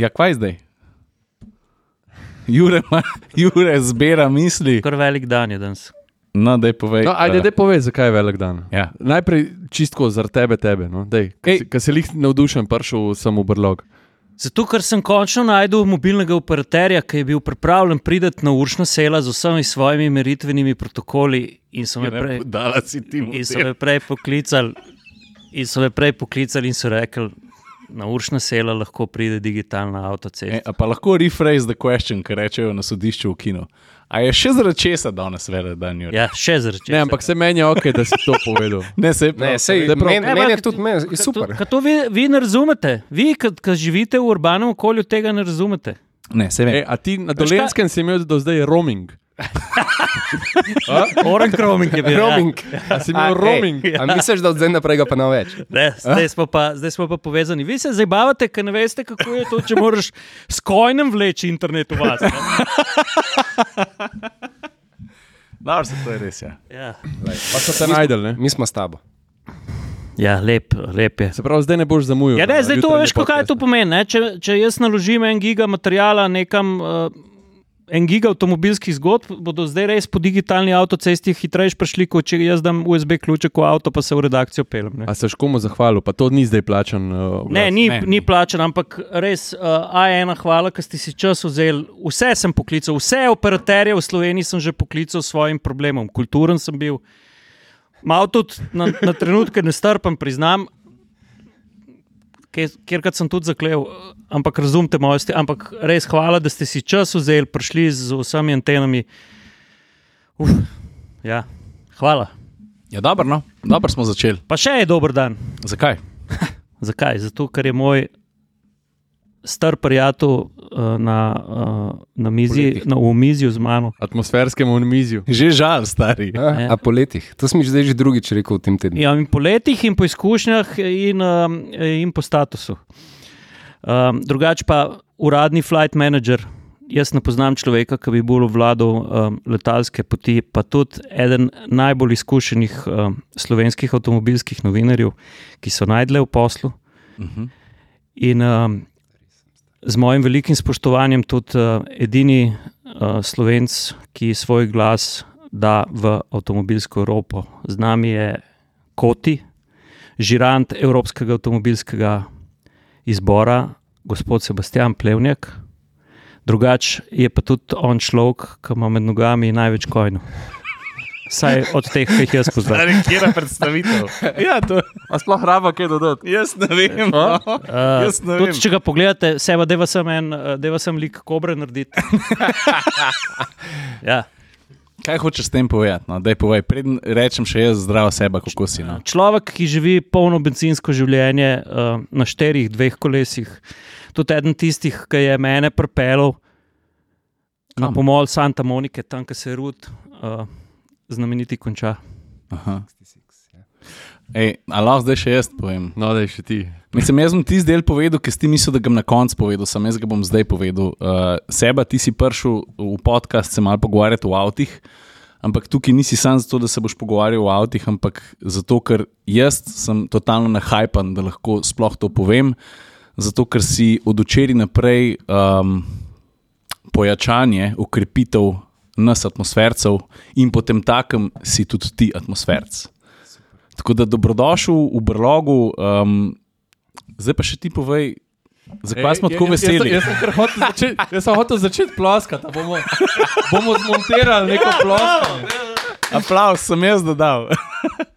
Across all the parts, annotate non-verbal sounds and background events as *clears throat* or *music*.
Ja, kaj zdaj? Jure, ma, Jure zbira misli. Kar velik dan je danes. No, da je povej. No, ajde, eh, daj povej, zakaj je velik dan. Ja. Najprej čistko zaradi tebe, tebe. No? Ker si jih navdušen, prišel sem v brlog. Zato, ker sem končno najdel mobilnega operaterja, ki je bil pripravljen priti na uršno sela z vsemi svojimi meritvenimi protokoli, in so me prej, si ti in so me prej poklicali, in so me prej poklicali in so rekli, na uršna sela lahko pride digitalna avtocesta. E, pa lahko rephrase the question, kar rečejo na sodišču v kinu. A je še zaradi česa danes velik dan, Jure? Ja, še zrače. Ne, ampak se meni je ok, da si to povedal. *laughs* Ne, se Ne, sej, prav- men, Ne, meni je tudi meni, je super. Ka to vi, vi ne razumete. Vi, ki živite v urbanem okolju, tega ne razumete. Ne, se E, ve. a ti na dolenskem si imel do zdaj roaming? Oren kroming je bil. Roaming. A si imel roaming? A misliš, da od zdaj naprej ga pa ne več? Ja. Ne, zdaj, smo pa, zdaj smo pa povezani. Vi se zabavate, ker ne veste, kako je to, če moraš s kojnem vleči internet v vas. ne. Dobro, se to je res. Ja. Ja. Pa so te najdel, ne? Mi smo s tabo. ja, lep, lep je. Se pravi, zdaj ne boš zamujal. Ja, ne, zdaj to veš, kaj to pomeni. Ne? Če, če jaz naložim en giga materijala nekam, uh, en giga avtomobilskih zgodb, bodo zdaj res po digitalni avtocesti hitreje prišli, kot če jaz dam USB ključek v avto, pa se v redakcijo pelem. Ne? A se komu zahvalil, pa to ni zdaj plačan. Uh, Ne, ni, Ne. ni plačen, ampak res, uh, A1, hvala, ker ste si čas vzeli. Vse sem poklical, vse operaterje v Sloveniji sem že poklical s svojim problemom. Kulturen sem bil, malo tudi na, na trenutke nestrpen, priznam, kjer sem tudi zaklev, ampak razumete moje stvari. Ampak res hvala, da ste si čas vzeli, prišli z vsemi antenami. Uf, ja, hvala. ja, dobro, no. dobro smo začeli. Pa še je dober dan. Zakaj? *laughs* Zakaj? Zato, ker je moj star prijatelj uh, na, uh, na mizi, na omizju z mano. Atmosferskem omizju. Že žal, stari. A, Ja. a po letih. To sem že zdaj že drugič rekel v tem tednu. Ja, in po letih, in po izkušnjah, in, um, in po statusu. Um, drugače pa uradni flight manager. Jaz ne poznam človeka, ki bi bolj vladal um, letalske poti, pa tudi eden najbolj izkušenih um, slovenskih avtomobilskih novinarjev, ki so najdle v poslu. Uh -huh. In um, z mojim velikim spoštovanjem tudi uh, edini uh, slovenc, ki svoj glas da v avtomobilsko Evropo. Z nami je Koti, žirant Evropskega avtomobilskega izbora, gospod Sebastian Plevnjak. Drugač je pa tudi on človek, ki ima med nogami največ kojno. Vsaj od teh, ki jih jaz poznam. Kje je predstavitev? *laughs* ja, to, A sploh raba kaj dodati? jaz ne vem. No. Uh, *laughs* Jaz ne tudi, vem. če ga pogledate, seba, deva sem en, uh, deva sem lik kobre narediti. *laughs* ja. Kaj hočeš s tem povedati? No? Daj povej, preden rečem še jaz zdravo sebe, kako si. No? Človek, ki živi polno benzinsko življenje uh, na štirih, dveh kolesih, tudi eden tistih, ki je mene pripeljal na pomol Santa Monike, tam, kjer se rud, uh, znameniti konča. Aha. Ej, a lahko zdaj še jaz povem? No, da je še ti. Mislim, jaz bom tisti del povedal, ki si ti mislil, da ga bom na koncu povedal, sam jaz ga bom zdaj povedal. Uh, seba, ti si prišel v podcast se malo pogovarjati o avtih, ampak tukaj nisi sam zato, da se boš pogovarjal o avtih, ampak zato, ker jaz sem totalno nahajpan, da lahko sploh to povem. Zato, ker si od včeraj naprej um, pojačanje, ukrepitev nas, atmosfercev, in potem takem si tudi ti atmosferc. Tako da dobrodošel v Brlogu. Um, zdaj pa še ti povej, zakaj smo tako veseli. Jaz, jaz, sem začeti- jaz sem hotel začeti ploskati. a Bomo, bomo zmontirali neko ploskanje. Aplaus sem jaz dodal. *laughs*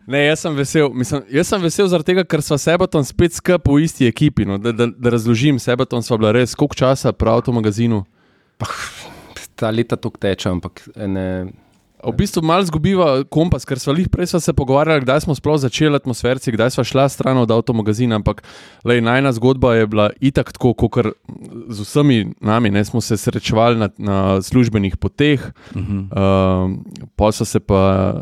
Ne, jaz sem vesel. Mislim, jaz sem vesel zaradi tega, ker smo sebatom spet skupaj v isti ekipi. No. Da, da, da razložim, sebatom smo bila res koliko časa prav v magazinu. Ta leta tok teče, ampak ne. V bistvu malo zgubiva kompas, ker smo jih prej sva se pogovarjali, kdaj smo sploh začeli atmosferci, kdaj sva šla stran od avtomagazina. Ampak lej, najna zgodba je bila itak tako, kot z vsemi nami. Ne, smo se srečevali na, na službenih poteh, Uh -huh. uh, pa so se pa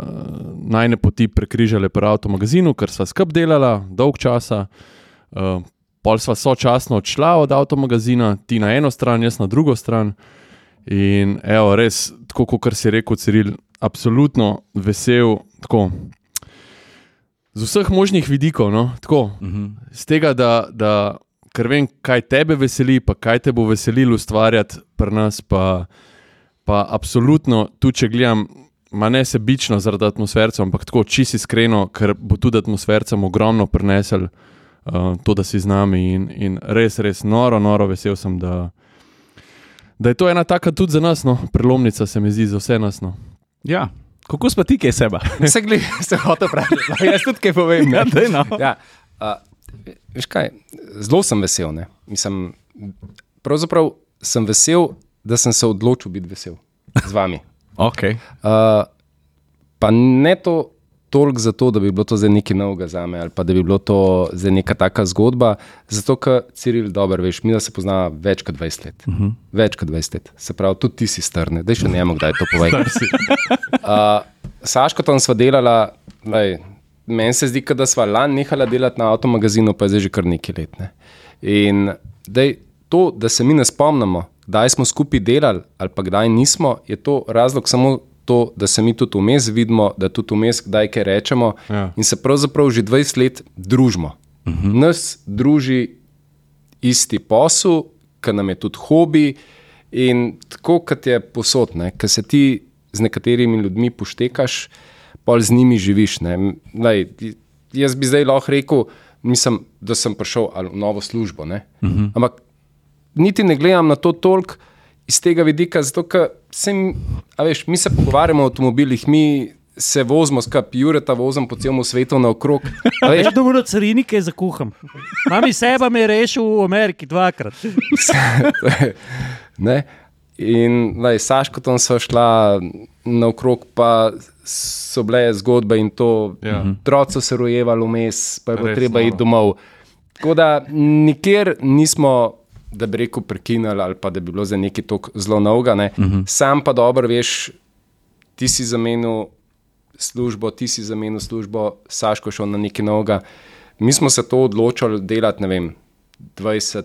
najne poti prekrižale pri avtomagazinu, ker sva skup delala dolg časa. Uh, pol sva sočasno odšla od avtomagazina, ti na eno stran, jaz na drugo stran. In evo, res, tako kot si rekel, Ciril, absolutno vesel. Tako, z vseh možnih vidikov, no, tako, Uh -huh. z tega, da, da ker vem, kaj tebe veseli, pa kaj te bo veselilo ustvarjati pri nas. Pa, pa absolutno, tu če gledam, ma ne sebično zaradi atmosferca, ampak tako čisto iskreno, ker bo tudi atmosfercem ogromno prinesel uh, to, da si z nami. In, in res, res noro, noro vesel sem, da, da je to ena taka tudi za nas, no, prelomnica se mi zdi za vse nas. No. Ja. Kako pa ti, kaj seba? *laughs* Se gledi, se hoče praviti. No, jaz tudi kaj povem. ne. Ja, daj, no. Ja, a, veš kaj, zelo sem vesel. ne. Mislim, pravzaprav sem vesel, da sem se odločil biti vesel z vami. Okay. Uh, pa ne to toliko zato, da bi bilo to zdaj nekaj novega za me, ali pa da bi bilo to zdaj neka taka zgodba. Zato, ker Ciril dobro veš, mi da se poznava več kot 20 let. Uh -huh. Več kot 20 let. Se pravi, tudi ti si strne, da še ne vemo, kdaj to povej. Uh, Saško tam sva delala, lej, meni se zdi, da sva lani nehala delati na avtomagazinu, pa je zdaj že kar nekaj let. Ne. In dej, to, da se mi ne spomnimo, kdaj smo skupaj delali ali pa kdaj nismo, je to razlog samo to, da se mi tudi vmes vidimo, da tudi vmes kdaj kaj rečemo Ja. in se pravzaprav že 20 let družimo. Uh -huh. Nas druži isti posel, ki nam je tudi hobi. In tako kot je posod, ki se ti z nekaterimi ljudmi poštekaš, pol z njimi živiš. ne. Lej, jaz bi zdaj lahko rekel, nisem, da sem prišel v novo službo. Uh -huh. Ampak niti ne gledam na to toliko iz tega vidika, zato ker se, mi- a veš, mi se pogovarjamo o avtomobilih, mi se vozimo, skrbi, Jureta vozim po celem svetu naokrog. A Veš, da moram carinike zakuham. Mami seba me je rešil v Ameriki dvakrat. *laughs* Ne? In lej, Saško tam so šla naokrog, pa so bile zgodbe in to, Ja. otroci so se rojevali vmes, pa je bilo treba noro. iti domov. Tako da nikjer nismo, da bi rekel, prekinili ali pa da bi bilo za neki tok zelo novega. Uh -huh. Sam pa dobro veš, ti si zamenil službo, ti si zamenil službo, Saško šel na nekaj novega. Mi smo se to odločili delati, ne vem, 20,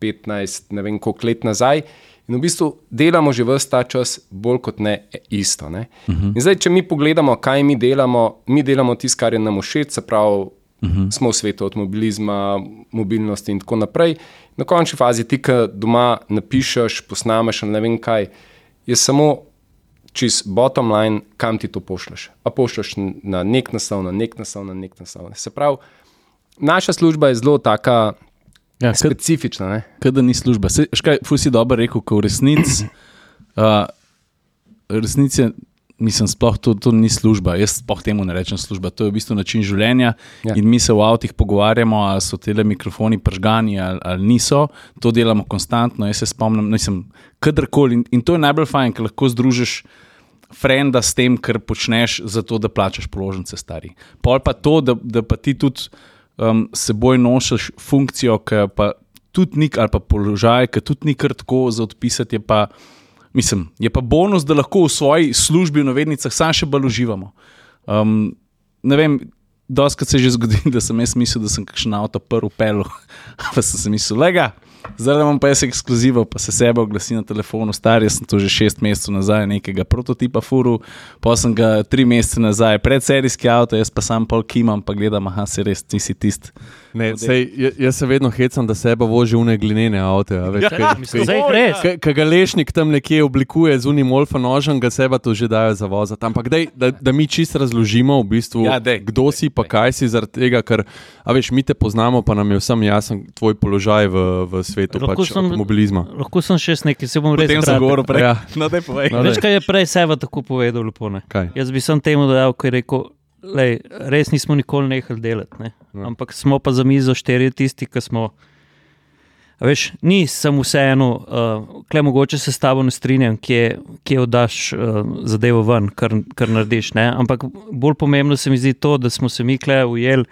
15, ne vem koliko let nazaj. In v bistvu delamo že vse ta čas bolj kot ne isto. Ne? Uh -huh. In zdaj, če mi pogledamo, kaj mi delamo, mi delamo tisto, kar je nam všeč, se pravi, -huh. smo v svetu avtomobilizma, mobilnosti in tako naprej. Na končni fazi ti, ki doma napišeš, posnameš ne vem kaj, je samo čez bottom line, kam ti to pošlješ. A pošlješ n- na nek naslov, na nek naslov, na nek naslov. Se pravi, naša služba je zelo taka Ja, kad, specifična. Ne? kad da ni služba. Škaj, ful si dobro rekel, ko v resnici. *clears throat* Uh, resnici je- mislim, sploh to, to ni služba. Jaz sploh temu ne rečem služba. To je v bistvu način življenja. Ja. In mi se v avtih pogovarjamo, ali so te mikrofoni pržgani ali, ali niso. To delamo konstantno. Jaz se spomnim, nisem kadarkoli. In, in to je najbolj fajn, ker lahko združiš. Frenda s tem, kar počneš, zato da plačaš položnice, stari. Pol pa to, da, da pa ti tudi um, seboj nosiš funkcijo, ki pa tudi ni, ali pa položaj, ki tudi ni kar tako za odpisati. Je pa, mislim, je pa bonus, da lahko v svoji službi v navednicah sam še bolj uživamo. Um, ne vem, doskrat se je že zgodilo, *laughs* da sem jaz mislil, da sem kakšen avto prvi pel, *laughs* pa sem si mislil, lega. Zdaj imam pa jaz ekskluzivo, pa se sebe oglasi na telefonu, star, jaz sem to že šest mesecev nazaj, nekega prototipa furu, pa sem ga tri mesece nazaj, predserijski avto, jaz pa sam pol kimam, pa gledam, aha, se res, ti si tisti. Ne, sej, ja- jaz se vedno hecam, da sebe vozi v ne glinene avte. a Veš, kaj. Ki ga lešnik tam nekje oblikuje z unim olfa nožem, ga seba to že dajo za vozati. Ampak dej, da, da mi čisto razložimo, v bistvu, Ja, dej, kdo si, pa kaj si, zaradi tega, ker a veš, mi te poznamo, pa nam je vsem jasen tvoj položaj v, v svetu Lahko pač, sem- avtomobilizma. Lahko sem še nekaj, se bom res Potem sem govoril prej. Ja. *laughs* No, daj povej. No, Veš, kaj je prej sebe tako povedal, lepo ne? Kaj? Jaz bi sem temu dodal, ko je rekel, lej, res nismo nikoli nehali delati. Ne? Ja. Ampak smo pa za mizo štiri tisti, ki smo. A Veš, ni samo vseeno, uh, kle mogoče se s tabo ne strinjam, kje, kje oddaš uh, zadevo ven, kar, kar narediš. Ne? Ampak bolj pomembno se mi zdi to, da smo se mi kle ujeli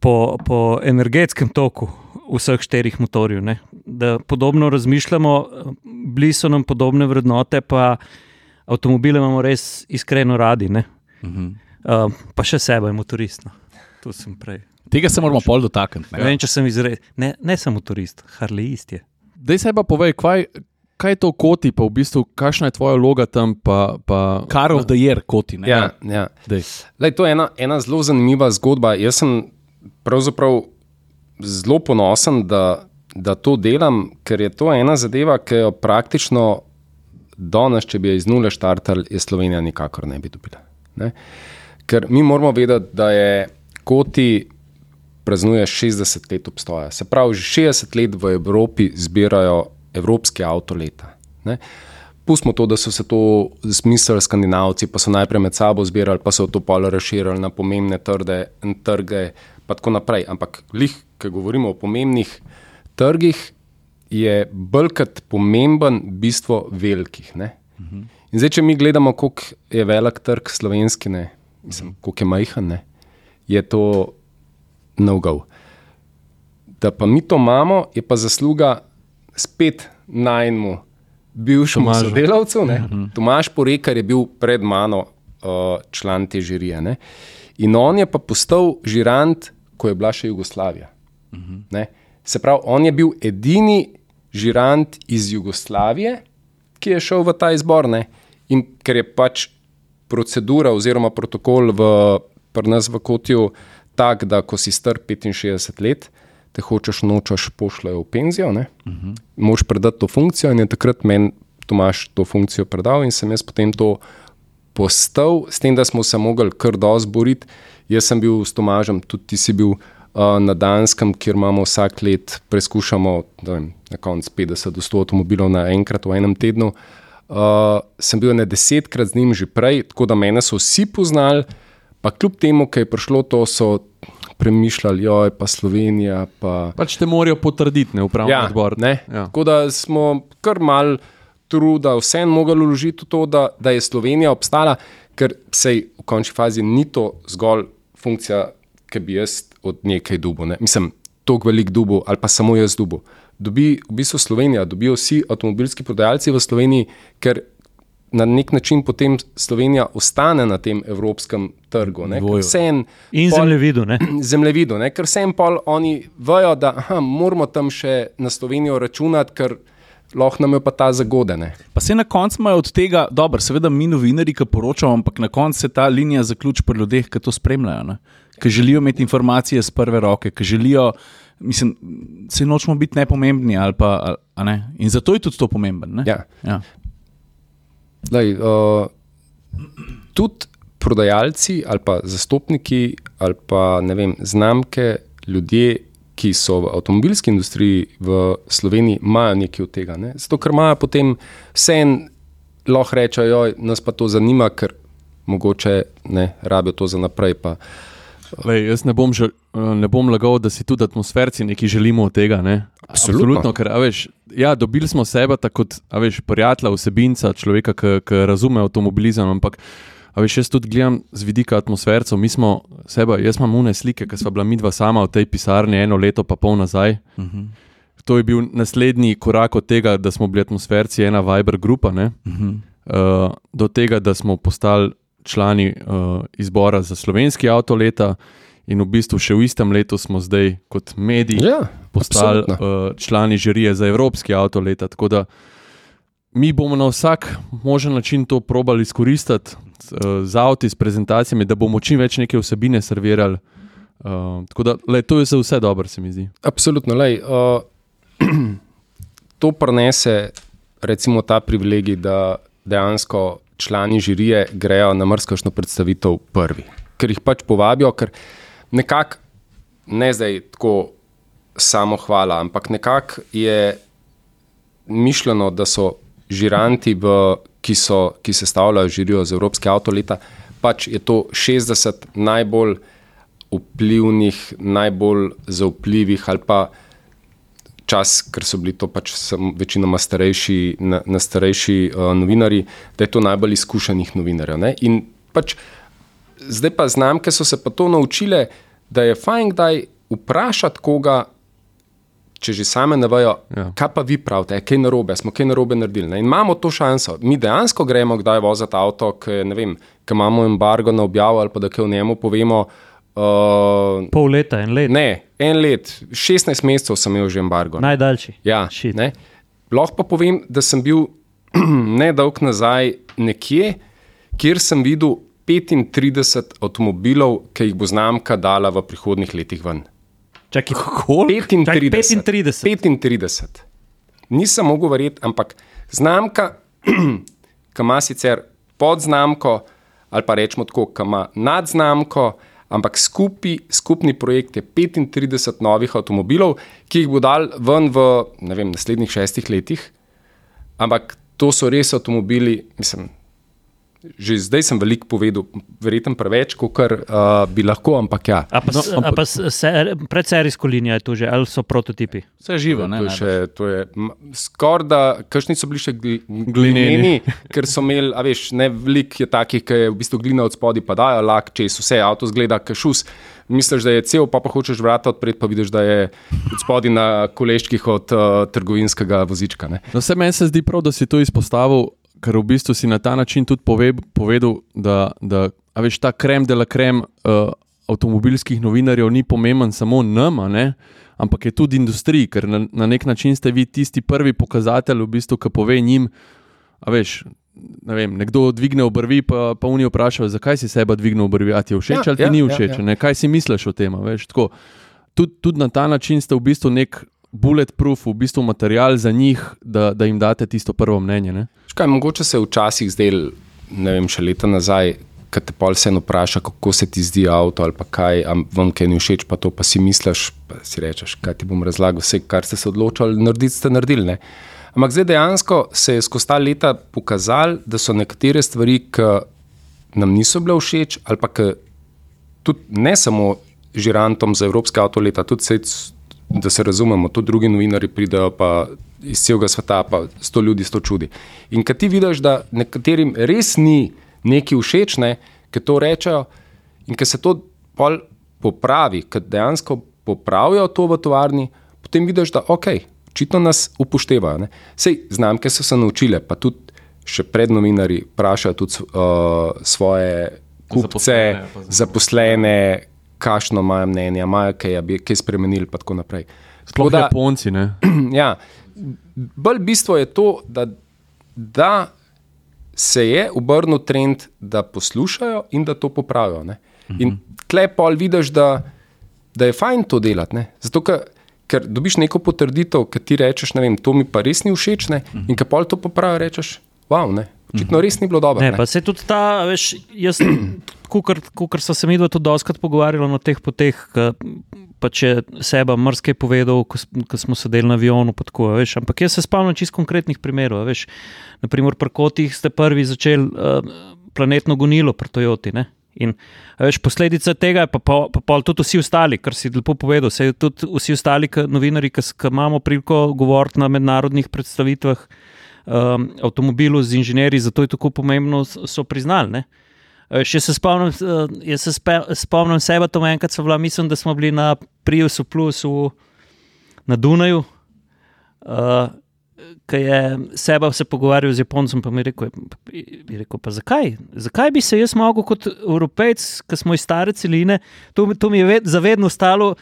po, po energetskem toku vseh štirih motorjev. Ne? Da podobno razmišljamo, bili so nam podobne vrednote, pa avtomobile imamo res iskreno radi. Ne? Mhm. Uh, pa še sebe, motorist. No. To sem prej. Tega se moramo pol dotakniti. Ne ne. vem, če sem izrekel. Ne, ne sem motorist, harlejist je. Dej se pa povej, kaj, kaj je to koti, pa v bistvu, kakšna je tvoja vloga tam. Pa, pa, Car of the year, koti. Ne? Ja, ja. Dej. Lej, to je ena, ena zelo zanimiva zgodba. Jaz sem pravzaprav zelo ponosen, da, da to delam, ker je to ena zadeva, ki jo praktično danes, če bi jo iz nule štartali, je Slovenija nikakor ne bi dobila. Ne? Ker mi moramo vedeti, da je koti praznuje 60 let obstoja. Se pravi, že 60 let v Evropi zbirajo evropske avtoleta. Ne? Pustimo to, da so se to zmislili skandinavci, pa so najprej med sabo zbirali, pa so to polo razširili na pomembne trde, trge, pa tako naprej. Ampak, lih, ki govorimo o pomembnih trgih, je brkati pomemben bistvo velikih. Uh -huh. In zdaj, če mi gledamo, koliko je velik trg slovenski, ne, mislim, koliko je majhen, ne, je to no-go. Da pa mi to imamo, je pa zasluga spet najmu bivšemu sodelavcu. Uh -huh. Tomaš Porekar je bil pred mano uh, član te žirije. Ne. In on je pa postal žirant, ko je bila še Jugoslavija. Uh -huh. Se pravi, on je bil edini žirant iz Jugoslavije, ki je šel v ta izbor. Ne? In ker je pač procedura oziroma protokol v, pri nas v Kotju tak, da ko si star 65 let, te hočeš nočeš pošljajo v penzijo, uh -huh. moš predati to funkcijo in je takrat meni Tomaš to funkcijo predal in sem jaz potem to postal, s tem, da smo se mogli kar dosti boriti. Jaz sem bil s Tomažem, tudi ti si bil na Danskem, kjer imamo vsak let, preizkušamo vem, na koncu 50 do 100 avtomobilov naenkrat v enem tednu. Uh, sem bil ne desetkrat z njim že prej, tako da mene so vsi poznali, pa kljub temu, kaj je prišlo, to so premišljali, jo je pa Slovenija. Pa... Pač te morajo potrditi, ne upravni ja, odbor. Ja. Tako da smo kar mal truda, vseeno mogli vložiti v to, da, da je Slovenija obstala, ker se v končni fazi ni to zgolj funkcija, ki bi jaz od nekaj dubo. Ne? Mislim, tako velik dubo ali pa samo jaz dubo. Dobi v bistvu Slovenija, dobijo vsi avtomobilski prodajalci v Sloveniji, ker na nek način potem Slovenija ostane na tem evropskem trgu. Sen, In zemljevidu. *clears throat* Zemljevidu, ker vsem pol oni vejo, da aha, moramo tam še na Slovenijo računati, ker lahko nam je pa ta zagodene. Pa se na koncu imajo od tega, dobro, seveda mi novinari, ki poročamo, ampak na koncu se ta linija zaključi pri ljudeh, ki to spremljajo. Ne? ki želijo imeti informacije z prve roke, ki želijo, mislim, se nočemo biti nepomembni. Pa, ne? In zato je tudi to pomembno. Ja. Ja. Uh, tudi prodajalci ali pa zastopniki ali pa vem, znamke, ljudje. Ki so v avtomobilski industriji v Sloveniji, imajo nekaj od tega. Ne? Zato, ker imajo potem vse en, lahko rečejo, nas pa to zanima, ker mogoče ne rabijo to za naprej. Pa, Lej, jaz ne bom, žel, ne bom lagal, da si tudi atmosferci nekaj želimo od tega. Ne? Absolutno. Absolutno ker, veš, ja, dobili smo sebe kot veš, prijatelja, vsebinca, človeka, ki razume avtomobilizem. Ampak veš, jaz tudi gledam z vidika atmosfercev. Mi smo sebe, jaz imam une slike, ki smo bila mi dva sama v tej pisarni eno leto, pa pol nazaj. Uh mhm. -huh. To je bil naslednji korak od tega, da smo bili atmosferci, ena Viber grupa, uh -huh. uh, do tega, da smo postali člani uh, izbora za slovenski avto leta, in v bistvu še v istem letu smo zdaj kot mediji ja, postali uh, člani žirije za evropski avto leta. Tako da mi bomo na vsak možen način to probali izkoristiti z avti, s prezentacijami, da bomo čim več neke vsebine servirali. Uh, tako da le, to je za vse dobro, se mi zdi. Absolutno. Lej, uh, *clears throat* to prenese, recimo, ta privilegij, da dejansko člani žirije grejo na mrzkošno predstavitev prvi, ker jih pač povabijo, ker nekako ne zdaj tako samo hvala, ampak nekako je mišljeno, da so žiranti, v, ki, so, ki se stavljajo žirijo z Evropske avtoleta, pač je to 60 najbolj vplivnih, najbolj zaupljivih ali pa čas, ker so bili to pač večinoma starejši, na, na starejši uh, novinari, da je to najbolj izkušenih novinarjev. Ne? In pač zdaj pa znamke so se pa to naučile, da je fajn, da je vprašati koga. Če že same ne vejo, ja. kaj pa vi pravite, je kaj narobe, smo kaj narobe naredili. Ne? In imamo to šanso. Mi dejansko gremo, kdaj voziti avto, ki imamo embargo na objavo ali pa da kaj o njemu povemo. Uh, Pol leta, en let. Ne, en let, 16 mesecev sem imel že embargo. Najdaljši. Ja, Lahko pa povem, da sem bil *clears throat* nedolg nazaj nekje, kjer sem videl 35 avtomobilov, ki jih bo znamka dala v prihodnih letih ven. Čakaj, Koliko? 35. 35. 35. Nisem mogel verjeti, ampak znamka, *clears throat* ki ima sicer podznamko, ali pa rečemo tako, ki ima nadznamko, ampak skupi, skupni projekt je 35 novih avtomobilov, ki jih bo dal ven v vem, naslednjih šestih letih. Ampak to so res avtomobili, mislim. Že zdaj sem veliko povedal, verjetno preveč, kot uh, bi lahko, ampak ja. A pa, no, a pa se, predserijsko linijo je to že, ali so prototipi? Vse živo, ne? To je, še, to je skoraj da, kakšni so bili še gli, Glineni. ker so imeli, a veš, ne veliko je takih, ki je v bistvu glina od spodaj, pa dajo lak čez vse, avto zgleda kašus. Misliš, da je cel, pa pa hočeš vrata odpreti, pa vidiš, da je od spodaj na koleščkih od uh, trgovinskega vozička. Ne? No, vse meni se zdi prav, da si to izpostavil, ker v bistvu si na ta način tudi pove, povedal, da, da a veš, ta krem de la krem uh, avtomobilskih novinarjev ni pomemben samo nam, ne, ampak je tudi industriji, ker na, na nek način ste vi tisti prvi pokazatelj, v bistvu, ki pove njim, a veš. Ne vem, nekdo dvigne obrvi, pa, pa oni vprašajo, zakaj si sebe dvigne obrvi, a ti je všeč Ja, ali ti ja, ni ja, všeč, ja. ja, ja. kaj si misliš o tem. tako. Tud, tudi na ta način ste v bistvu nek bulletproof, v bistvu material za njih, da, da jim date tisto prvo mnenje. Ne? Škaj, mogoče se je včasih zdel, ne vem, še leta nazaj, ki te pol vseeno vpraša, kako se ti zdi avto ali pa kaj, a vam kaj ni všeč, pa to pa si misliš, pa si rečeš, kaj ti bom razlagal, vse, kar ste se odločili narediti, ste naredili. Ne? Ampak zdaj dejansko se je skozi ta leta pokazalo, da so nekatere stvari, ki nam niso bile všeč, ali pa tudi ne samo žirantom za Evropske avtoleta, tudi sej, da se razumemo, tudi drugi novinari pridejo pa iz celega sveta, pa sto ljudi, sto čudi. In kad ti vidiš, da nekaterim res ni neki všeč, ne, ki to rečejo in ki se to pol popravi, ki dejansko popravijo to v tovarni, potem vidiš, da ok, očitno nas upoštevajo. Ne. Sej znamke so se naučile, pa tudi še pred novinari vprašajo tudi uh, svoje kupce, Zaposlene, zaposlene, kakšno imajo mnenje, imajo kaj, kaj spremenili, pa tako naprej. Sploh Tako da- Japonci. Ne? *clears throat* ja, bolj bistvo je to, da, da se je obrnil trend, da poslušajo in da to popravijo. Ne? In tle pol vidiš, da, da je fajn to delati. ne. Zato, ker, ker dobiš neko potrditev, ki ti rečeš, ne vem, to mi pa res ni všeč, ne? in ki pol to popravijo, rečeš, wow, ne. Očitno res ni bilo dobro. Ne, ne. pa se tudi ta, veš, jaz, *clears throat* kot so se mi dva tudi doskrat pogovarjali na teh poteh, pa če seba mrske povedal, ko, ko smo sedeli na avionu, pa tako, veš, ampak jaz se spomnim čist konkretnih primerov, veš, naprimer pri kotih ste prvi začeli uh, planetno gonilo pri Toyoti, ne. In veš, posledica tega je pa, pa, pa pol tudi vsi ostali, kar si lepo povedal. Se tudi vsi ostali novinari, ki imamo priliko govoriti na mednarodnih predstavitvah, um, avtomobilu z inženirji, zato je tako pomembno, so priznali. Ne? Eh, Še se spomnim, eh, jaz se spe, spomnim sebe, to enkrat so bila, mislim, da smo bili na Priusu Plus v, na Dunaju, uh, ki je sebe se pogovarjal z Japoncem, pa mi je rekel, je rekel pa zakaj? Zakaj bi se jaz mogel kot evropejc, ki smo iz stare celine, to, to mi je ved, zavedno stalo.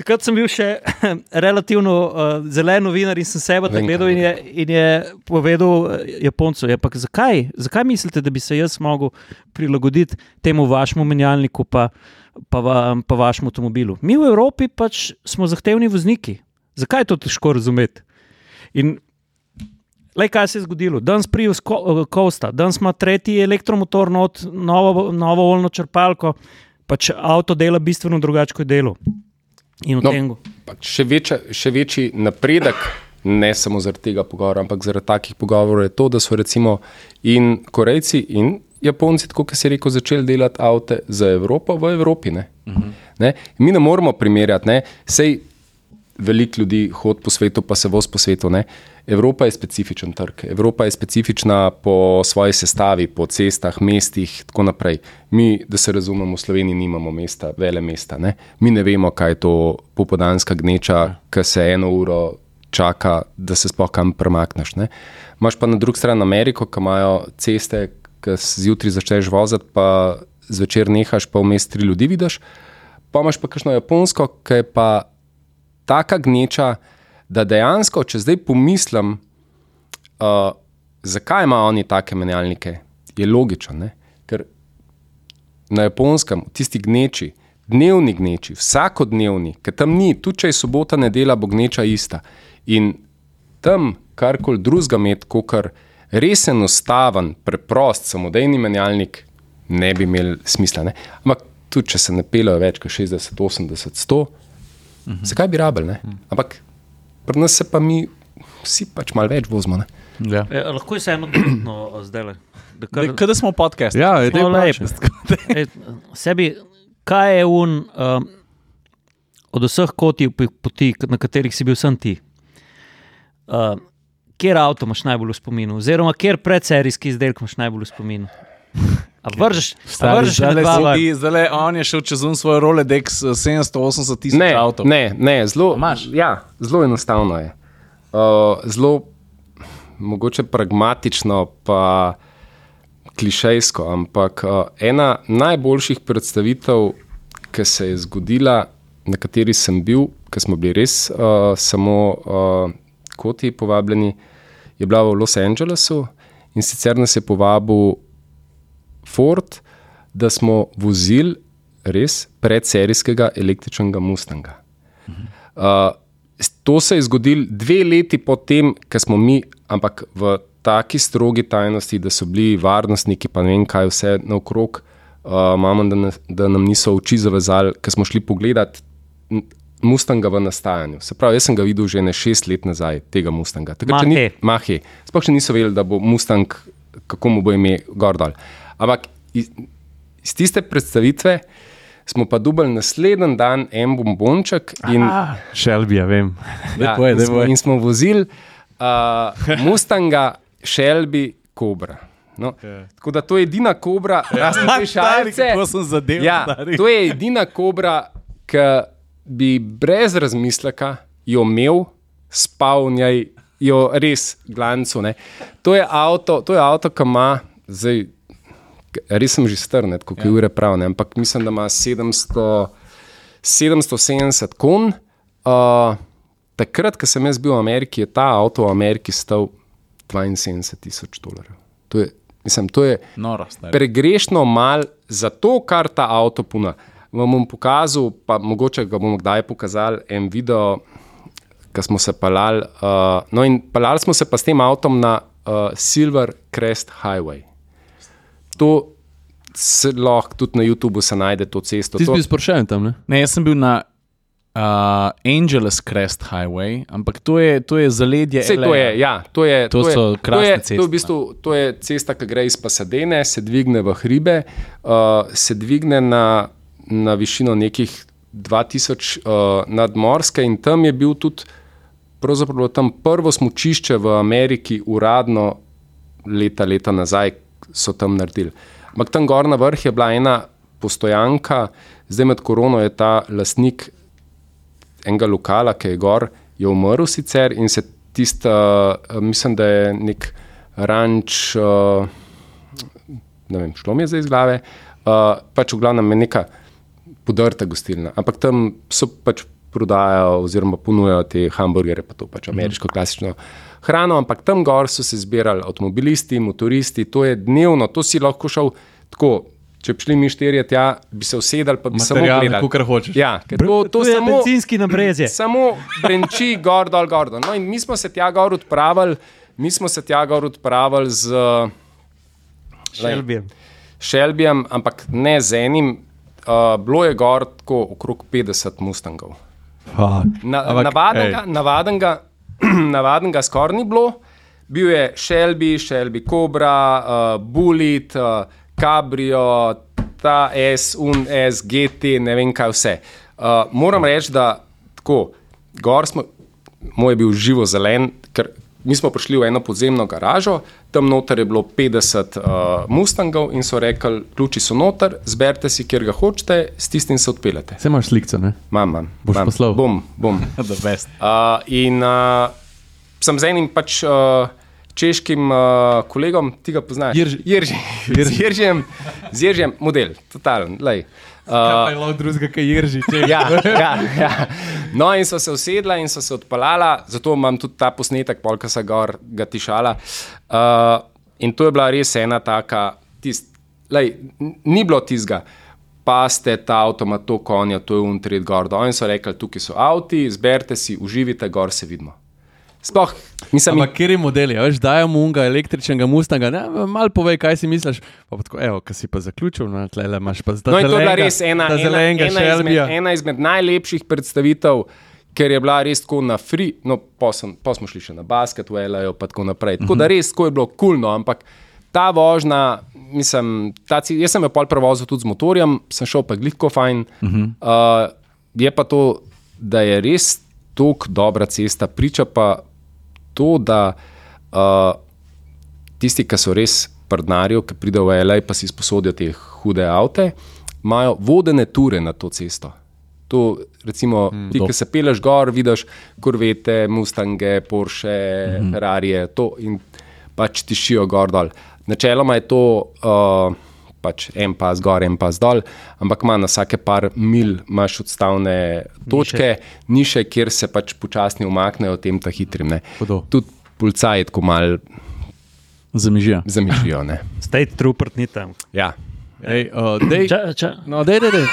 Takrat sem bil še *laughs* relativno uh, zelen novinar in sem sebe tako gledal in je, in je povedal eh, Japoncu, ja, ampak zakaj? zakaj mislite, da bi se jaz mogel prilagoditi temu vašemu menjalniku pa, pa, va, pa vašemu avtomobilu? Mi v Evropi pač smo zahtevni vozniki. Zakaj je to težko razumeti? In Le kaj se je zgodilo? Danes Prius ko- Costa, danes ima tretji elektromotor, not, novo, novo oljno črpalko, pač avto dela bistveno drugače kot delo. In v No. Pač še, večja, še večji napredek, ne samo zaradi tega pogovora, ampak zaradi takih pogovorov je to, da so recimo in Korejci in Japonci, tako kot si rekel, začeli delati avto za Evropo v Evropi. Ne? Uh -huh. Ne? Mi ne moremo primerjati, ne? sej veliko ljudi hodi po svetu, pa se voz po svetu. Ne? Evropa je specifičen trg, Evropa je specifična po svoji sestavi, po cestah, mestih in tako naprej. Mi, da se razumemo, v Sloveniji nimamo mesta, vele mesta. Ne? Mi ne vemo, kaj je to popodanska gneča, ki se eno uro čaka, da se sploh kam premakneš. Ne? Imaš pa na drugi strani Ameriko, ki imajo ceste, ki zjutraj začneš voziti, pa zvečer nehaš, pa vmes tri ljudi vidiš. Pa imaš pa kakšno Japonsko, ki je pa taka gneča, da dejansko, če zdaj pomislim, uh, zakaj imajo oni take menjalnike, je logičen. Ne? Ker na japonskem, tisti gneči, dnevni gneči, vsakodnevni, ker tam ni, tudi če je sobota, nedela, bo gneča ista. In tam karkoli drugega imeti, kot res enostaven, preprost, samodejni menjalnik, ne bi imel smisla. Ne? Ampak tudi, če se ne pelejo več kot 60, 80, 100, uh -huh. zakaj bi rabili? Ne? Ampak pri nas se pa mi vsi pač malo več vozimo. Ne? Ja. E, lahko je vseeno dodatno zdaj. le. Kaj da smo v podkastu? Ja, je lej, vprašaj. Ej, sebi, kaj je un, um, od vseh kotij poti, na katerih si bil sem ti? Uh, kjer avto imaš najbolj v spominu, oziroma kjer predserijski izdelek imaš najbolj v spominu? *laughs* A vržeš, a vržeš Zdaj glava? le on je šel čez un svoj Rolex eh, 780 tisoč Ne, avtov. ne, ne zelo, Imaš? ja, zelo enostavno je. Uh, zelo mogoče pragmatično, pa klišejsko, ampak uh, ena najboljših predstavitev, ki se je zgodila, na kateri sem bil, ker smo bili res uh, samo uh, koti povabljeni, je bila v Los Angelesu in sicer nas je povabil Ford, da smo vozili res predserijskega električnega Mustanga. Uh, s- to se je zgodilo dve leti potem, ko smo mi, ampak v taki strogi tajnosti, da so bili varnostniki, pa ne vem kaj vse naokrog, uh, imamo, da, ne, da nam niso oči zavezali, ker smo šli pogledat Mustanga v nastajanju. Se pravi, jaz sem ga videl že ne šest let nazaj, tega Mustanga. Takrat še ni-. Mahe. Sploh še niso vedeli, da bo Mustang, kako mu bo ime, gor dol. Ampak iz, iz tiste predstavitve smo pa dubali naslednji dan en bombonček in, Shelby, ja vem. *laughs* Daj smo, povej. in smo vozili uh, *laughs* Mustanga, Shelby, Cobra. No, tako da to je edina kobra, *laughs* razen te šalice. kako sem zadev, Ja, to je edina kobra, ki bi brez razmisleka jo imel, spal v njej, jo res glancu. Ne. To je avto, to je avto ki ima zdaj. Res sem že strn, kot je ure prav, ne, ampak mislim, da ima 700, 770 konj. Uh, takrat, ko sem jaz bil v Ameriki, je ta avto v Ameriki stal 72 tisoč dolarjev. To je, mislim, to je stari. pregrešno mal za to, kar ta avto puna. Vam bom pokazal, pa mogoče ga bomo kdaj pokazali, en video, ki smo se pelali. Uh, no, in pelali smo se pa s tem avtom na uh, Silver Crest Highway. To se lahko tudi na YouTubu se najde to cesto. Ti si To, bil sprašen tam, ne? Ne, jaz sem bil na uh, Angeles Crest Highway, ampak to je, to je zaledje. Vse to je, ja, to je, To je, so krasne to je, ceste, To, je v bistvu, to je cesta, ki gre iz Pasadene, se dvigne v hribe, uh, se dvigne na, na višino nekih 2000 uh, nadmorske in tam je bil tudi pravzaprav tam prvo smučišče v Ameriki, uradno leta, leta nazaj so tam naredili. Ampak tam gor na vrh je bila ena postojanka, zdaj med korono je ta lastnik enega lokala, ki je gor, je umrl sicer in se tista, uh, mislim, da je nek ranč, uh, ne vem, šlo mi je zdaj iz glave, uh, pač v glavnem je neka podrta gostilna, ampak tam so pač prodajajo oziroma ponujajo te hamburgerje, pa to pač ameriško klasično hrano, ampak tam gor so se zbirali avtomobilisti, motoristi, to je dnevno, to si lahko šel tako. Če bi šli mi štirje tja, bi se usedali, pa bi samo Materialno, gledali. kakor hočeš. Ja, ker to, to, To je samo, bencinski nabrezje. *clears throat* samo brenči gor, dol, gor. Dol. No, in mi smo se tja gor odpravili, mi smo se tja gor odpravili z Shelbyjem. Shelbyjem, ampak ne z enim. Uh, bilo je gor tako okrog 50 Mustangov. Na, Ampak, navadenga, navadenga, *clears throat* navadenga skoraj ni bilo. Bil je Shelby, Shelby Cobra, uh, Bullet, uh, Cabrio, ta S, Un S, GT, ne vem kaj vse. Uh, moram reči, da tako, gor smo, moj je bil živo zelen, mi smo prišli v eno podzemno garažo, tam noter je bilo 50 uh, Mustangov in so rekli, ključi so noter, zberite si, kjer ga hočete, s tistim se odpeljete. Vse imaš slikco, ne? Mam, mam, Boš mam. poslal? Bom, bom. *laughs* The best. Uh, in uh, sem z enim pač uh, češkim uh, kolegom, ti ga poznaš? Jirži. Jirži. *laughs* Z Jiržijem, z Jiržijem, model, totalen. lej. Uh, je lahko drugega, kaj jerži. ja, ja, ja. No, in so se usedla in so se odpeljala, zato imam tudi ta posnetek, polka se gor ga tišala. Uh, in to je bila res ena taka, tist, lej, ni bilo tizga. pa ste ta avtomat, to konja, to je untred gor. dol." In so rekli, tukaj so avti, zberite si, uživite, gor se vidimo. Sploh, nisem Ampak kjer je model, ja, veš, dajo mu unga električnega mustanga, ne, mal povej, kaj si misliš. Pa pa tako, evo, kaj si pa zaključil, na tle le imaš pa zdaj. No, in to je bila res ena, ena, ena, izmed, ena izmed najlepših predstavitev, ker je bila res tako na free. No, pa smo šli še na basket, v LA, pa tako naprej. Tako da res tako je bilo kulno, ampak ta vožnja, mislim, ta, jaz sem jo pol prevozil tudi z motorjem, sem šel pa gliko fajn. Uh, je pa to, da je res tako dobra cesta, priča pa to, da uh, tisti, ki so res prdnarijo, ki pridejo v LA, pa si sposodijo te hude avte, imajo vodene ture na to cesto. To, recimo, mm, ti, ki se peleš gor, vidiš korvete, Mustange, Porsche, mm. Ferrari, to in pač tišijo gor dol. Načeloma je to uh, pač en pas gor, en pas dol, ampak ima na vsake par mil imaš odstavne točke, niše, niše kjer se pač počasni umaknejo tem ta hitrim. Tudi policaji tako mal Zamižijo. zamišljajo. ne. *laughs* State trooper ni tam. Ja. Ej, uh, dej, Ča, ča, no, dej, dej, dej.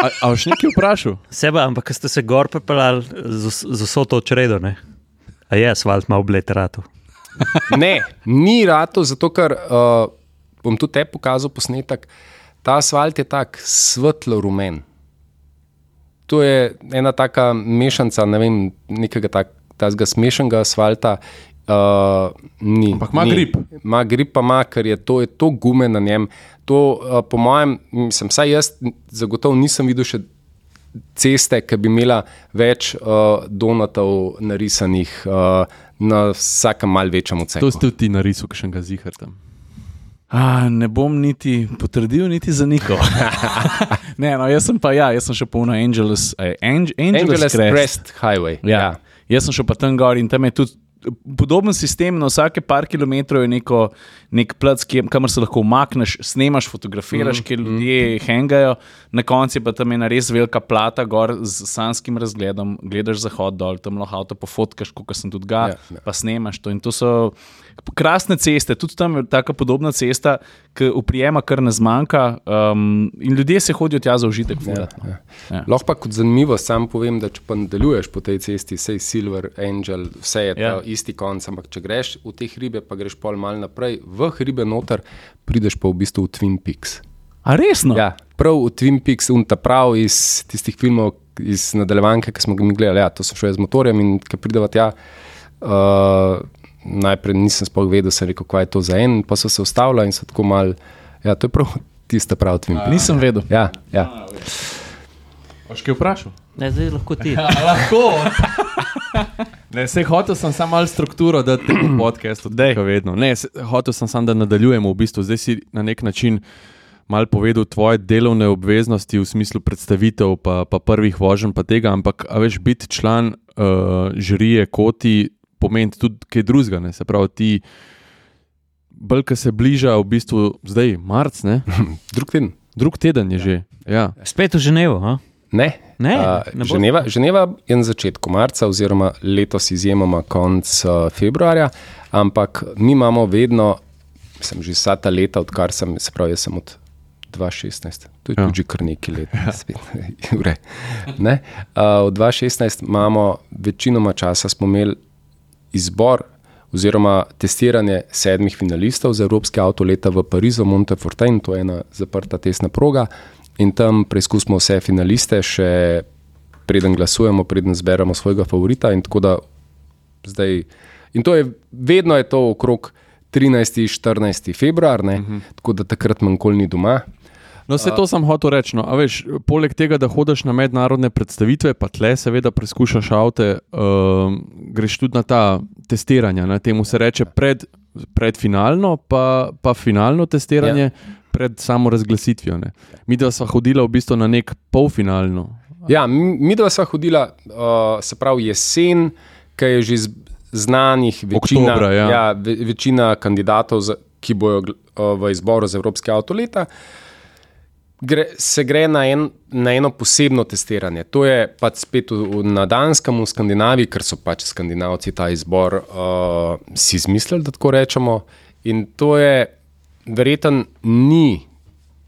A, a boš nekaj vprašal? seba, ampak ko ste se gor pepeljali z, z vso to čredo, ne? A je asfalt malo bleterato. Ne, ni rato, zato ker uh, bom tudi te pokazal posnetek. Ta asfalt je tak svetlo rumen. To je ena taka mešanca, ne vem, nekega tak, takega smešnega asfalta. Uh, ni, Ampak ima grip. Ima grip, pa ima, ker je to, je to gume na njem. To, uh, po mojem, mislim, vsaj jaz zagotovo nisem videl še ceste, ki bi imela več uh, donatov narisanih uh, na vsakem malce večjem To odseku. si tudi ti narisal, še enega zihar tam. A, ne bom niti potrdil, niti zanikal. *laughs* ne, no, jaz sem pa, ja, jaz sem še polno Angelus, eh, Ange, Angelus, Angeles Crest. Crest Highway. Ja. Jaz sem šel pa tam gor in tam je tudi podoben sistem. Na vsake par kilometrov je neko, nek plac, kamor se lahko umakneš, snemaš, fotografiraš, mm, kjer ljudje mm. hengajo, na koncu je pa tam ena res velika plata, gor z sanskim razgledom, gledaš zahod dol, tam lahko avto pofotkaš, kot sem tudi ga, Ja, ja, ja. ja. pa snemaš to. In to so krasne ceste, tudi tam je tako podobna cesta, ki uprijema kar ne zmanjka. Um, in ljudje se hodijo tja za užitek. Ja, ja. Ja. Lahko pa kot zanimivo sam povem, da če pa nadaljuješ po tej cesti, sej Silver Angel, vse je Ja. ja. isti konc, ampak če greš v te hribe, pa greš pol mal naprej, v hribe noter, prideš pa v bistvu v Twin Peaks. A resno? Ja, prav v Twin Peaks, unta prav iz tistih filmov, iz nadaljevanke, ki smo ga mi gledali. Ja, to sem šel z motorjem in ki prideva tja. Uh, najprej nisem sploh vedel, sem rekel, kaj je to za en, pa so se ustavila in so tako mal. Ja, to je prav *laughs* tista prav Twin Peaks. Nisem vedel. Ja, ja. Boš kaj vprašal? Ne, zdaj lahko ti. *laughs* Lahko. *laughs* Ne, se hotel sem samo malo strukturo, da te *clears throat* podcastu tako vedno. Ne, se, hotel sem samo, da nadaljujemo v bistvu. Zdaj si na nek način mal povedal tvoje delovne obveznosti v smislu predstavitev, pa, pa prvih voženj, pa tega, ampak a veš, biti član uh, žirije koti pomeni tudi kaj drugega. ne. Se pravi, ti bolj, ko se bliža v bistvu zdaj marc, ne? *laughs* Drug teden. drug teden je že. Ja. Spet v Ženevo. A? Ne. Ne, Uh, ne Ženeva, Ženeva je na začetku marca, oziroma letos izjemoma konc uh, februarja, ampak mi imamo vedno, sem že vsa ta leta, odkar sem, se pravi, sem od 2016, to je Ja. ja. tudi kar nekaj let, spet, *laughs* ure. Ne? Uh, od 2016 imamo večinoma časa, smo imeli izbor oziroma testiranje sedmih finalistov za Evropske avto leta v Parizu, Montefortin, to je ena zaprta tesna proga. In tam preizkusimo vse finaliste, še preden glasujemo, preden zberemo svojega favorita. In, tako da zdaj, in to je vedno je to okrog 13. 14. februar, uh -huh. tako da takrat manj kol ni doma. No, vse to sem hotel reči. No. A Veš, poleg tega, da hodiš na mednarodne predstavitve, pa tle, seveda, preizkušaš avte, uh, greš tudi na ta testiranja. Na temu se reče pred, predfinalno, pa, pa finalno testiranje, ja. pred samo razglasitvijo. Ne. Mi dva sva hodila v bistvu na nek polfinalno. Ja, mi dva sva hodila, uh, se pravi jesen, ki je že znanih, večina, Oktobra, ja. Ja, ve, večina kandidatov, za, ki bojo uh, v izboru za Evropske avto leta. Gre, se gre na, en, na eno posebno testiranje. To je pač spet v, na Danskem, v Skandinaviji, ker so pač Skandinavci ta izbor uh, si izmislili, da tako rečemo. In to je verjetno ni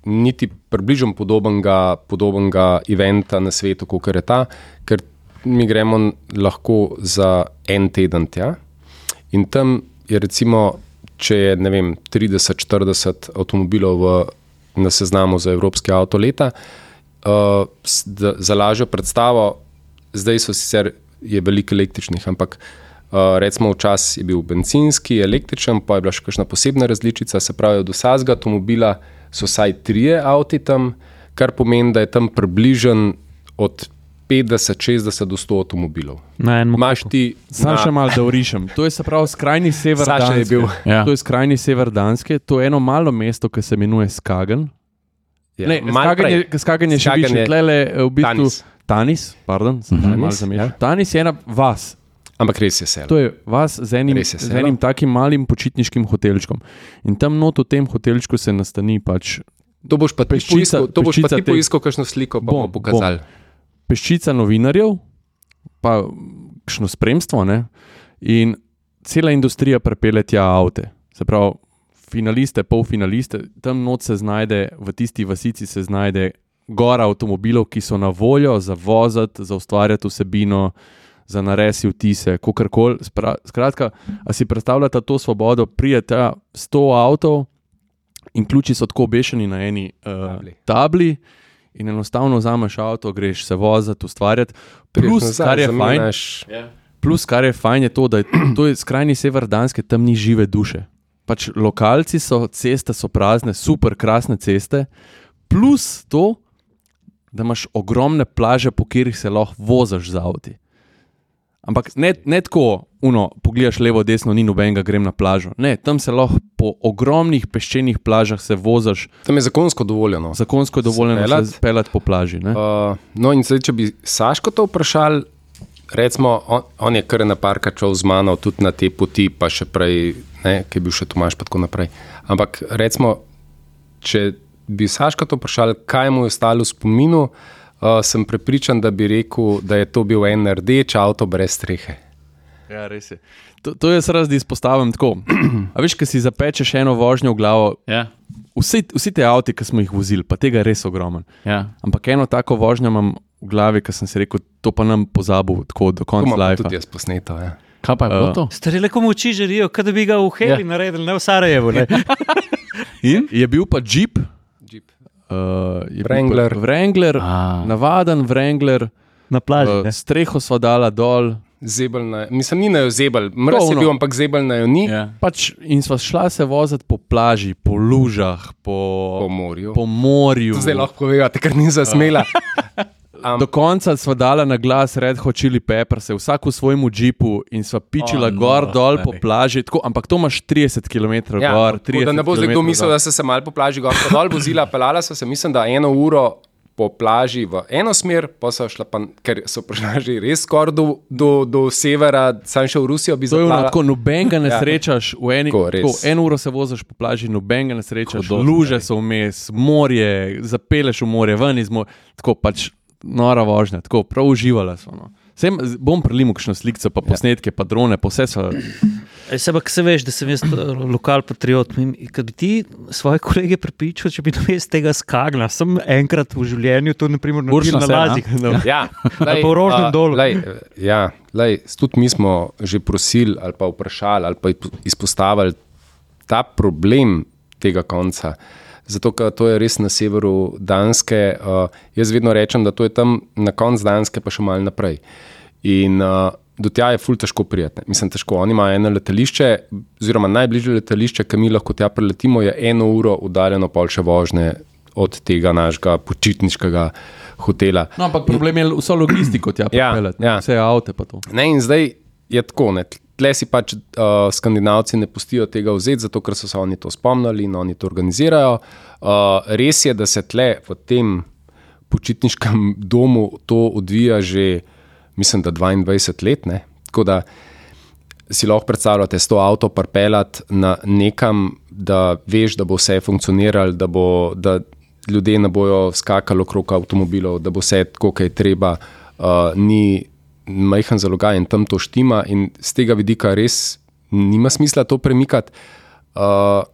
niti približno podobnega, podobnega eventa na svetu, kot je ta, ker mi gremo lahko za en teden tja. In tam je recimo, če je vem, 30-40 avtomobilov v, na seznamu za Evropski avto leta, uh, za lažjo predstavo, zdaj so sicer veliko električnih, ampak uh, recimo včasih je bil benzinski, električen, pa je bila še kakšna posebna različica, se pravi, od vsakega avtomobila so vsaj trije avti tam, kar pomeni, da je tam približen od 50, 60 do 100 avtomobilov. Máš ti. Sam še malo da urišem. To je se pravi skrajni sever Saša je Danske. bil. Ja. To je skrajni sever Danske, to je eno malo mesto, ki se imenuje Skagen. Ja, Ne, Skagen je, Skagen je še Skagen više, je tlele v bistvu. Tanis. Tanis, pardon, sem se malo Tanis, zamešal. ja. Tanis je ena vas. Ampak res je sel. To je vas z enim, je z selo. enim takim malim počitniškim hotelčkom. In tam not v tem hotelčku se nastani pač To boš pa ti poiskal, to boš pa ti poiskal, kakšno sliko pa Bom, bomo pokazali. Peščica novinarjev, pa kakšno spremstvo. Ne? In cela industrija prepele tja avte. Se pravi, finaliste, polfinaliste, tam noč se znajde, v tisti vasici se znajde gora avtomobilov, ki so na voljo za voziti, za ustvarjati vsebino, za naresi vtise, kakorkoli. Spra- Skratka, a si predstavljate to svobodo, prijete 100 avtov in ključi so tako obešeni na eni uh, Tabli. tabli. In enostavno vzameš avto, greš se voziti, ustvarjati. Plus, nazaj, kar je fajn, zamenjaš- Plus, kar je fajn, je to, da je *clears throat* to je skrajni sever Danske, tam ni žive duše. Pač lokalci so, ceste so prazne, super, krasne ceste. Plus to, da imaš ogromne plaže, po katerih se lahko voziš z avti. Ampak ne, ne tako, uno, pogledaš levo, desno, ni nobenega, grem na plažo. Ne, tam se lahko po ogromnih peščenih plažah se voziš, Tam je zakonsko dovoljeno. zakonsko je dovoljeno peljati? se peljati po plaži. ne. Uh, no, in zdaj, če bi Saško to vprašal, recimo, on, on je kar na parka šel z mano, tudi na te poti, pa še prej, ne, ki je bil še Tomaš, pa tako naprej. Ampak recimo, če bi Saško to vprašal, kaj mu je ostalo v spominu, uh, sem prepričan, da bi rekel, da je to bil en rdeč avto brez strehe. Ja, res je. To, to jaz raz izpostavim tako. A veš, ki si zapečeš eno vožnjo v glavo, Ja. vsi, vsi te avti, ki smo jih vozili, pa tega je res ogromen. Ja. Ampak eno tako vožnjo imam v glavi, ki sem si rekel, to pa nam pozabil tako do To konca imam pa life. tudi jaz posneto. Ja. Kaj pa je bilo Uh, to? Stari le komu oči žarijo, kot da bi ga v Heli Ja. naredili, ne v Sarajevu. Ne? In? Je bil pa Jeep. Uh, Wrangler. Wrangler, A. navaden Wrangler, Na plaži. uh, ne. streho sva dala dol. Zebel na, mislim, ni na jo zebel, mraz je bil, ampak zebel na jo ni. Ja. Pač, in sva šla se voziti po plaži, po lužah, po, Po morju. po morju. Zdaj lahko povejate, ker ni zasmela. *laughs* Do konca sva dala na glas Red Hot Chili Peppers, vsak v svojem džipu in sva pičila O, oh, gor, no, dol po plaži. Tako, ampak to imaš 30 km Ja, gor, tako 30 da ne bo zdaj kdo mislil, da se malo po plaži gor pa dol vozila, pelala so se, mislim, da eno uro po plaži v eno smer, pa so šla, pa, ker so prišla že res skoraj do, do, do severa, sam še v Rusijo bi To je ono, zaplala. tako, nobenega ne Ja. srečaš, v eni, Tako, tako, eno uro se voziš po plaži, nobenega ne srečaš, Hudo, luže so vmes, morje, zapeleš v morje, ven iz morja, tako pač nora vožnja, tako prav uživala smo. No. Sem, bom prelimo kakšno sliko, pa posnetke, pa drone, pa vse so. *clears throat* Se pa, se veš, da sem jaz eh, lokal patriot. In Kad bi ti svoje kolege prepričal, če bi namesto tega skagna, sem enkrat v življenju to naprimer naredil na lazih. No. Ja, Ali pa v Rožnem dolu. Lej, ja, lej, tudi mi smo že prosili ali pa vprašali ali pa izpostavili ta problem tega konca. Zato, ker to je res na severu Danske. Uh, jaz vedno rečem, da to je tam na koncu Danske, pa še malo naprej. In uh, do tja je ful težko prijeti. Mislim, težko. Oni imajo eno letališče, oziroma najbližje letališče, ki mi lahko tja preletimo, je eno uro uddaljeno pol še vožnje od tega našega počitniškega hotela. No, ampak problem je vso logistiko tja Ja, pripeljati, ja. ne, vse avte pa to. Ne, in zdaj je tako. Ne. Tle si pač uh, skandinavci ne pustijo tega vzeti, zato ker so se oni to spomnili in oni to organizirajo. Uh, res je, da se tle v tem počitniškem *laughs* domu to odvija že, mislim, da 22 let. Ne. Tako da si lahko predstavljate, s to avto parpelat na nekam, da veš, da bo vse funkcioniralo, da, bo, da ljudje ne bojo skakali okrog avtomobilov, da bo vse tako, kot je treba, uh, ni majhen zalogaj in tam to štima. In z tega vidika res nima smisla to premikati. Uh,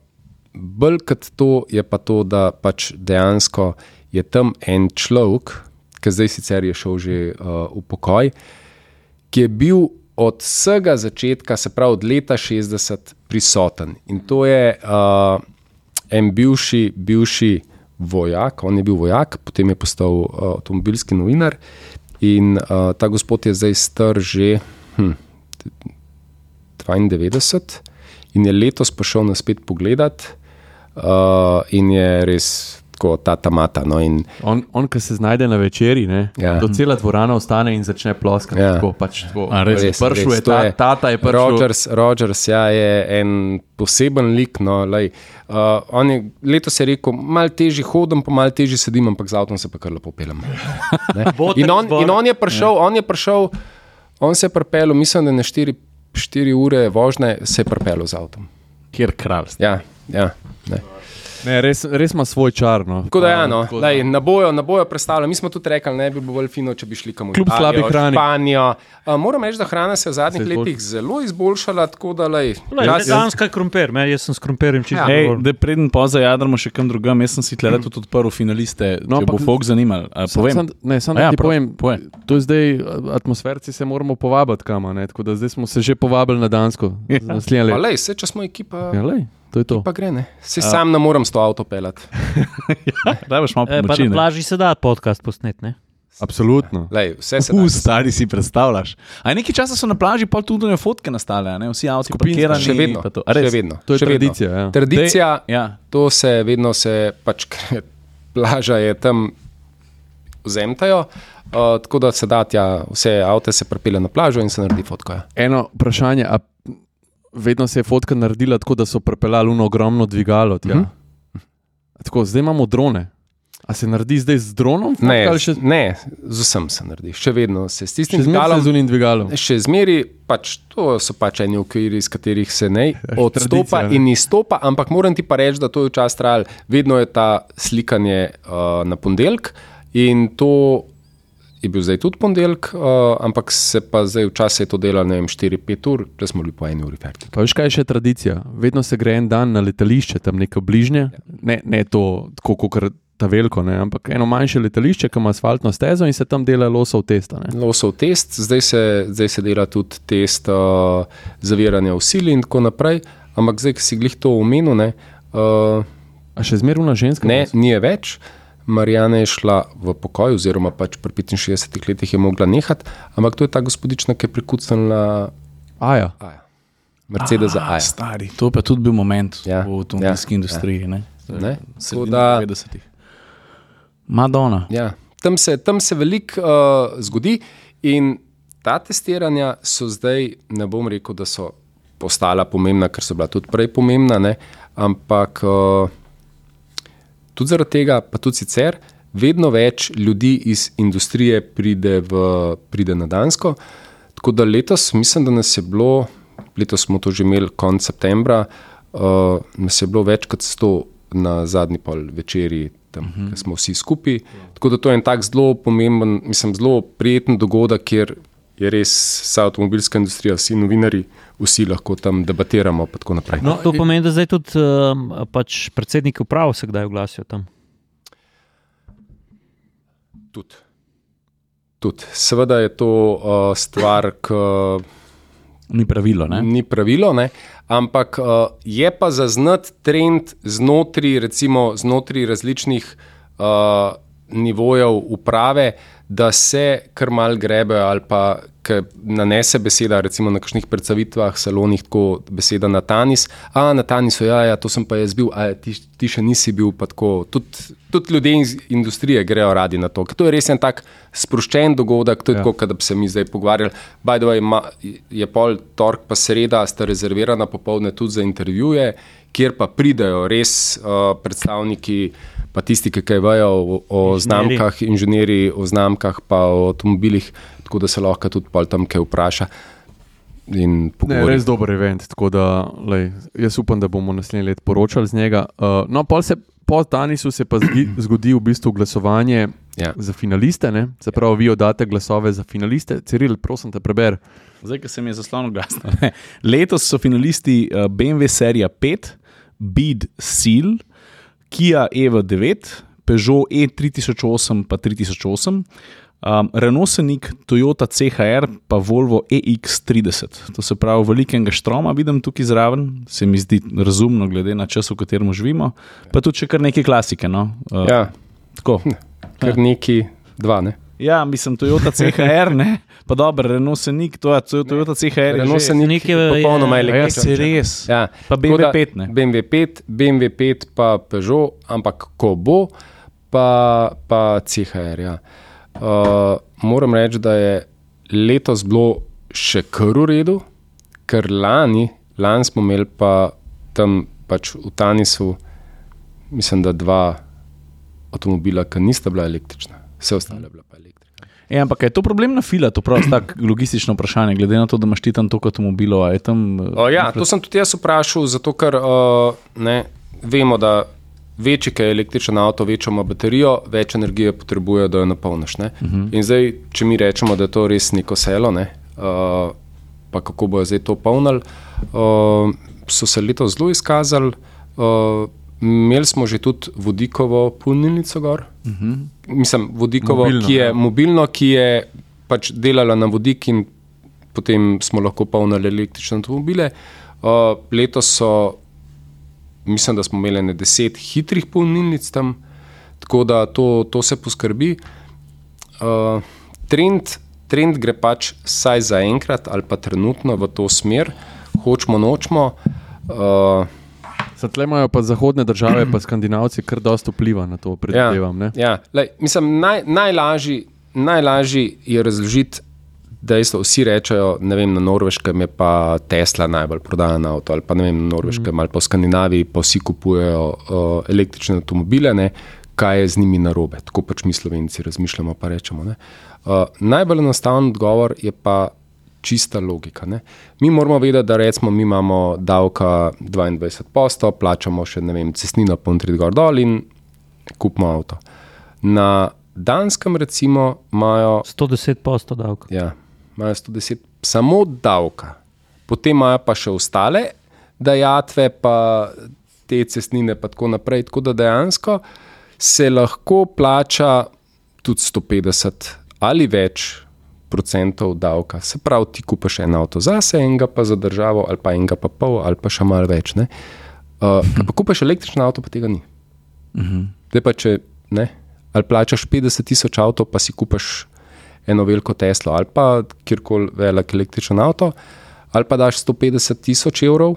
bolj kot to je pa to, da pač dejansko je tam en človek, ki zdaj sicer je šel že uh, v pokoj, ki je bil od vsega začetka, se pravi od leta 60, prisoten. In to je uh, en bivši, bivši vojak, on je bil vojak, potem je postal uh, avtomobilski novinar. In uh, ta gospod je zdaj star že hm, 92 in je letos prišel na spet pogledat, uh, in je res tako ta tamata. No, in, On, on ki se znajde na večerji, ne, Ja. do cela dvorana ostane in začne ploskati. Ja. Tako, pač, tako. A, res? Prišel je to ta, tata, je prišel. Rogers, Rogers ja, je en poseben lik. No, lej, uh, on je letos je rekel, malo težje hodim, pa malo težje sedim, ampak z avtom se pa kar lepo pelem. *laughs* In, on, in on je prišel, on je prišel, on se je pripeljal, mislim, da na 4, 4 ure vožnje se je pripeljal z avtom. Kjer kralj. Ja, ja, ne. Ne, res, res ima svoj čar. No. Tako da, ja, no, Tako da- lej, na bojo, na bojo predstavljam. Mi smo tudi rekli, ne bi bilo bolj fino, če bi šli kam v Kljub slabi hrani. Španijo. Uh, moram reči, da hrana se je v zadnjih Se letih zelo izboljšala, tako da lej, Lej, čas- Danska je krompir, me, jaz sem s krompirjem čisto Ja. Ej, da preden pa zajadramo še kam drugam, jaz sem si tle tudi odprl finaliste, No, če bo ampak- folk zanimal. A, Sam, Povem. sam, ne, samo A ja, prav, povem, povej. to je zdaj atmosferci, se moramo povabiti kam. a Ne, tako da zdaj smo se že povabili na Dansko. *laughs* Ja. Pa lej, se, če smo ekipa, Ja, lej, to je to. pa gre ne. Se sam ne morem s to avto pelati. *laughs* Da, boš malo E, pa pomoči. na ne. plaži se da podcast posnet, ne? Absolutno. Lej, vse se da. *laughs* U, stari si predstavljaš. A nekaj časa so na plaži pa tudi ne fotke nastale, a ne? vsi Skupinske. parkirani. Še vedno. pa to. A res? Še vedno. To je še vedno. tradicija. Ja. Tradicija, Ja. to se vedno se pač, *laughs* plaža je tam vzemtajo. Uh, tako da se da tja, vse avto se pripelje na plažo in se naredi fotka. Ja. Eno vprašanje. A vedno se je fotka naredila tako, da so prepeljali uno ogromno dvigalo. Tja. Mhm. Tako, zdaj imamo drone. A se naredi zdaj z dronom? fotka Ne, še, ne, z vsem se naredi, še vedno se s tistim dvigalom. z unim dvigalom? Še zmeri, pač to so pač eni okviri, iz katerih se ne *laughs* odstopa tradicija, ne. in izstopa, ampak moram ti pa reči, da to je včasih trajalo. Vedno je ta slikanje uh, na ponedeljek in to je bil zdaj tudi ponedeljek, uh, ampak se pa zdaj včasih je to delalo, ne vem, 4-5 ur, da smo bili po eni uri fertik. Pa veš, kaj je še tradicija? Vedno se gre en dan na letališče, tam neko bližnje, ne, ne to, tako kot ta veliko, ne, ampak eno manjše letališče, ki ima asfaltno stezo in se tam dela losov testa. Ne. Losov test, zdaj se, zdaj se dela tudi test uh, zaviranja v sili in tako naprej, ampak zdaj, ki si glih to omenil, ne, uh, A še zmeraj una ženska? Ne, ni več. Marijana je šla v pokoj, oziroma pač pri 65 letih je mogla nehati, ampak to je ta gospodična, ki je prikucnila Aja. Aja. Mercedes za A, Aja. stari. To pa je tudi bil moment Ja, v avtomobilski ja, industriji. Ja. Ne? Ne? Da- 90-ih. Madonna. Ja. Tam se, tam se veliko uh, zgodi in ta testiranja so zdaj, ne bom rekel, da so postala pomembna, ker so bila tudi prej pomembna, ne? ampak uh, tudi zaradi tega, pa tudi sicer, vedno več ljudi iz industrije pride, v, pride na Dansko. Tako da letos, mislim, da nas je bilo, letos smo to že imeli konec septembra, uh, nas je bilo več kot 100 na zadnji pol večerji, tam uh -huh. smo vsi skupaj. Tako da to je en tak zelo pomemben, mislim, zelo prijeten dogodek, kjer je res vsa avtomobilska industrija, vsi novinari, vsi lahko tam debatiramo. pa tako naprej. No, To pomeni, da zdaj tudi um, pač predsedniki uprav se kdaj oglasijo tam. Tudi. Tud. Seveda je to uh, stvar, ki Ni pravilo. Ne? ni pravilo, ne? ampak uh, je pa zaznati trend znotraj, recimo, znotraj različnih uh, nivojev uprave, da se kar mal grebe ali pa nanese beseda, recimo na kakšnih predstavitvah, salonih, tako beseda na tanis. A na tanisu, ja, ja, to sem pa jaz bil, a ti, ti še nisi bil. pa tako. Tudi, tudi ljudje iz industrije grejo radi na to. ker To je res en tak sproščen dogodek, to je Ja. tako, kot da bi se mi zdaj pogovarjali. By the way, ma, je pol torek pa sreda, sta rezervirana popovdne tudi za intervjuje, kjer pa pridejo res uh, predstavniki, pa tisti, ki kaj vejo o, o Inženirji. znamkah, inženirji, o znamkah, pa o avtomobilih, tako da se lahko tudi pol tam kaj vpraša. In Ne, res dober event. Tako da, lej, jaz upam, da bomo naslednje leto poročali z njega. Uh, no, pol se, po Danisu se pa zgi, *clears throat* zgodi v bistvu glasovanje Ja. za finaliste. Ne? Se pravi, vi oddate glasove za finaliste. Ciril, prosim te, preber. Zdaj, ki se mi je zaslonil glasno. *laughs* ne. Letos so finalisti uh, BMW serija 5, Beat Seal, Kia EV9, Peugeot E E3008 pa 3008. Um, Renault Scenic, Toyota CHR, pa Volvo EX30. To se pravi, velikega štroma vidim tukaj zraven, se mi zdi razumno, glede na čas, v katerem živimo. Pa tudi kar nekaj klasike. No? Uh, Ja, tako. kar neki dva. Ne? Ja, mislim, Toyota CHR, ne? Pa dobro, Renault Scenic, to je Toyota CHR. je Renault se nekaj je- popolnoma je- Ja, se res. Ja. Pa BMW da 5, ne? BMW 5, BMW 5, pa Peugeot, ampak ko bo, pa, pa CHR. Ja. Uh, moram reči, da je letos bilo še kar v redu, ker lani, lani smo imeli pa tam pač v Tanisu, mislim, da dva avtomobila, ki nista bila električna, vse ostale bila pa električna. E, ampak je to problem na fila, to prav tako logistično vprašanje, glede na to, da imaš ti tam toliko avtomobilov, tam. eh, O, ja, to sem tudi jaz vprašal, zato ker uh, ne, vemo, da večji je električen avto, večjo ima baterijo, več energije potrebuje, da jo napolniš. Uh -huh. In zdaj, če mi rečemo, da je to res neko selo, ne, uh, pa kako bojo zdaj to polnili, uh, so se letos zelo izkazali. Uh, imeli smo že tudi vodikovo polnilnico gor. Uh -huh. Mislim, vodikovo, Mobilno, ki je ja. mobilno, ki je pač delala na vodik in potem smo lahko polnili električne avtomobile. Uh, letos so, mislim, da smo imeli ne deset hitrih polnilnic tam, tako da to, to se poskrbi. Uh, trend, trend gre pač vsaj za enkrat ali pa trenutno v to smer, hočemo, nočemo. Uh, Zatle imajo pa zahodne države, pa skandinavci, kar dosta vpliva na to, predvidevam. ne? Ja, lej, mislim, naj, najlažji, najlažji je razložiti dejstvo. Vsi rečejo, ne vem, na Norveškem je pa Tesla najbolj prodajen avto, ali pa ne vem, na Norveškem mm. ali pa v Skandinaviji, pa vsi kupujejo uh, električne avtomobile, ne, kaj je z njimi narobe. Tako pač mi Slovenci razmišljamo, pa rečemo. ne. Uh, najbolj enostaven odgovor je pa čista logika. Ne. Mi moramo vedeti, da recimo mi imamo davka 22 posto, plačamo še ne vem, cestnino pontrit gor dol in kupimo avto. Na Danskem recimo imajo 110 posto davka. ja, imajo 110 samo davka, potem imajo pa še ostale dajatve, pa te cestnine, pa tako naprej. Tako da dejansko se lahko plača tudi 150 ali več procentov davka. Se pravi, ti kupiš en avto zase, enega pa za državo, ali pa enega pa pol, ali pa še malo več. ne. Uh, pa kupiš električno avto, pa tega ni. Zdaj pa če ne, ali plačaš 50 tisoč avto, pa si kupiš eno veliko Teslo ali pa kjerkoli velik električen avto, ali pa daš 150 tisoč evrov,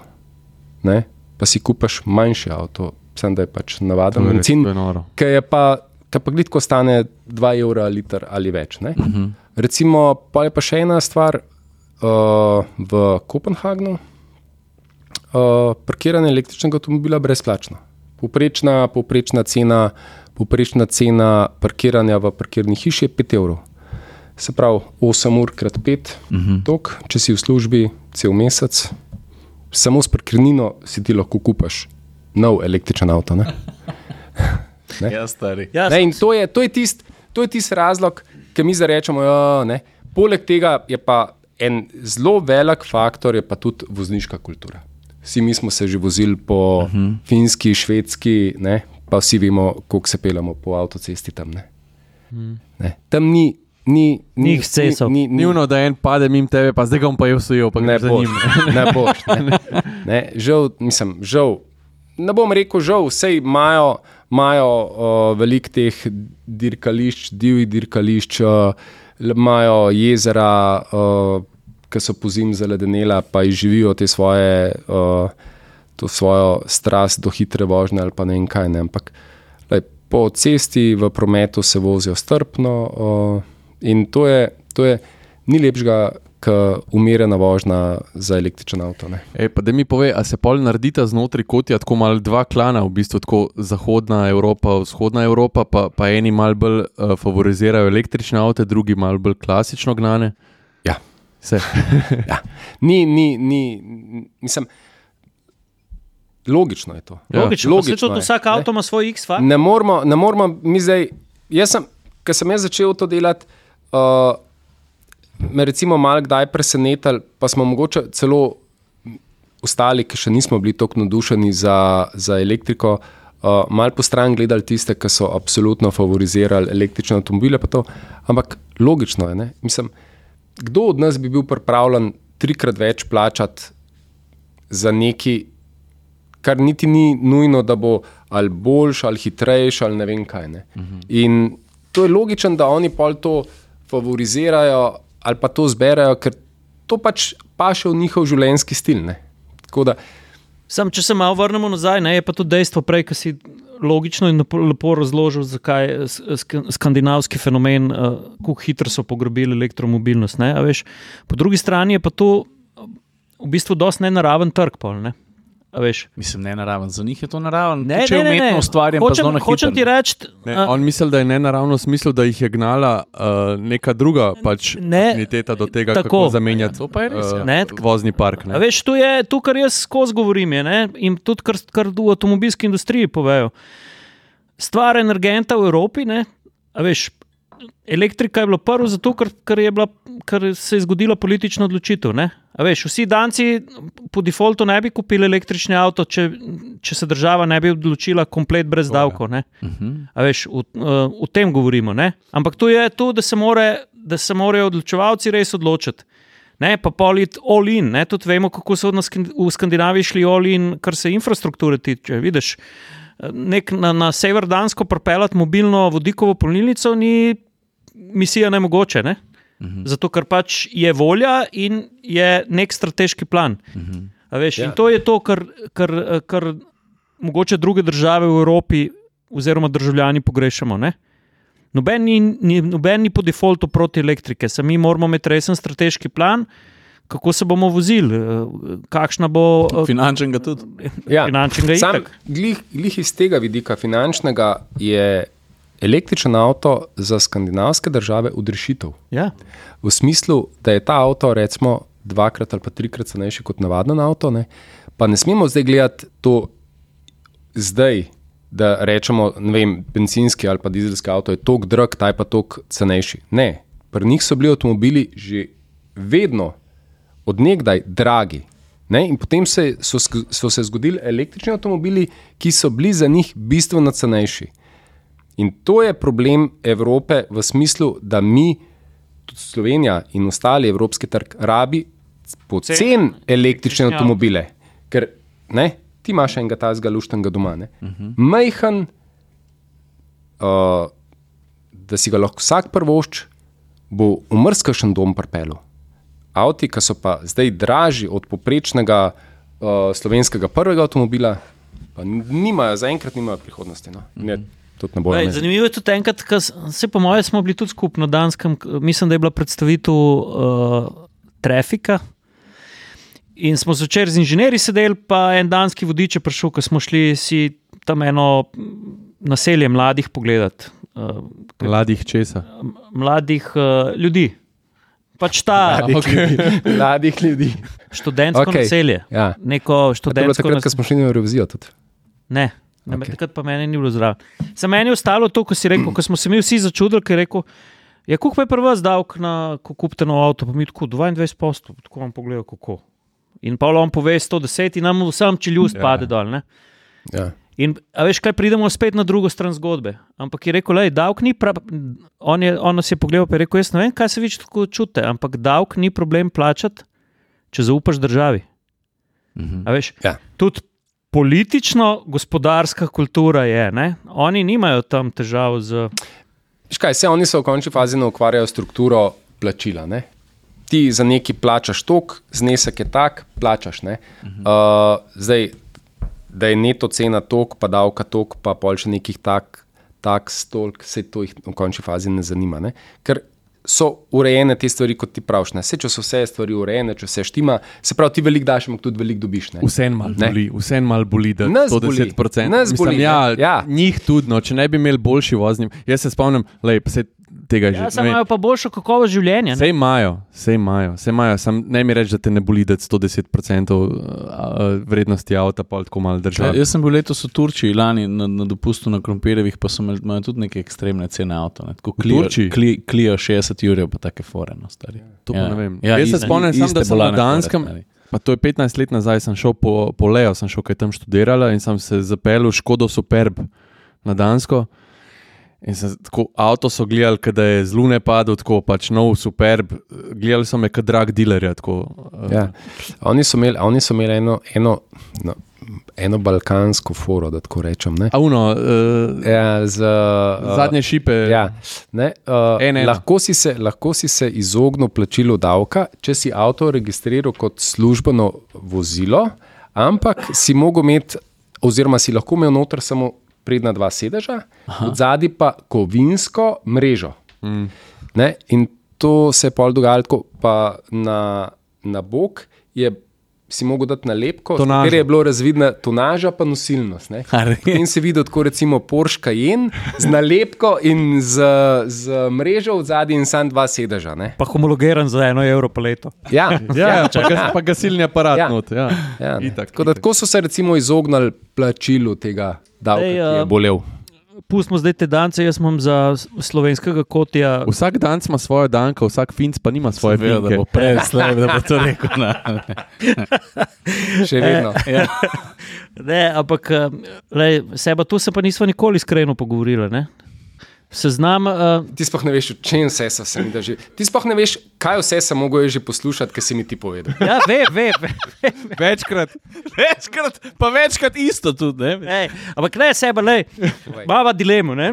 ne, pa si kupiš manjši avto, sem da je pač navaden To je to noro. ki je pa, ki pa glitko stane 2 evra liter ali več. Uh -huh. Recimo, pa je pa še ena stvar uh, v Kopenhagnu. Uh, parkiranje električnega avtomobila je brezplačno. Poprečna, poprečna, cena, poprečna cena parkiranja v parkirni hiši je 5 evrov. Se pravi, 8 ur krat 5, uh -huh. tok, če si v službi cel mesec, samo s parkirnino si ti lahko kupaš nov električen avto. *laughs* Ne? Ja, stari. Ja, Ne, in to je, to je tisti tist razlog, ki mi zdaj rečemo. Jo, ne. Poleg tega je pa en zelo velik faktor, je pa tudi vozniška kultura. Vsi mi smo se že vozili po uh -huh. finski, švedski, ne, pa vsi vemo, koliko se pelamo po avtocesti tam. Ne. Ne. Tam ni. Ni, Ni. Ni, ni, Ni ono, da en pade mimo tebe, pa zdaj ga bom pa jaz ujel, pa ne boš. *laughs* Ne boš. Ne. *laughs* Ne, žal, mislim, žal. Ne bom rekel, žal, vse imajo, imajo uh, veliko teh dirkališč, divjih dirkališč, uh, imajo jezera, uh, ki so po zim zaledenela, pa izživijo te svoje, uh, to svojo strast do hitre vožnje ali pa ne vem kaj. Ne. Ampak lej, po cesti v prometu se vozijo strpno uh, in to je, to je ni lepšega. Umirjena vožnja za električen avto. Ne. Ej, pa da mi pove, a se pol naredita znotraj kotja tako malo dva klana, v bistvu tako zahodna Evropa, vzhodna Evropa, pa, pa eni malo bolj uh, favorizirajo električne avte, drugi malo bolj klasično gnane. Ja. Se. *laughs* Ja. Ni, ni, ni, mislim, logično je to. Ja. Logično, logično logično tudi vsak avto ima svoj X-faktor. Ne moramo, ne moramo mi zdaj. Jaz sem, ko sem jaz začel to delati, uh, me recimo malo kdaj presenetili, pa smo mogoče celo ostali, ki še nismo bili tako navdušeni za, za elektriko, uh, malo po stran gledali tiste, ki so absolutno favorizirali električne avtomobile. pa to. Ampak logično je. ne. Mislim, kdo od nas bi bil pripravljen trikrat več plačati za nekaj, kar niti ni nujno, da bo ali boljši, ali hitrejši, ali ne vem kaj. Ne. In to je logično, da oni pol to favorizirajo ali pa to zberajo, ker to pač paše v njihov življenjski stil. Da, Sam, če se malo vrnemo nazaj, ne, je pa to dejstvo, prej, ki si logično in lepo, razložil, zakaj je skandinavski fenomen, uh, kako hitro so pograbili elektromobilnost. Ne, veš. Po drugi strani je pa to uh, v bistvu dosti nenaraven trg. Pol, ne. A veš. Mislim, ne naraven, za njih je to naraven. Ne, če ne, ne, ne. umetno ustvarjam, pa hočem, zelo na hočem ti reči, Ne, on misli, da je ne naravno smisel, da jih je gnala uh, neka druga pač Ne, entiteta do tega, tako. kako zamenjati Ja, pa je res, uh, Ne, vozni park. A Ne? veš, to je to, kar jaz skozi govorim. Je, ne, in tudi, kar, kar v avtomobilski industriji povejo. Stvar energenta v Evropi, ne, a veš, elektrika je bila prva zato, ker, ker, je bila, ker se je zgodila politična odločitev. Ne. A veš, vsi danci po defaultu ne bi kupili električni avto, če, če se država ne bi odločila komplet brez davkov. ne. A veš, v, uh, v tem govorimo. Ne? Ampak to je to, da se, more, da se morajo odločevalci res odločiti. Ne, pa polit all in. Ne? Tudi vemo, kako so na Skin- v Skandinaviji šli all in, kar se infrastrukture tiče. Vidiš, nek na, na sever Dansko propeljati mobilno vodikovo polnilnico ni misija nemogoče. Ne? Zato, ker pač je volja in je nek strateški plan. A Veš, ja. In to je to, kar, kar, kar mogoče druge države v Evropi, oziroma državljani, pogrešamo. Ne? Noben ni, ni, noben ni po defaultu proti elektrike, samo mi moramo imeti resen strateški plan, kako se bomo vozili, eh, kakšna bo eh, Finančnega tudi. ja, finančnega sam, glih, glih iz tega vidika finančnega je električen avto za skandinavske države odrešitev. Ja. V smislu, da je ta avto recimo dvakrat ali pa trikrat cenejši kot navaden avto, ne? pa ne smemo zdaj gledati to zdaj, da rečemo, ne vem, benzinski ali pa dizelski avto je tako drag, taj pa tako cenejši. Ne, pri njih so bili avtomobili že vedno, odnegdaj dragi. Ne? In potem se, so, so se zgodili električni avtomobili, ki so bili za njih bistveno cenejši. In to je problem Evrope v smislu, da mi, tudi Slovenija in ostali evropski trg, rabi pocen električne avtomobile. Ker ne, ti imaš enega tazga luštnega doma. Uh -huh. Majhen, uh, da si ga lahko vsak prvošč, bo umrskašen dom pripeljal. Avti, ki so pa zdaj dražji od poprečnega uh, slovenskega prvega avtomobila, pa nimajo, zaenkrat nimajo prihodnosti. No. Ne, tudi ne bojo. Ne. zanimivo je tudi enkrat, se po mojem smo bili tudi skupno na Danskem, mislim, da je bila predstavitev uh, trafika. In smo zvečer z inženirji sedeli, pa en danski vodič je prišel, ko smo šli si tam eno mm, naselje mladih pogledati. Uh, Mladih česa. mladih uh, ljudi. Pač ta Mladih ljudi. *laughs* Mladih ljudi. študentsko okay. naselje. ja. Neko To je bilo študentsko takrat, ko naselje. smo šli na Eurovizijo. Tudi. Ne. Okay. takrat pa meni ni bilo zraven. Za meni je ostalo to, ko si rekel, ko smo se mi vsi začudili, ker je rekel. Ja, kako pa je prvi davek na kupite nov avto, pa mi tako 22 postov, tako vam pogledajo, kako. In pa on pove 110 in nam vsem čeljust Ja. ja. pade dol. Ne? Ja. In a veš, kaj pridemo spet na drugo stran zgodbe. Ampak je rekel, da davek ni prav. On, je, on nas je pogledal in rekel: Jaz ne vem, kaj se vi tako čutite, ampak davek ni problem plačati, če zaupaš državi. Mhm. A veš, Ja. Tudi politično-gospodarska kultura je. Ne? Oni nimajo tam težav z. Veš Kaj, vse oni se v končni fazi ne ukvarjajo s strukturo plačila. Ne? Ti za neki plačaš tok, znesek je tak, plačaš. Uh -huh. uh, zdaj, da je neto cena tok, pa davka tok, pa pol še nekih tak, tak stolk, vse to jih v končni fazi ne zanima. Ne? Ker so urejene te stvari, kot ti praviš. ne. Saj, če so vse stvari urejene, če vse štima, se pravi, ti veliko daš, ampak tudi veliko dobiš. Ne? Vse en mal Ne. boli, vse en mal boli, da Nas to boli, 10%. nas Mislim, boli, ja, ne. Ja. Njih tudi, no, če ne bi imeli boljši vozni. Jaz se spomnim, lej, se tega že. Ja, samo vem. imajo pa boljšo kakovost življenja. Vse ne. imajo, vse imajo, vse imajo. Sam ne mi reči, da te ne boli, da 110% uh, vrednosti avta pa tako malo Ja, država. jaz sem bil letos v Turčiji, lani na, na dopustu na Krompirjevih, pa so imeli tudi neke ekstremne cene avto. Ne? Tako Clio, Turčiji? Clio, Clio 60 jurjev, pa take fore, no, stari. To pa ne vem. Ja, Jaz se iste- spomnim samo, iste da sem na Danskem- stari. Pa to je 15 let nazaj, sem šel po, po Leo, sem šel kaj tam študirala in sem se zapeljal v Škodo Superb na Dansko. In sem, tako, avto so gledali, da je z Lune padel, tako pač nov Superb. Gledali so me kot drag dealerja. Tako, eh, Ja. Oni so imeli, oni so imeli eno, eno, no, eno balkansko foro, da tako rečem. Ne? A uno, uh, Ja, z, uh, zadnje šipe. Ja, ne, uh, En, ena. lahko, si se, lahko si se izognil plačilu davka, če si avto registriral kot službeno vozilo, ampak si mogel imeti, oziroma si lahko imel noter samo prednja dva sedeža, zadnji pa kovinsko mrežo. Mm. Ne, in to se je pol dogajalo, pa na, na bok je. Si mogel dati nalepko, kjer je bilo razvidna tonaža, pa nosilnost. In se vidi, tako recimo Porsche Cayenne z nalepko in z, z mrežo v zadnji in sam dva sedeža. Ne? Pa homologiran za eno evro po letu. Ja, Ja, *laughs* ja, pa, gas, pa gasilni aparat. Ja. Ja. Not, ja. ja. Itak, tako, da, itak. tako so se recimo izognili plačilu tega davka, Ej, ki je a- bolel. Pustimo zdaj te dance, jaz imam za slovenskega kotja. Vsak dan ima svojo danko, vsak finc pa nima svoje Vedel, da bo prej slej, da bo to rekel. Na. *laughs* Še vedno. Ja. Ne, ampak eh, lej, seba tu se pa nismo nikoli iskreno pogovorili. Ne? Seznam, uh, Ti sploh ne veš, o čem vse so se mi drži. Ti sploh ne veš, kaj vse sem mogel že poslušati, kar si mi ti povedal. ja, ve, ve, ve. Večkrat. Večkrat, pa večkrat isto tudi. Ne? Ej, ampak ne, seba, le, imamo dilemo. Ne?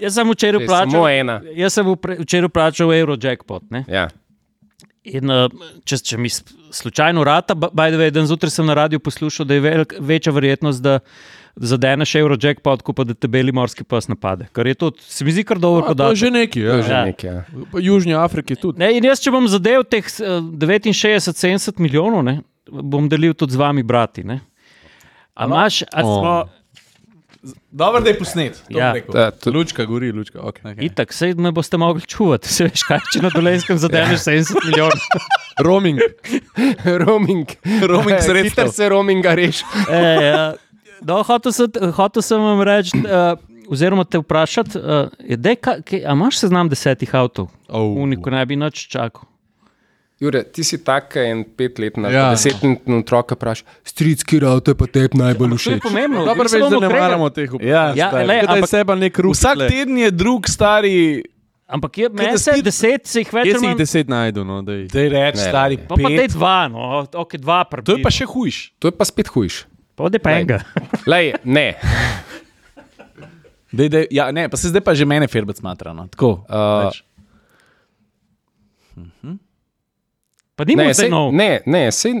Jaz sem včeraj Že plačal. samo ena. Jaz sem včeraj plačal Eurojackpot. Ne? Ja. In uh, če, če mi slučajno rata, baj da vedem, zjutraj sem na radiju poslušal, da je velik, večja verjetnost, da zadeneš Eurojackpot, kot pa da te beli morski pes napade. Kar je to, se mi zdi kar dobro podatek. že neki. Ja. že Ja. nekaj. Ja. V Južni Afriki tudi. Ne, in jaz, če bom zadev teh eh, 69-70 milijonov, ne, bom delil tudi z vami, brati. Ne. A imaš, a smo, Dobro, da je posnet. to Ja. Ta, to, Lučka gori, lučka. Okay. Okay. itak, sej me boste mogli čuvati, *laughs* se veš, kaj če na dolenskem zadeneš *laughs* 70 milijonov. Roaming. *laughs* roaming. Roaming sredstev. Hiter se roaminga reši. E, ja. No, hotel, sem, hotel sem vam reči, uh, oziroma te vprašati, uh, dej, kaj, kaj, a imaš seznam desetih avtov, Oh. uniko ne bi nič čakal. Jure, ti si tak en petletni, Ja. ja. desetletni otrok, vprašaj, stric, kjer avto je pa tebi najbolj To je všeč. pomembno. Se veš, da ne maramo teh vprašanj. Ja, Ja, stari. le, ampak- seba nek rus. Vsak teden je drug stari, Ampak je, meni se deset, se jih več Jaz jih deset najdu. No, daj. da je reč, Ne, stari. Pa pa te pet. dva, no, ok, dva To je pa še hujš. To je pa spet hujš. Pa ode pa enega. Lej, ne. Dej, dej, ja, ne, pa se zdaj pa že mene firbec smatra. No. Tako. Uh, več. Pa ni Ne, sej, nov. ne, ne, sej,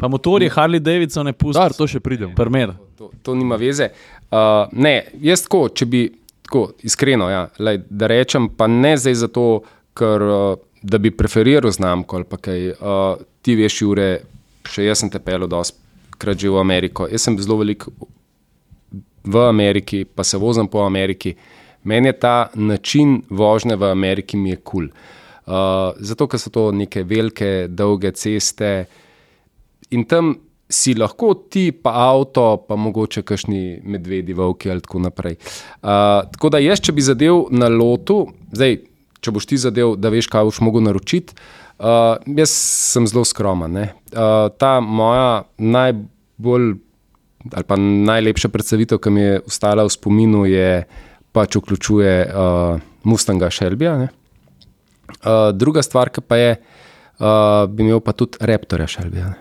Pa motorje Harley Davidson ne pusti. Dar, to še pridem. Primer. to, to nima veze. Uh, ne, jaz tako, če bi tako iskreno, ja, lej, da rečem, pa ne zdaj zato, ker uh, da bi preferiral znamko ali pa kaj. Uh, ti veš, Jure, še jaz sem te pelil dosti krat že v Ameriko. Jaz sem zelo velik v Ameriki, pa se vozim po Ameriki. Meni je ta način vožnje v Ameriki mi je kul. Cool. Uh, zato, ker so to neke velike, dolge ceste in tam si lahko ti, pa avto, pa mogoče kakšni medvedi, volki ali tako naprej. Uh, tako da jaz, če bi zadev na lotu, zdaj, če boš ti zadev, da veš, kaj boš mogel naročiti. Uh, jaz sem zelo skromen. ne. Uh, ta moja najbolj ali pa najlepša predstavitev, ki mi je ostala v spominu, je pač vključuje uh, Mustanga Shelbyja. ne. Uh, druga stvar, ki pa je, uh, bi imel pa tudi Raptorja Shelbyja.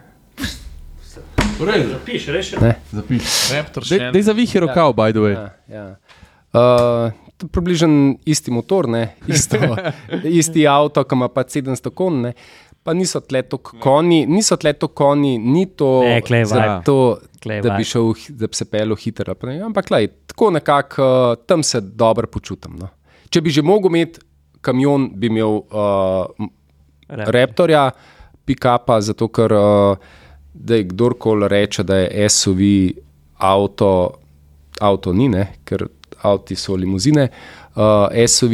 ne. Piš, reši. Ne? Zapiš. Raptor Dej, dej zavihi rokav, by the way. Ja, ja. Uh, približno isti motor, ne? *laughs* isto, *laughs* isti avto, ki ima pa 700 konj. ne. Pa niso tle toliko konji, niso tle toliko konji, ni to Ne, glej, vaj. zato, Glej, da bi, šel, da bi se pelil hitro. Ampak lej, tako nekako uh, tam se dobro počutim. No. Če bi že mogel imeti kamion, bi imel uh, m- Raptorja, pikapa, zato ker uh, da je kdorkoli reče, da je SUV avto, avto ni, ne? ker avti so limuzine. Uh, SUV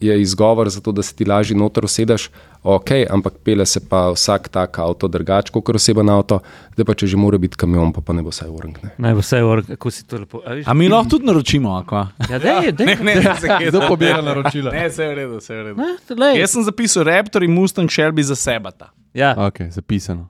je izgovor za to, da se ti lažje noter usedeš, ok, ampak pele se pa vsak tak avto drugače, kot oseben avto, zdaj pa če že mora biti kamion, pa, pa ne bo vsaj urng. Ne? Naj bo vse vrh, kako si to lepo. A, viš? A mi lahko tudi naročimo, ako? Ja, dej, dej. *laughs* Ne, ne, *laughs* ne, se kje Kdo pobira naročila? Ne, vse je v redu, vse je v redu. Ne. Jaz sem zapisal Raptor in Mustang Shelby za sebe. Ja, Ok, zapisano.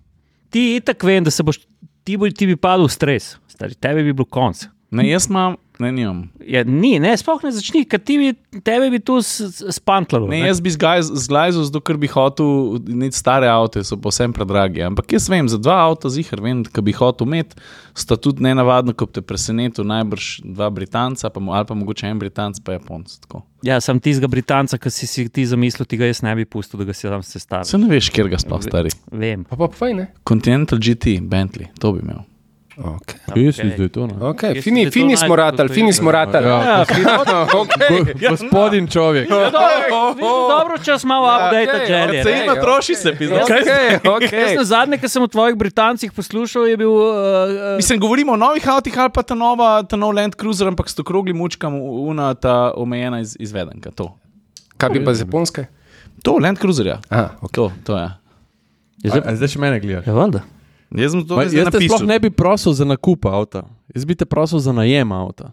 ti itak vem, da se boš, ti, bo, ti bi padel v stres, stari, tebi bi bil konc. Ne, jaz imam, ne, nimam. Ja, ni, ne, sploh ne začni, ker ti bi, tebe bi tu spantlalo. Ne, jaz bi zglajzal, zato ker bi hotel imeti stare avto, so posebno predragi. Ampak jaz vem, za dva avta zihar vem, da bi hotel imeti, sta tudi ne navadno, ko te presenetil najbrž dva Britanca, pa, ali pa mogoče en Britanc, pa Japonc. Tako. Ja, sem tistega Britanca, ki si si ti zamislil, tega jaz ne bi pustil, da ga si tam sestavil. Se ne veš, kjer ga sploh stari. Vem. Pa pa fajn, ne? Continental GT, Bentley, to bi imel. Okay. Kje si zdaj to? ne? Okay. Jaz Fini, fini to smo ratali, fini smo ratali. Ja. *laughs* *laughs* okay. Gospodin človek. Ja, dobro, dobro, če smo malo update, okej, želje. okej. ima troši se, pizda. Okay, Jaz okay. na zadnje, ki sem o tvojih Britancih poslušal, je bil. Uh, Mislim, govorimo o novih avtih ali pa ta nova, ta nov Land Cruiser, ampak s to krogli mučkam, una ta omejena iz, izvedenka. To. Kaj bi pa z japonske? to, Land Cruiserja. Aha, okay. To, to je. je A, a zdaj še mene gledaš? Ja, valjda. Jaz Ma, jaz te sploh ne bi prosil za nakup avta, jaz bi te prosil za najem avta.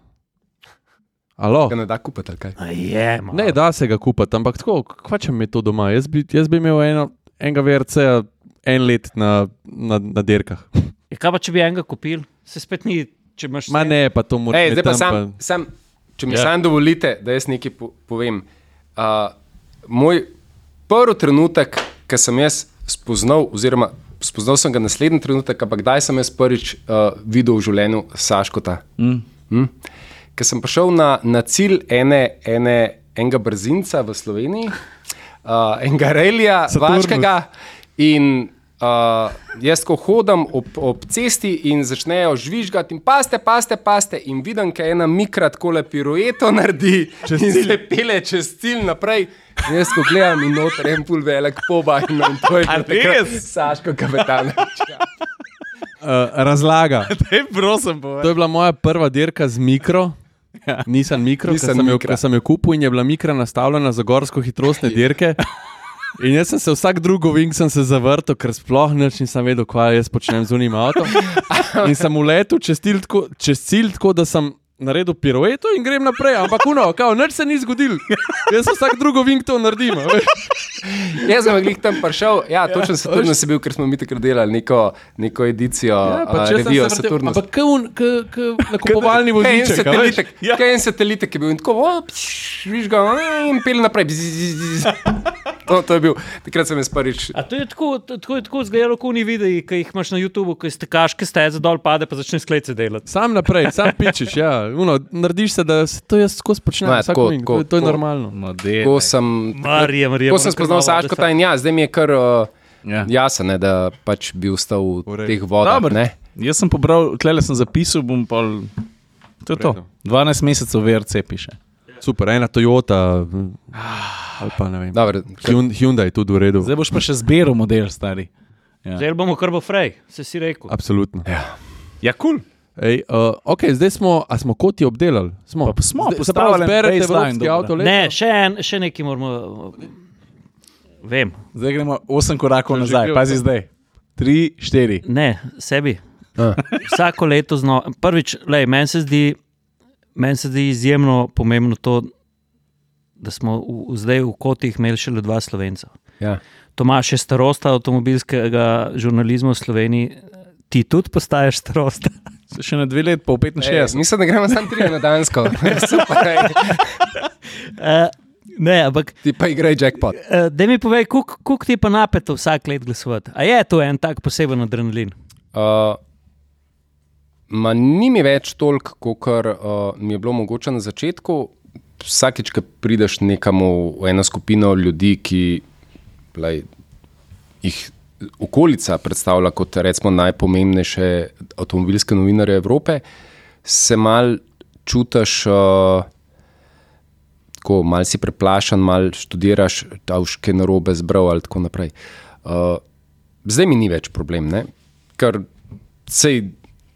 Alo? Ga ne da kupiti, ali kaj? A Je, malo. Ne, da se ga kupiti, ampak tako, kva če mi to doma. Jaz bi, jaz bi imel eno, enega VRC en let na, na, na dirkah. *laughs* Ja, kaj pa če bi enega kupil, se spet ni, če imaš. Ma ne, pa to moraš Ej, zdaj pa tam sam, sam, če mi Ja. ja. sam dovolite, da jaz nekaj po, povem. Uh, moj prvi trenutek, ki sem jaz spoznal, oziroma spoznal sem ga naslednji trenutek, ampak kdaj sem jaz prvič uh, videl v življenju Saškota. Mm. Hm? Ker sem prišel na, na cilj ene, ene, enega brzinca v Sloveniji, uh, enega relija, vaškega. In uh, jaz, ko hodim ob, ob cesti in začnejo žvižgati, in paste, paste, paste, in vidim, da ena mikra tako le pirueto naredi, čez in se pele čez cilj naprej. Jaz ko gledam in noter en pul velik pobaj, no, in to je res? Saško kapetan. Uh, *laughs* razlaga. *laughs* Ej, prosim, To povej. je bila moja prva dirka z mikro. Ja. Nisem mikro, Nissan sem, jo- sem jo kupil in je bila mikra nastavljena za gorsko hitrostne dirke. In jaz sem se vsak drugi ving sem se zavrtel, ker sploh nič nisem vedel, kaj jaz počnem z unim avtom. In sem uletel čez cilj, tako, čez cilj tako, da sem naredil pirueto in grem naprej. Ampak uno, kao, nič se ni zgodilo. Jaz vsak drugi ving to naredim. Jaz sem jih tam prišel, ja, točno Saturn si bil, ker smo mi takrat delali neko, neko edicijo, Ja, pa ja, sem revijo se vrtel- Saturn. Ampak kaj un- kaj- kaj nakupovalni *laughs* Kaj en voziček. a veš? satelitek, ja. kaj en satelitek je bil in tako, o, pš, viš ga in pel naprej. Bzz. *laughs* To, to je bil, takrat sem jaz prvič. A to je tako, tako, tako izgledalo, kot ni videi, ki jih imaš na YouTubu, ki ste kaške steze dol pade, pa začneš sklece delati. Sam naprej, sam pičiš. Ja. Uno, narediš se, da se to jaz skozi počnem. No, tako, to, tako, je- to je tako. normalno. Model. Ko sem, Marija, Marija. ko sem spoznal Saško in ja, zdaj mi je kar uh, Ja. jasno, ne, da pač bi ostal v redu. teh vodah. Dobro. ne. Jaz sem pobral, tle sem zapisal, bom pa. To je to. Redu. 12 mesecev VRC piše. Super, ena Toyota. Ali pa ne vem. Hyun- Hyundai je tudi v redu. Zdaj boš pa še zbiral model, stari. Ja, Zdaj bomo kar bo frej, se si rekel. Absolutno. ja kul. Cool. Ej, uh, ok, zdaj smo, a smo koti obdelali? Smo, Pa smo Zdaj- se pravi, postavili baseline, evropski dobro. avto? Ne, še, en, še nekaj moramo. Vem, Zdaj gremo 8 korakov nazaj, pazi to. zdaj. 3, 4. ne, sebi. A. Vsako leto znova. Prvič, lej, meni se, zdi- meni se zdi izjemno pomembno to, da smo v, v, zdaj v kotih imeli še le dva slovenca. ja. Tomaš je starosta avtomobilskega žurnalizma v Sloveniji, ti tudi postaješ starosta. Se še na dve let, pa v Ej, 65. mislim, da gremo samo tri na Dansko. *laughs* Super, ej. Uh, ne, ampak Ti pa igraj jackpot. uh, da mi povej, koliko ti je pa napeto vsak let glasovati. A je to en tak poseben adrenalin? Uh, ma ni mi več toliko, kot uh, mi je bilo mogoče na začetku. Vsakič, ko prideš nekam v eno skupino ljudi, ki lej, jih okolica predstavlja kot recimo, najpomembnejše avtomobilske novinarje Evrope, se mal čutiš. Uh, Tako, mal si preplašen, mal študiraš, da už kaj narobe zbral ali tako naprej. Uh, zdaj mi ni več problem, ne? ker sej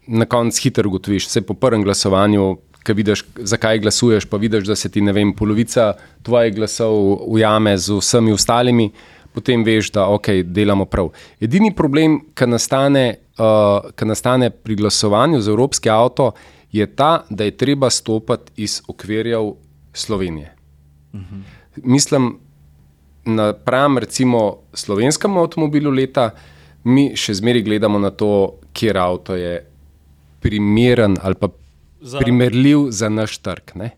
na koncu hitro ugotoviš, vse po prvem glasovanju, ki vidiš, zakaj glasuješ, pa vidiš, da se ti ne vem, polovica tvojih glasov ujame z vsemi ostalimi, potem veš, da ok, delamo prav. Edini problem, ki nastane, uh, ki nastane pri glasovanju za evropski avto, je ta, da je treba stopiti iz okvirjev Slovenije. Mislim, napram recimo slovenskemu avtomobilu leta, mi še zmeraj gledamo na to, kjer avto je primeren ali pa Za- primerljiv za naš trg. Ne?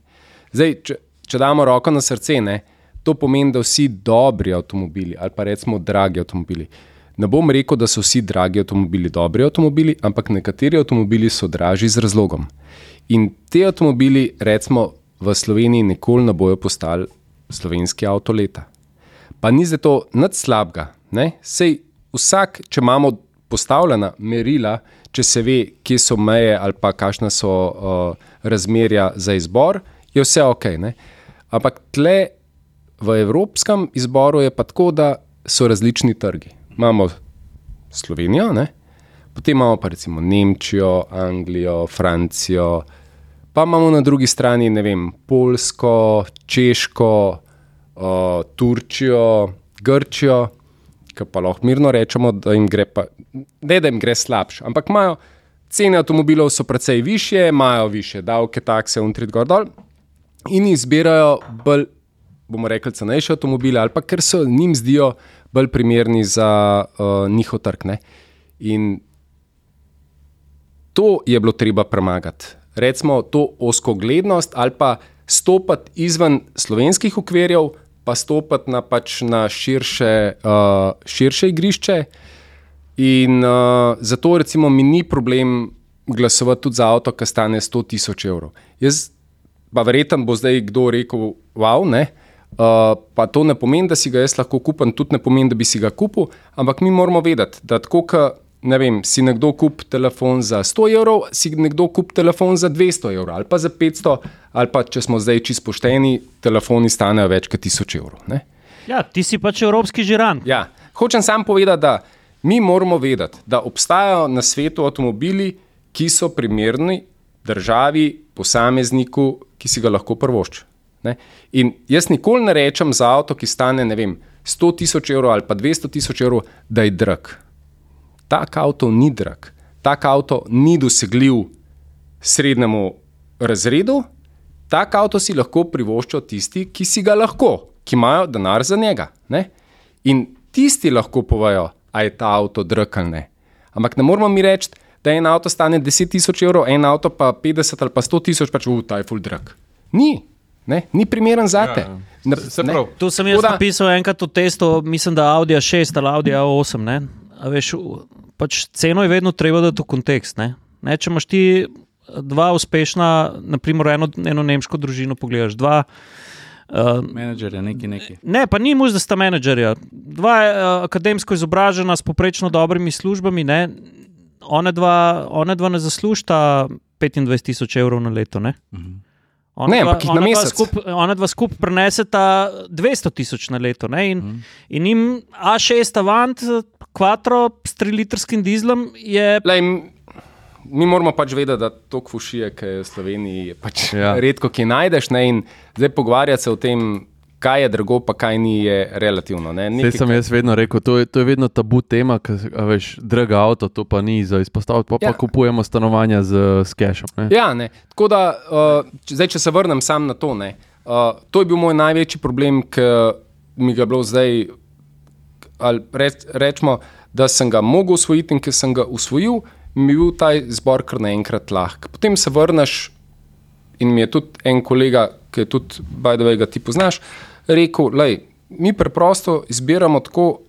Zdaj, če, če damo roko na srce, ne, to pomeni, da vsi dobri avtomobili ali pa recimo dragi avtomobili. Ne bom rekel, da so vsi dragi avtomobili dobri avtomobili, ampak nekateri avtomobili so dražji z razlogom. In te avtomobili, recimo v Sloveniji, nikoli ne bojo postali slovenski avto leta. Pa ni zato nič slabega. ne. Sej vsak, če imamo postavljena merila, če se ve, kje so meje ali pa kakšna so uh, razmerja za izbor, je vse ok. Ne? Ampak tle v evropskem izboru je pa tako, da so različni trgi. Imamo Slovenijo, ne? potem imamo pa recimo Nemčijo, Anglijo, Francijo, pa imamo na drugi strani ne vem, Poljsko, Češko, uh, Turčijo, Grčijo, ki pa lahko mirno rečemo, da jim gre, pa, ne da jim gre slabše, ampak imajo cene avtomobilov so precej više, imajo više davke, takse, untrit gor dol in izbirajo bolj, bomo rekli, cenejše avtomobile, ali pa ker se njim zdijo bolj primerni za uh, njihov trg. Ne? In to je bilo treba premagati. Recimo to oskoglednost ali pa stopiti izven slovenskih okvirjev, pa stopiti na, pač na širše, uh, širše igrišče. In uh, zato recimo mi ni problem glasovati tudi za avto, ki stane 100 tisoč evrov. Jaz pa verjetno bo zdaj kdo rekel, wow, ne. Uh, pa to ne pomeni, da si ga jaz lahko kupim, tudi ne pomeni, da bi si ga kupil, ampak mi moramo vedeti, da tako, kot ne vem, si nekdo kup telefon za 100 evrov, si nekdo kup telefon za 200 evrov ali pa za 500, ali pa če smo zdaj čisto pošteni, telefoni stanejo več kot 1000 evrov. Ne? Ja, ti si pač evropski žiran. Ja, hočem samo povedati, da mi moramo vedeti, da obstajajo na svetu avtomobili, ki so primerni državi, posamezniku, ki si ga lahko prvošči. Ne? In jaz nikoli ne rečem za avto, ki stane ne vem, 100 tisoč evrov ali pa 200 tisoč evrov, da je drag. Tak avto ni drag, tak avto ni dosegljiv srednjemu razredu, tak avto si lahko privoščijo tisti, ki si ga lahko, ki imajo denar za njega. Ne? In tisti lahko povejo, a je ta avto drag ali ne. Ampak ne moramo mi reči, da en avto stane 10 tisoč evrov, en avto pa 50 ali pa 100 tisoč, pač v ta je full drag. Ni, ne? ni primeren za te. Ja, se prav. Tu sem jaz Tako da- napisal enkrat v testu, mislim, da Audi 6 ali Audi A8. Ne? A veš, pač ceno je vedno treba dati v kontekst. Ne? Ne, če imaš ti dva uspešna, naprimer eno, eno nemško družino, pogledaš dva. Uh, Menedžer je neki neki. Ne, pa ni muž, da sta menedžerja. Dva uh, akademsko izobražena s poprečno dobrimi službami, ne, one, dva, one dva ne zaslužita 25 tisoč evrov na leto. Ne, Ona Ne, dva- ampak jih na ona dva mesec. Skup, ona dva skupaj preneseta 200 tisoč na leto. Ne, in, mm. in jim A6 Avant, Quattro s 3-litrskim dizlom je. Lej, mi moramo pač vedeti, da to kfušije, ki je v Sloveniji, je pač ja. Ja. redko ki najdeš. Ne? In zdaj pogovarjati se o tem, kaj je drago, pa kaj ni, je relativno. Nekaj, sem jaz vedno rekel, to je, to je vedno tabu tema, ker veš, draga avto, to pa ni za izpostaviti, pa, ja. Pa kupujemo stanovanja z, s cashom. Ne? Ja, ne. Tako da, uh, če, zdaj, če se vrnem sam na to, ne, uh, to je bil moj največji problem, ki mi ga je bilo zdaj, ali reč, rečemo, da sem ga mogel usvojiti in ki sem ga usvojil, mi je bil ta zbor kar naenkrat lahk. Potem se vrneš in mi je tudi en kolega, ki je tudi, bajdovej, ga ti poznaš, rekel, lej, mi preprosto izbiramo tako,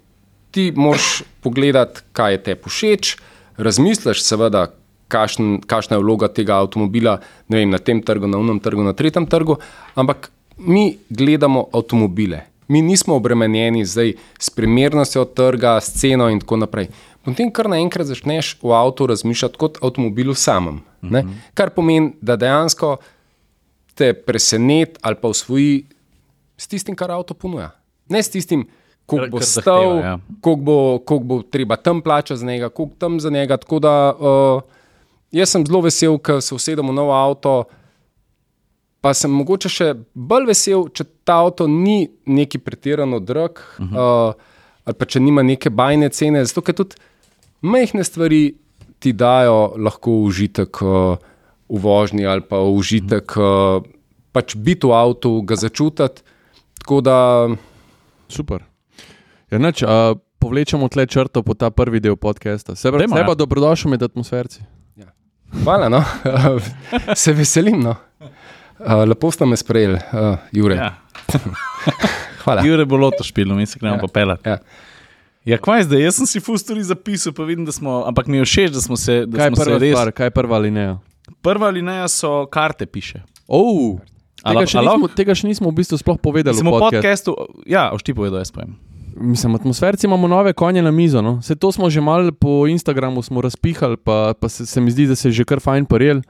ti moš pogledati, kaj je te všeč, razmisliš seveda, kakšen, kakšna je vloga tega avtomobila vem, na tem trgu, na unem trgu, na tretjem trgu, ampak mi gledamo avtomobile. Mi nismo obremenjeni zdaj s primernostjo trga, s ceno in tako naprej. Potem kar naenkrat začneš v avtu razmišljati kot avtomobilu samem. Ne? Kar pomeni, da dejansko te preseneti ali pa usvoji s tistim, kar avto ponuja. Ne s tistim, koliko bo stal, ja. koliko bo, koliko bo treba tam plačati za njega, koliko tam za njega. Tako da uh, jaz sem zelo vesel, ker se usedem v nov avto. Pa sem mogoče še bolj vesel, če ta avto ni neki pretirano drag, uh -huh. uh, ali pa če nima neke bajne cene. Zato, ker tudi majhne stvari ti dajo lahko užitek uh, v vožnji ali pa užitek uh, pač biti v avtu, ga začutiti. Tako da Super. Ja, nač, a, povlečemo tle črto po ta prvi del podcasta. Se pravi, se ja. pa dobrodošel med atmosferci. Hvala, no. *laughs* se veselim. No. Uh, lepo ste me sprejeli, uh, Jure. Ja. *laughs* Hvala. Jure bo loto špil, mi se gremo Ja. pa pelati. Ja. Ja, kvaj zdaj, jaz sem si fusturi zapisal, pa vidim, da smo, ampak mi je všeč, da smo se, da Kaj smo se prva res. stvar, kaj je prva alineja? Prva alineja so karte, piše. Oh, tega, še nismo, tega še nismo v bistvu sploh povedali. Smo v podcastu. podkastu, ja, ošti povedal, jaz povem. Mislim, atmosferci imamo nove konje na mizo. No? Se to smo že malo po Instagramu razpihali, pa, pa se, se mi zdi, da se je že kar fajn paril.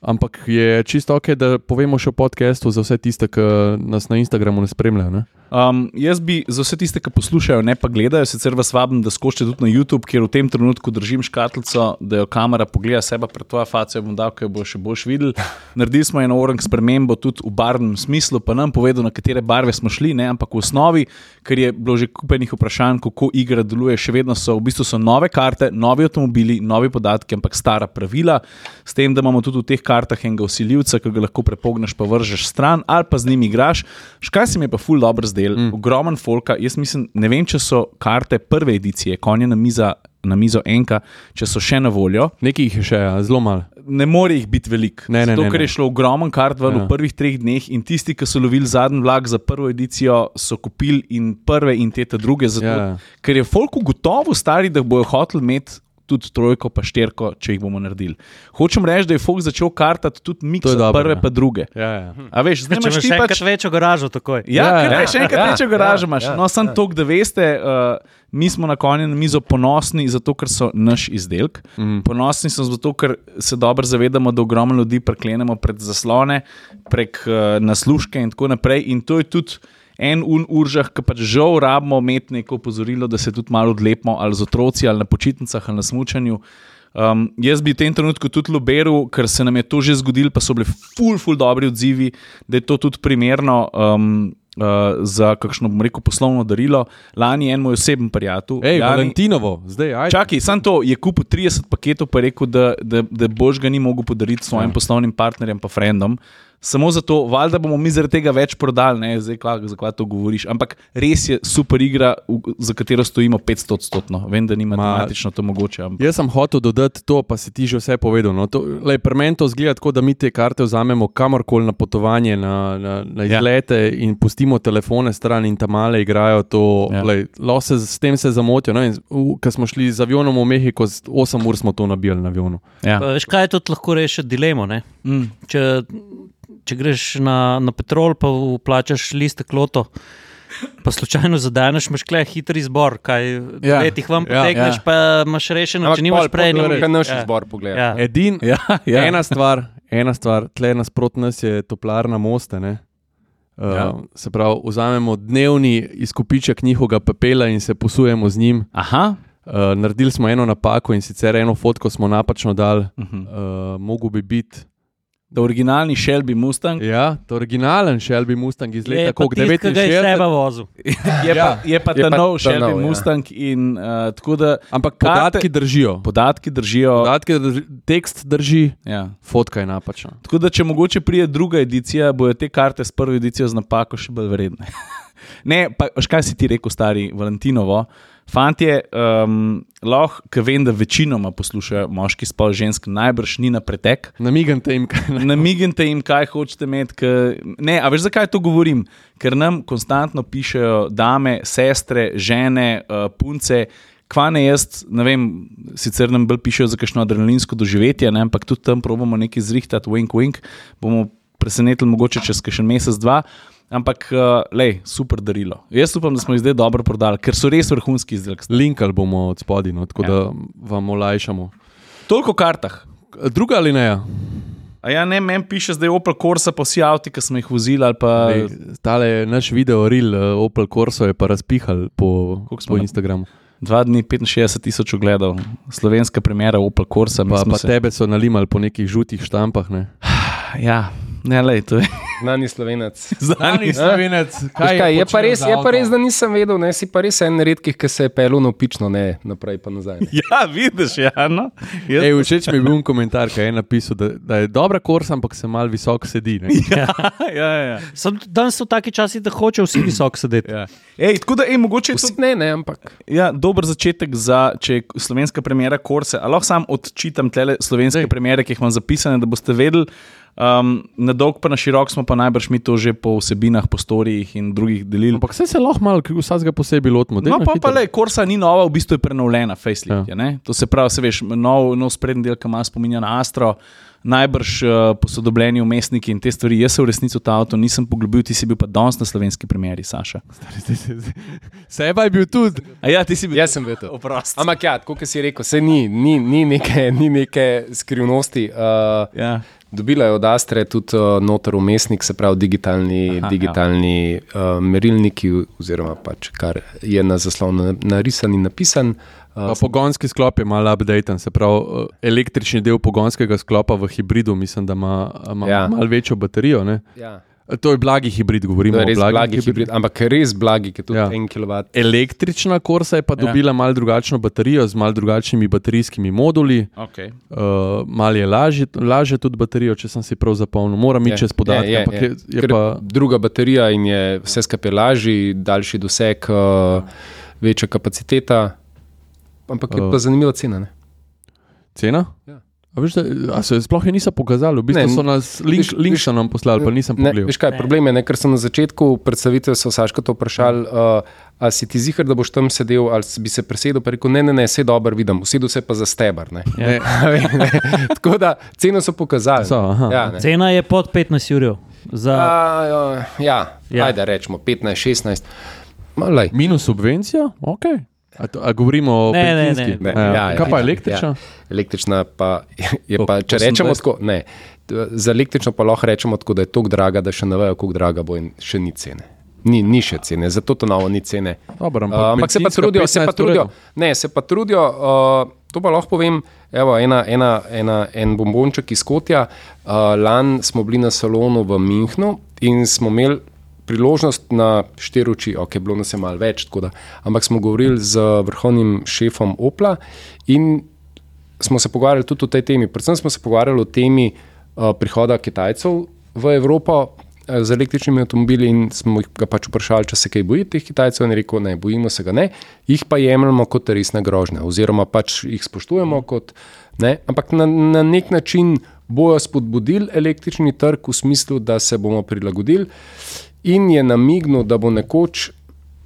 Ampak je čisto ok, da povemo še v podkastu za vse tiste, ki nas na Instagramu ne spremljajo. Ne? Um, jaz bi za vse tiste, ki poslušajo, ne pa gledajo, sicer vas vabim, da skočite tudi na YouTube, kjer v tem trenutku držim škatlico, da jo kamera pogleda sebe pred tvojo facijo, bom dal, ker bo še boš videl. *laughs* Naredili smo eno orang spremembo tudi v barvnem smislu, pa nam povedal, na katere barve smo šli, ne? ampak v osnovi, ker je bilo že kupenih vprašanj, kako igra deluje, še vedno so v bistvu so nove karte, novi avtomobili, novi podatki, ampak stara pravila, s tem, da imamo tudi v teh kartah enega usiljivca, ki ga lahko prepogneš, pa vržeš stran ali pa z njim igraš. Škaj se mi je pa ful dobro zdel, mm. ogromen folka. Jaz mislim, ne vem, če so karte prve edicije, konje na, miza, na mizo enka, če so še na voljo. Nekaj jih je še, ja, zelo malo. Ne more jih biti veliko. Zato, ne, ker je šlo ogromen kart Ja. v prvih treh dneh in tisti, ki so lovili zadnji vlak za prvo edicijo, so kupili in prve in te druge. Zato, Ja. Ker je folku gotovo stari, da bojo hoteli imeti. Tudi trojko, pa šterko, če jih bomo naredili. Hočem reči, da je Fox začel kartati tudi miks, je dobro, prve ja. pa druge. Ja, ja. A veš, zdaj Če imaš ti še pač večjo garažo, takoj. Ja, Ja, ja, ja, še enkrat ja, večjo garažo ja, imaš. ja, No, samo ja. to, da veste, uh, mi smo na konju na mizo ponosni, zato ker so naš izdelek. Mm. Ponosni smo zato, ker se dobro zavedamo, da ogromno ljudi preklenemo pred zaslone, prek uh, nasluške in tako naprej. In to je tudi. En un uržah, ki pač žal rabimo imeti neko opozorilo, da se tudi malo odlepimo ali z otroci, ali na počitnicah, ali na smučanju. Um, jaz bi v tem trenutku tudi loberil, ker se nam je to že zgodilo, pa so bili ful, ful dobri odzivi, da je to tudi primerno um, uh, za kakšno, bom rekel, poslovno darilo. Lani je en moj oseben prijatelj. Ej, Jani- Valentinovo, zdaj ajde. Čakaj, sam to je kupil 30 paketov, pa rekel, da, da, da boš ga ni mogel podariti svojim ja. poslovnim partnerjem, pa frendom. Samo zato, valjda bomo mi zaradi tega več prodali, ne zdaj, kva, zakaj to govoriš. Ampak res je super igra, v- za katero stojimo 500 odstotno. Vem, da ni matematično to mogoče. Ampak... Jaz sem hotel dodati to, pa si ti že vse povedal. No. To, lej, pri meni to zgleda tako, da mi te karte vzamemo kamorkoli na potovanje, na, na, na Ja. izlete ja. in pustimo telefone stran in tam male igrajo to. Ja. Lahko se s tem se zamotijo. ne vem, v- Ko smo šli z avionom v Mehiko, 8 ur smo to nabijali na avionu. Ja. Pa Veš, kaj je tudi lahko rešiti dilemo? Ne? Mm. Če, če greš na, na petrol, pa plačaš listek loto, pa slučajno zadeneš, imaš kle hiter izbor, kaj Ja. jih vam potegneš, ja. ja. pa imaš rešeno, če nimaš prej. ne moreš naš Ja. izbor pogledati. Ja. Edin, Ja, ja. ena stvar, ena stvar, tle nasprot nas je toplarna moste. Ne? Uh, Ja. ja. Se pravi, vzamemo dnevni izkupiček njihovega pepela in se posujemo z njim. Aha. Uh, naredili smo eno napako in sicer eno fotko smo napačno dali, Uh -huh. uh, mogo bi biti. Da originalni Shelby Mustang Ja, to originalen Shelby Mustang iz Je leta pa tisti, ki ga je 69. seba vozil. *laughs* je, Ja. pa, je pa Je ta pa nov ta Shelby nov, ja. Mustang. In, uh, tako da Ampak Karte- podatki držijo. podatki držijo. Podatki drži, tekst drži, Ja. fotka je napačna. Tako da, če mogoče pride druga edicija, bojo te karte s prvo edicijo z napako še bolj vredne. *laughs* ne, pa veš, kaj si ti rekel, stari Valentinovo. Fantje, um, lahko, ker vem, da večinoma poslušajo moški spol, žensk, najbrž ni na pretek. Namigante jim, kaj naj. Namignite jim, kaj hočete imeti. Ke... Ne, a veš, zakaj to govorim? Ker nam konstantno pišejo dame, sestre, žene, uh, punce. Kva ne jaz, ne vem, sicer nam bolj pišejo za kakšno adrenalinsko doživetje, ne, ampak tudi tam probujemo nekaj zrihtati, wink, wink, bomo presenetili mogoče čez kakšen mesec, dva. Ampak, uh, lej, super darilo. Jaz upam, da smo jih zdaj dobro prodali, ker so res vrhunski izdelki. Linkali bomo od spodaj, no, tako Ja. ja. da vam olajšamo. Toliko o kartah. Druga ali ne? A ja, ne, meni piše zdaj Opel Corsa, pa vsi avti, ki smo jih vozili. Pa... Tale naš video, Reel, eh, Opel Corso je pa razpihal po, po na- Instagramu. Dva dni 65 tisoč ogledov, slovenska premjera Opel Corsa. Pa, pa se- tebe so nalimali po nekih žutih štampah. Ne? Ja, ne, lej, to je. znani slovenec. *laughs* Znani slovenec. *laughs* Kaj, kaj, je, pa res, je pa res, da nisem vedel, ne, si pa res en redkih, ki se je pelil napično, ne naprej pa nazaj. Ne. *laughs* Ja, vidiš, ja. No. Ej, všeč mi je bil komentar, ki je napisal, da, da je dobra korsa, ampak se mal visoko sedi. Ne? ja, ja, ja. Sem, danes so taki časi, da hoče vsi visoko sedeti. ja. Ej, tako da, ej, mogoče je to Vsi ne, ne, ampak ja, dober začetek za, če je slovenska premjera Korse. Ali lahko sam odčitam te slovenske premjere, ki jih imam zapisane, da boste vedeli. Um, na dolg pa na širok smo pa najbrž mi to že po vsebinah, po storijih in drugih delili. Ampak vse se lahko malo vsakega posebej lotimo. No, pa, pa le, Korsa ni nova, v bistvu je prenovljena, facelift. Ja. Je, to se pravi, se veš, nov, nov sprednji del, ki ima spominja na Astro, najbrž uh, posodobljeni umestniki in te stvari. Jaz se v resnici v ta avto nisem poglobil, ti si bil pa danes na slovenski premjeri, Saša. Seba je bil tudi. A ja, ti si bil. jaz sem vedel. Oprosti. Ampak ja, kot si rekel, se ni, ni, ni, neke, ni neke skrivnosti. Uh, Ja. Dobila je od Astre tudi uh, notor umestnik, se pravi digitalni, Aha, Aha, digitalni ja. uh, merilniki, oziroma pač kar je na zaslonu narisan in napisan. Uh, pogonski sklop je malo updaten, se pravi, eh, električni del pogonskega sklopa v hibridu, mislim, da ima, ima ja. Ja. malo večjo baterijo. Ne? ja, To je blagi hibrid, govorimo je o res blagem blagi hibrid, ampak res blagi, ki je tudi Ja. ja. en kilovat. Električna korsa je pa Ja. dobila malo drugačno baterijo z malo drugačnimi baterijskimi moduli. Okay. Uh, malo je lažje, lažje tudi baterijo, če sem si prav zapomnil. Moram iti čez podatke. je, je, je. je, je pa, Druga baterija in je vse skupaj lažji, daljši doseg, uh, večja kapaciteta. Ampak je Uh. pa zanimiva cena. Ne? cena. Ja. A veš, da, a se sploh je niso pokazali, v bistvu Ne, so nas link, viš- link viš- nam poslali, pa nisem Ne, pogledal. veš kaj, problem je, ne, ker sem na začetku predstavitve so Saška to vprašal, uh, a si ti zihar, da boš tam sedel ali bi se presedel, pa rekel, ne, ne, ne, vse dobro vidim, usedel se pa za stebr. *laughs* Ne. Ne, Ne, Tako da ceno so pokazali. So, aha. ja, ne. Cena je pod 15 ur. Za, A, ja, ja, Ja. ajde, rečemo 15-16. Malaj. Minus subvencija, ok. A, to, a govorimo o Ne, ne, bencinski? ne. Ne, Ja, ja, ja, Kaj pa električna? Ja. Električna pa je pa, če 28. rečemo tako, ne. Za električno pa lahko rečemo tako, da je tako draga, da še ne vejo, koliko draga bo in še ni cene. Ni, ni še cene, zato to novo ni cene. Dobro, ampak Uh, ampak se pa trudijo, se pa 15 trudijo. Ne, se pa trudijo. Uh, to pa lahko povem. Evo, ena, ena, ena, en bombonček iz Kotja. Uh, Lani smo bili na salonu v Münchnu in smo imeli priložnost na štiri oči, ok, bilo nas je malo več, da, ampak smo govorili z vrhovnim šefom Opla in smo se pogovarjali tudi o tej temi. Predvsem smo se pogovarjali o temi uh, prihoda Kitajcev v Evropo uh, z električnimi avtomobili in smo jih pač vprašali, če se kaj boji teh Kitajcev in rekel, ne, bojimo se ga ne, jih pa jemljemo kot resne grožnje oziroma pač jih spoštujemo kot, ne, ampak na, na nek način bojo spodbudili električni trg v smislu, da se bomo prilagodili in je namignil, da bo nekoč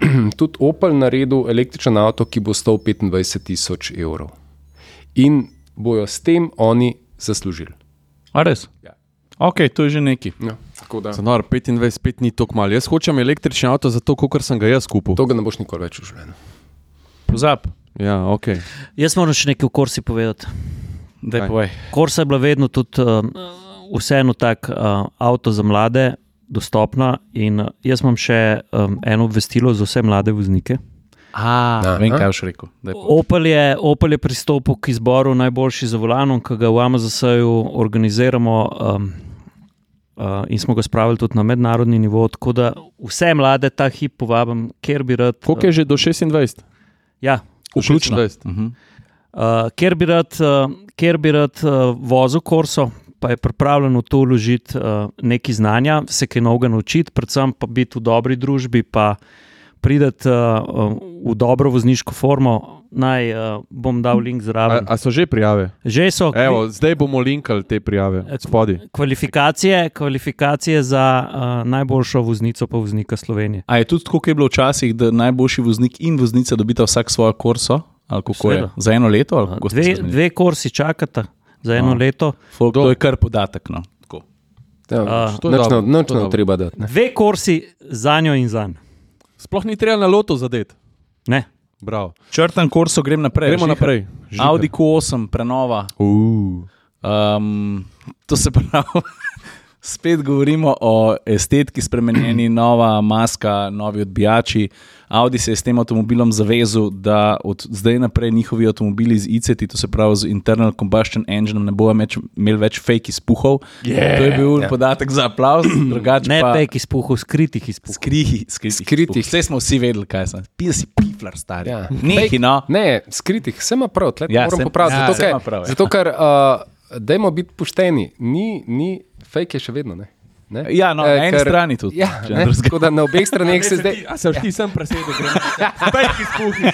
*clears throat* tudi Opel naredil električen avto, ki bo stal 25 tisoč evrov. In bojo s tem oni zaslužili. A res? Ja. Ok, to je že neki. No, tako da. Za nor 25 spet ni tako malo. Jaz hočem električni avto zato, ker sem ga jaz kupil. To ga ne boš nikoli več v življenju. Pozab, Ja, ok. jaz moram še nekaj o Korsi povedati. da je Kaj? povej. Korsa je bila vedno tudi uh, vseeno tak uh, avto za mlade, dostopna. In uh, jaz imam še um, eno obvestilo za vse mlade voznike. A, Aha. vem, kaj boš rekel. Opel je, Opel je pristopil k izboru najboljši za volanom, ki ga v Amazonu organiziramo. Um, Uh, in smo ga spravili tudi na mednarodni nivo, tako da vse mlade ta hip povabim, ker bi rad. Koliko je že do 26? Ja, Do Vključno. 26. Uh -huh. Uh, ker bi rad, uh, ker bi rad uh, vozil korso, pa je pripravljen v to vložiti uh, nekaj znanja, se kaj novega naučiti, predvsem pa biti v dobri družbi, pa prideti uh, uh, v dobro vozniško formo. Naj uh, bom dal link A, zraven. a so že prijave? Že so Evo, zdaj bomo linkali te prijave. Spodaj. kvalifikacije, kvalifikacije za uh, najboljšo voznico pa voznika Slovenije. A je tudi tako, kot je bilo včasih, da najboljši voznik in voznica dobita vsak svojo korso? Ali kako je? Seveda. Za eno leto? Dve, dve korsi čakata za eno A. leto. Folk, to je kar podatek. No. Tako. Ja, A, to je Noč dobro, ne to je dobro. treba dati. Ne. Dve korsi za njo in za njo. Sploh ni treba na loto zadeti. Ne. Bravo. Črtan korso, grem naprej. Gremo Žiga. naprej. Žiga. Audi Q8, prenova. Uh. Um, to se pravi, *laughs* Spet govorimo o estetiki, spremenjeni, nova maska, novi odbijači. Audi se je s tem avtomobilom zavezal, da od zdaj naprej njihovi avtomobili z ICT, to se pravi z internal combustion engine, ne več, imeli več fake izpuhov. Yeah. To je bil yeah. podatek za aplauz, *clears throat* drugače Ne pa pek izpuhov, skritih izpuhov. skrihi, skritih. Skritih. Vse smo vsi vedeli, kaj sem. Pil si piflar, star. Ja. Ja. Nehi, no. Ne, skritih, vse ima prav, tle Ja, ja, moram saj- popraviti. ja, zato, ker, prav, ja. zato, ker uh, dajmo biti pošteni, ni, ni fake je še vedno. Ne? Ne? Ja, no, Eh, na eni strani tudi, Ja, ne, ne tako da na obeh straneh se zdaj. A se ti sem presedel, pejki spuhni.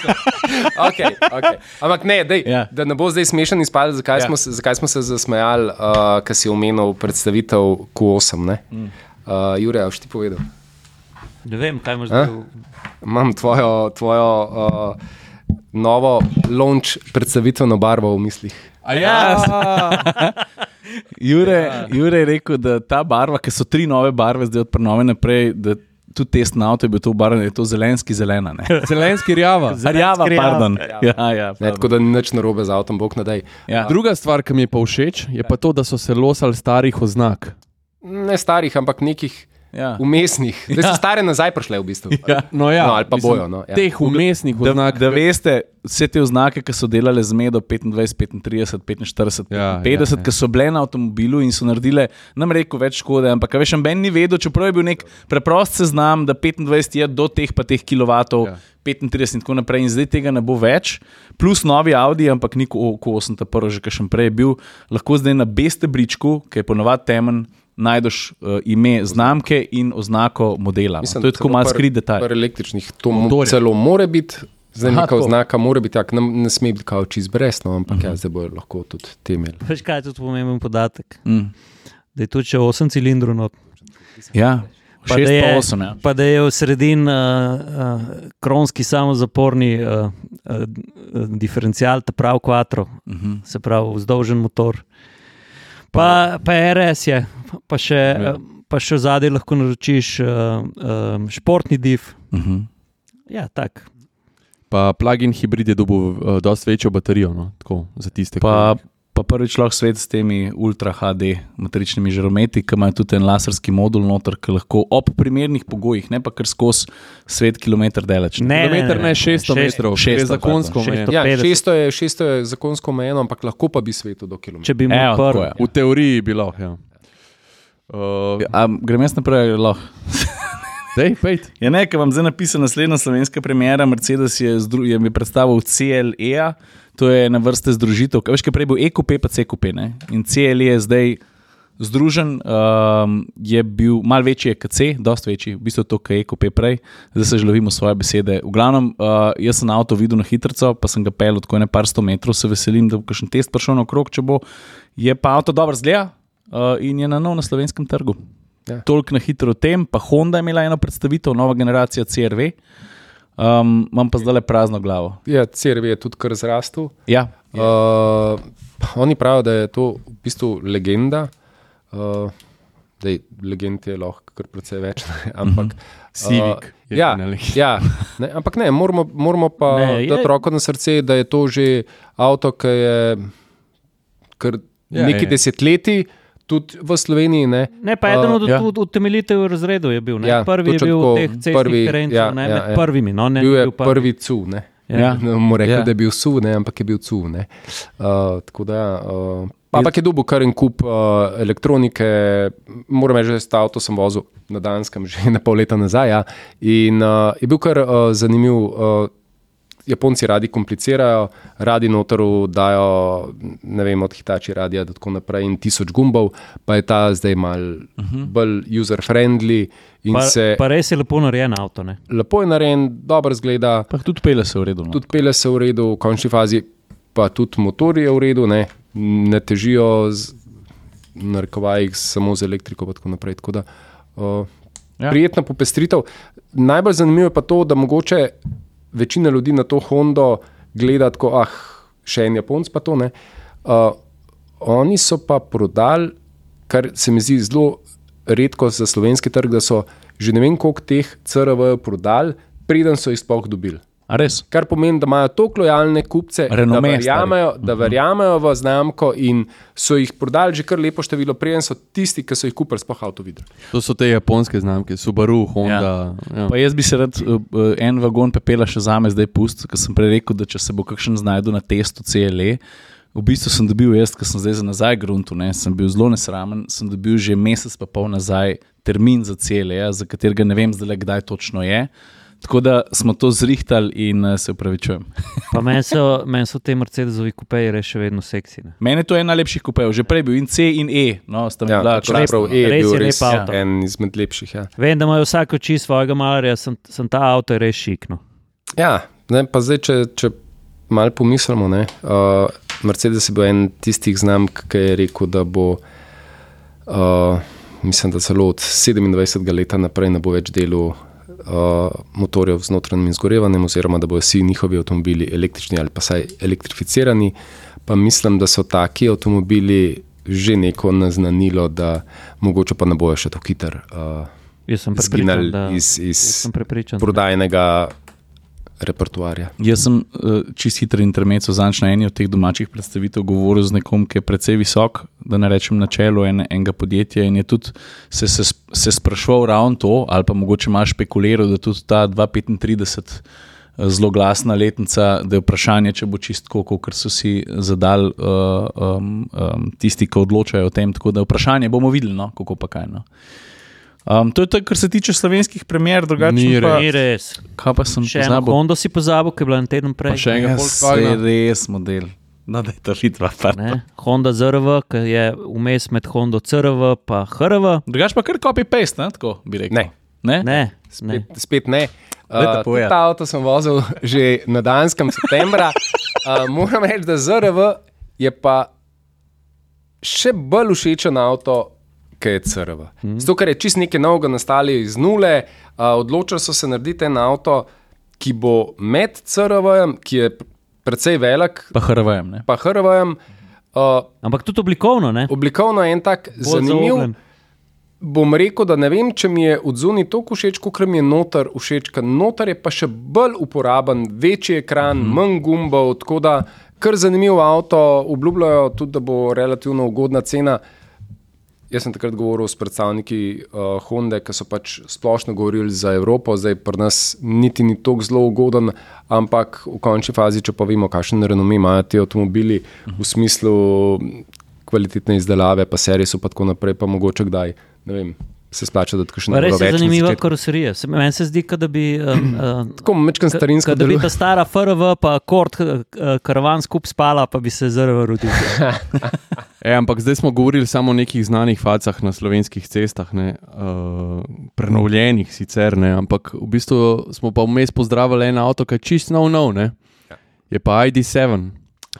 Okay, okay. Ampak ne, dej, Ja. ja. da ne bo zdaj smešen izpad, zakaj, Ja. ja. smo, se- zakaj smo se zasmejali, uh, ker si omenil predstavitev Q8. Mm. Uh, Jure, a boš ti povedal? Ne vem, kaj imaš A? zdaj. Imam tvojo, tvojo uh, novo launch predstavitveno barvo v mislih. Ja. Jure, Jure je rekel, da ta barva, ki so tri nove barve, zdaj od prenove naprej, da tudi test na avto je bil to barva, da je to zelenski zelena. Ne? *laughs* Zelenski rjava. *laughs* Rjava, rjava. pardon. Ja, ja, Ne, tako da ni nič narobe z avtom, bog nadej. ja. Druga stvar, ki mi je pa všeč, je pa to, da so se losali starih oznak. Ne starih, ampak nekih ja. umestnih. Zdaj so stare nazaj prišle v bistvu. Ja. No, ja, No, ali pa bojo, no, ja. Teh umestnih Da, oznak. da veste, vse te oznake, ki so delale z medo 25, 35, 45, Ja, 50, ja, ja. ki so bile na avtomobilu in so naredile, nam rekel, več škode. Ampak, a veš, Ben ni vedel, čeprav je bil nek preprost seznam, da 25 je do teh pa teh kilovatov. Ja. 35 in tako naprej, in zdaj tega ne bo več, plus novi Audi, ampak ni kot 8, ta prvi, že kakšen prej je bil, lahko zdaj na beste bričku, ki je ponovadi temen, najdeš uh, ime znamke in oznako modela. Mislim, to je tako malo skrit detajl. Pri električnih to mo- Motorje. celo more biti. Zdaj Aha, neka tako. oznaka mora biti tako, ne, ne sme biti kao čez brez, no, ampak uh Mhm. -huh. ja, zdaj bojo lahko tudi te imeli. Veš kaj je tudi pomemben podatek? Mm. Da je tudi še 8 cilindrov not. Ja, Pa 6 da je- pa 8. Ja. Pa da je v sredini uh, uh, kronski samozaporni uh, uh, diferencial, ta prav kvadro, Uh -huh. se pravi vzdolžen motor. Pa, pa RS je, pa še, Ja. ja. pa še zadaj lahko naročiš uh, uh, športni div. Uh -huh. Ja, tak. Pa plug-in hibrid je dobil uh, dosti večjo baterijo, no, tako, za tiste, Pa, ki pa prvič lahko svet s temi ultra HD matričnimi žarometi, ki imajo tudi en laserski modul noter, ki lahko ob primernih pogojih, ne pa kar skozi svet kilometr daleč. Ne, Kilometer ne 600 metrov, 600, je zakonsko omejeno. 600. Ja, 50. 600 je, 600 je zakonsko omejeno, ampak lahko pa bi svetu do kilometra. Če bi Evo, imel tako prvi. je. V teoriji bi lahko. Ja. Uh, A, grem jaz naprej, lahko. *laughs* Dej, pejt. Ja, ne, ker vam zdaj napiše naslednja slovenska premjera. Mercedes je, je mi predstavil CLE, to je na vrste združitev. Veš, kaj prej bil EQP, pa CQP. Ne? In CLE je zdaj združen, um, je bil mal večji kot C, dosti večji, v bistvu to, kar je EQP prej, zdaj se že lovimo svoje besede. V glavnem, uh, jaz sem avto videl na hitro, pa sem ga pel tako ne par sto metrov, se veselim, da bo kakšen test prišel na okrog, če bo. Je pa avto dobro zgleda uh, in je na nov na slovenskem trgu. Ja. Toliko na hitro o tem, pa Honda je imela eno predstavitev, nova generacija CRV. Um, imam pa zdaj le prazno glavo. Ja, CRV je tudi kar zrastel. Ja, Uh, oni pravijo, da je to v bistvu legenda. Uh, Dej, legend je lahko kar precej več, ne, *laughs* ampak. Civic je ja, finale. ja, ne, ampak ne, moramo, moramo pa Ne, je- dati roko na srce, da je to že avto, ki je kar Ja, ja, nekaj je. desetletij, tudi v Sloveniji. Ne, Ne, pa eden od ja. ja. utemeljitev razredov je bil. Ne? Ja, prvi je bil tako, teh cestnih prvi, terencev, ja, ne, ja, med ja. prvimi. No, ne, bil je bil prvi cu. Ne. Ja. Ja. *laughs* Ne bomo rekli, Ja. ja. da je bil su, ne, ampak je bil cu. ne. Uh, tako da, uh, ampak je dobil kar en kup uh, elektronike, moram reči, da ta avto sem vozil na Danskem že *laughs* na pol leta nazaj. Ja. In uh, je bil kar uh, zanimiv. Uh, Japonci radi komplicirajo, radi notoru dajo, ne vem, od hitači radija do tako naprej in tisoč gumbov, pa je ta zdaj mal uh -huh. bolj user-friendly in Pa, se pa res je lepo narejen avto. Ne? lepo je narejen, dobro zgleda, pa tudi pele se v redu. No. tudi pele se v redu, v končni fazi pa tudi motor je v redu, ne, ne težijo z narekovajih samo z elektriko. pa Tako naprej, tako da, uh, ja. Prijetna popestritev. Najbolj zanimivo je pa to, da mogoče večina ljudi na to Hondo gleda tako, ah, še en Japonc pa to ne. Uh, oni so pa prodali, kar se mi zdi zelo redko za slovenski trg, da so že ne vem koliko teh CRV prodali, preden so jih sploh dobili. A res? Kar pomeni, da imajo toliko lojalne kupce, Renome, da verjamejo, da verjamejo v znamko in so jih prodali že kar lepo število, preden so tisti, ki so jih kupili, sploh avto videli. To so te japonske znamke, Subaru, Honda. Ja. Pa jaz bi se rad uh, uh, en vagon pepela še za me zdaj pustil, ker sem prej rekel, da če se bo kakšen znašel na testu CLE. V bistvu sem dobil jaz, ker sem zdaj za nazaj gruntu, ne, sem bil zelo nesramen, sem dobil že mesec pa pol nazaj termin za CLE, za katerega ne vem zdaj, kdaj točno je. Tako da smo to zrihtali in uh, se upravičujem. *laughs* Pa meni so, men so te Mercedesovi kupeji res še vedno seksi. Ne? Meni je to en najlepših kupev, že prej bil in C in E, no, sta Ja, bila čeprav krasna. E je Res bil je res lep avto. en izmed lepših. Ja, Vem, da imajo vsak oči svojega malarja, sem, sem ta avto je res šikno. ja ne, pa zdaj, če, če malo pomislimo, ne, uh, Mercedes je bil en tistih znamk, ki je rekel, da bo, uh, mislim, da celo od 27. leta naprej ne bo več delal uh, motorjev z notranjim izgorevanjem, oziroma da bodo vsi njihovi avtomobili električni ali pa saj elektrificirani. Pa mislim, da so taki avtomobili že neko naznanilo, da mogoče pa ne bojo še tako hiter uh, Jaz sem prepričan, da, iz, iz jaz sem prepričan, da- prodajnega repertoarja. Jaz sem uh, čist hiter intermezzo zanč na eni od teh domačih predstavitev govoril z nekom, ki je precej visok, da ne rečem na čelu en, enega podjetja in je tudi se, se, se sprašval ravno to, ali pa mogoče malo špekuliral, da tudi ta 235 zelo glasna letnica, da je vprašanje, če bo čistko, kot so si zadali uh, um, um, tisti, ki odločajo o tem. Tako da vprašanje bomo videli, no, kako pa kaj. No. Um, to je to, kar se tiče slovenskih premjer, drugače Ni pa, Ni res. kaj pa sem Še eno pozabil. Hondo si pozabil, ki je bila en teden Pa prej. še enega Ja, Volkswagena. saj res model. No, da je to hitva. Ne? Honda ZRV, ki je vmes med Hondo CRV in HRV. Drugač pa kar copy-paste, ne? tako bi rekel. Ne. ne? Ne, ne. Spet, spet ne. Uh, ta avto sem vozil *laughs* že na Danskem septembra. Uh, moram reči, da ZRV je pa še bolj všečen avto, kot je CRV. Mm. Zato, ker je čist nekaj novega nastali iz nule, uh, odločili so se narediti en avto, ki bo med CRV-jem, ki je precej velik, Pa hrvajem. Ne? pa HRV-jem. Uh, Ampak tudi oblikovno, ne? oblikovno je en tak Bolj zanimiv. zaobljen. Bom rekel, da ne vem, če mi je od zunaj toliko všeč, kot mi je noter všeč. Noter je pa še bolj uporaben, večji ekran, mm -hmm. manj gumbov, tako da kar zanimiv avto, obljubljajo tudi, da bo relativno ugodna cena. Jaz sem takrat govoril s predstavniki uh, Honda, ki so pač splošno govorili za Evropo, zdaj pri nas niti ni tako zelo ugoden, ampak v končni fazi, če pa vemo, kakšen renome imajo ti avtomobili v smislu kvalitetne izdelave, pa serijesu, pa tako naprej, pa mogoče kdaj, ne vem, se splača, da tako še ne Res bo je zanimiva karoserija. Se- Meni se zdi, kot da bi. Um, uh, Tako mečkan starinsko Da bi ta stara FRV, pa kort, uh, karavan skupaj spala, pa bi se zrl rodil. *laughs* E, ampak zdaj smo govorili samo o nekih znanih facah na slovenskih cestah, ne, uh, prenovljenih sicer, ne, ampak v bistvu smo pa vmes pozdravili en avto, ki je čist nov, nov ne. je pa ID7,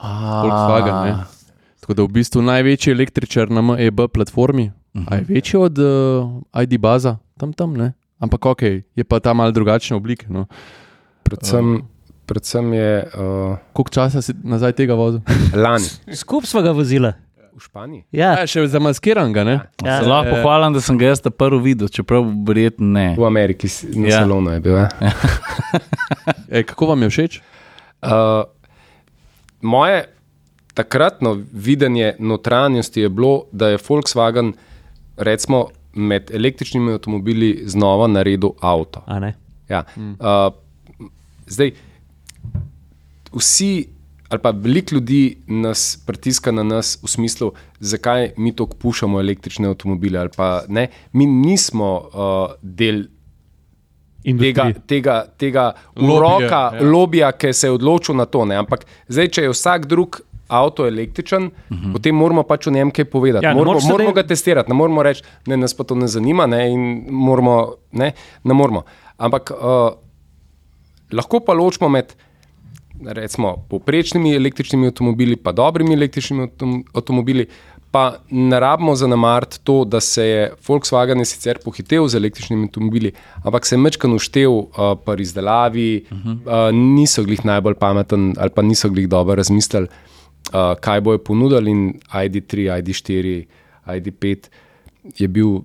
Volkswagen. Ne. Tako da v bistvu največji električar na MEB platformi, uh -huh. je večji od uh, ID baza, tam tam ne. Ampak ok, je pa ta mal drugačne oblike. No. Predvsem, predvsem je uh, Koliko časa si nazaj tega vozil? *laughs* lani Skupaj smo ga vozili. v Španiji. Ja, Ja, še zamaskiran ga, ne? ja. Se lahko pohvalim, da sem ga jaz ta prvi videl, čeprav verjetno ne. V Ameriki, na Ja. ja. salonu je bil. Ja. *laughs* E, kako vam je všeč? Uh, moje takratno videnje notranjosti je bilo, da je Volkswagen recimo, med električnimi avtomobili znova naredil avto. A ne. Ja. Uh, zdaj, vsi, ali pa veliko ljudi nas pritiska na nas v smislu, zakaj mi tako pušamo električne avtomobile. ali pa ne. Mi nismo uh, del tega, Industrija. tega, tega Lobija, uroka, ja. lobija, ki se je odločil na to. Ne? Ampak zdaj, če je vsak drug avto električen, uh -huh. potem moramo pač o njem kaj povedati. Ja, ne moramo moramo ga testirati, ne moramo reči, da nas pa to ne zanima. Ne? in Moramo, ne? ne moramo. Ampak uh, lahko pa ločimo med. Recimo, povprečnimi električnimi avtomobili, pa dobrimi električnimi avtom- avtomobili, pa ne rabimo zanemariti to, da se je Volkswagen je sicer pohitel z električnimi avtomobili, ampak se je mečkan uštev uh, pri izdelavi, uh -huh. uh, niso glih najbolj pameten ali pa niso glih dobro razmislili, uh, kaj bojo ponudili. In ID3, ID4, ID5 je bil,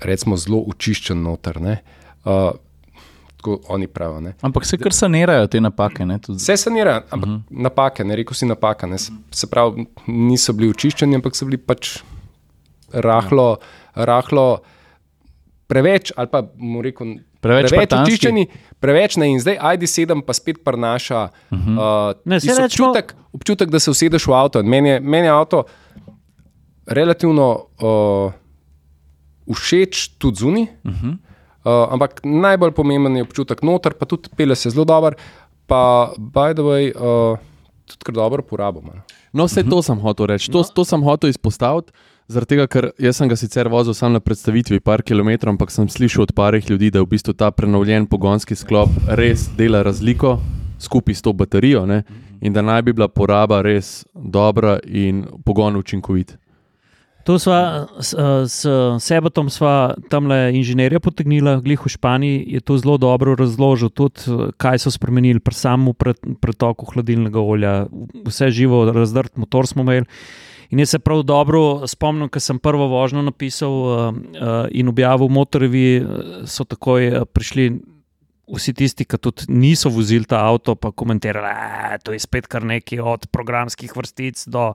recimo, zelo očiščen noter. ne. Uh, tako oni pravijo. ne. Ampak se kar sanirajo te napake. Ne, tudi. Vse sanira, ampak uh -huh. napake, ne rekel si napaka. Ne. Se- Se pravi, niso bili očiščeni, ampak so bili pač rahlo, rahlo preveč, ali pa mu rekel, Preveč preveč očiščeni, preveč ne. In zdaj ID7 pa spet prinaša uh -huh. uh, Ne, recimo- občutek, občutek, da se usedeš v avto. In Meni je, meni je avto relativno uh, všeč tudi zunaj. Uh -huh. uh, ampak najbolj pomemben je občutek noter, pa tudi pele se zelo dobro, pa by the way, uh, tudi kar dobro porabimo. no. No, vse to sem hotel reči. To, to sem hotel izpostaviti, zaradi tega, ker jaz sem ga sicer vozil sam na predstavitvi, par kilometrov, ampak sem slišal od parih ljudi, da v bistvu ta prenovljen pogonski sklop res dela razliko skupaj s to baterijo ne? in da naj bi bila poraba res dobra in pogon učinkovit. To sva s, s Sebatom, sva tam le inženirja potegnila, glih v Španiji je to zelo dobro razložil, tudi kaj so spremenili pri samem pre- pretoku hladilnega olja, vse živo, razdrt motor smo imeli. In jaz se prav dobro spomnim, ko sem prvo vožnjo napisal uh, uh, in objavil v Motorjevi, uh, so takoj uh, prišli vsi tisti, ki tudi niso vozili ta avto, pa komentirali, da to je spet kar nekaj od programskih vrstic do,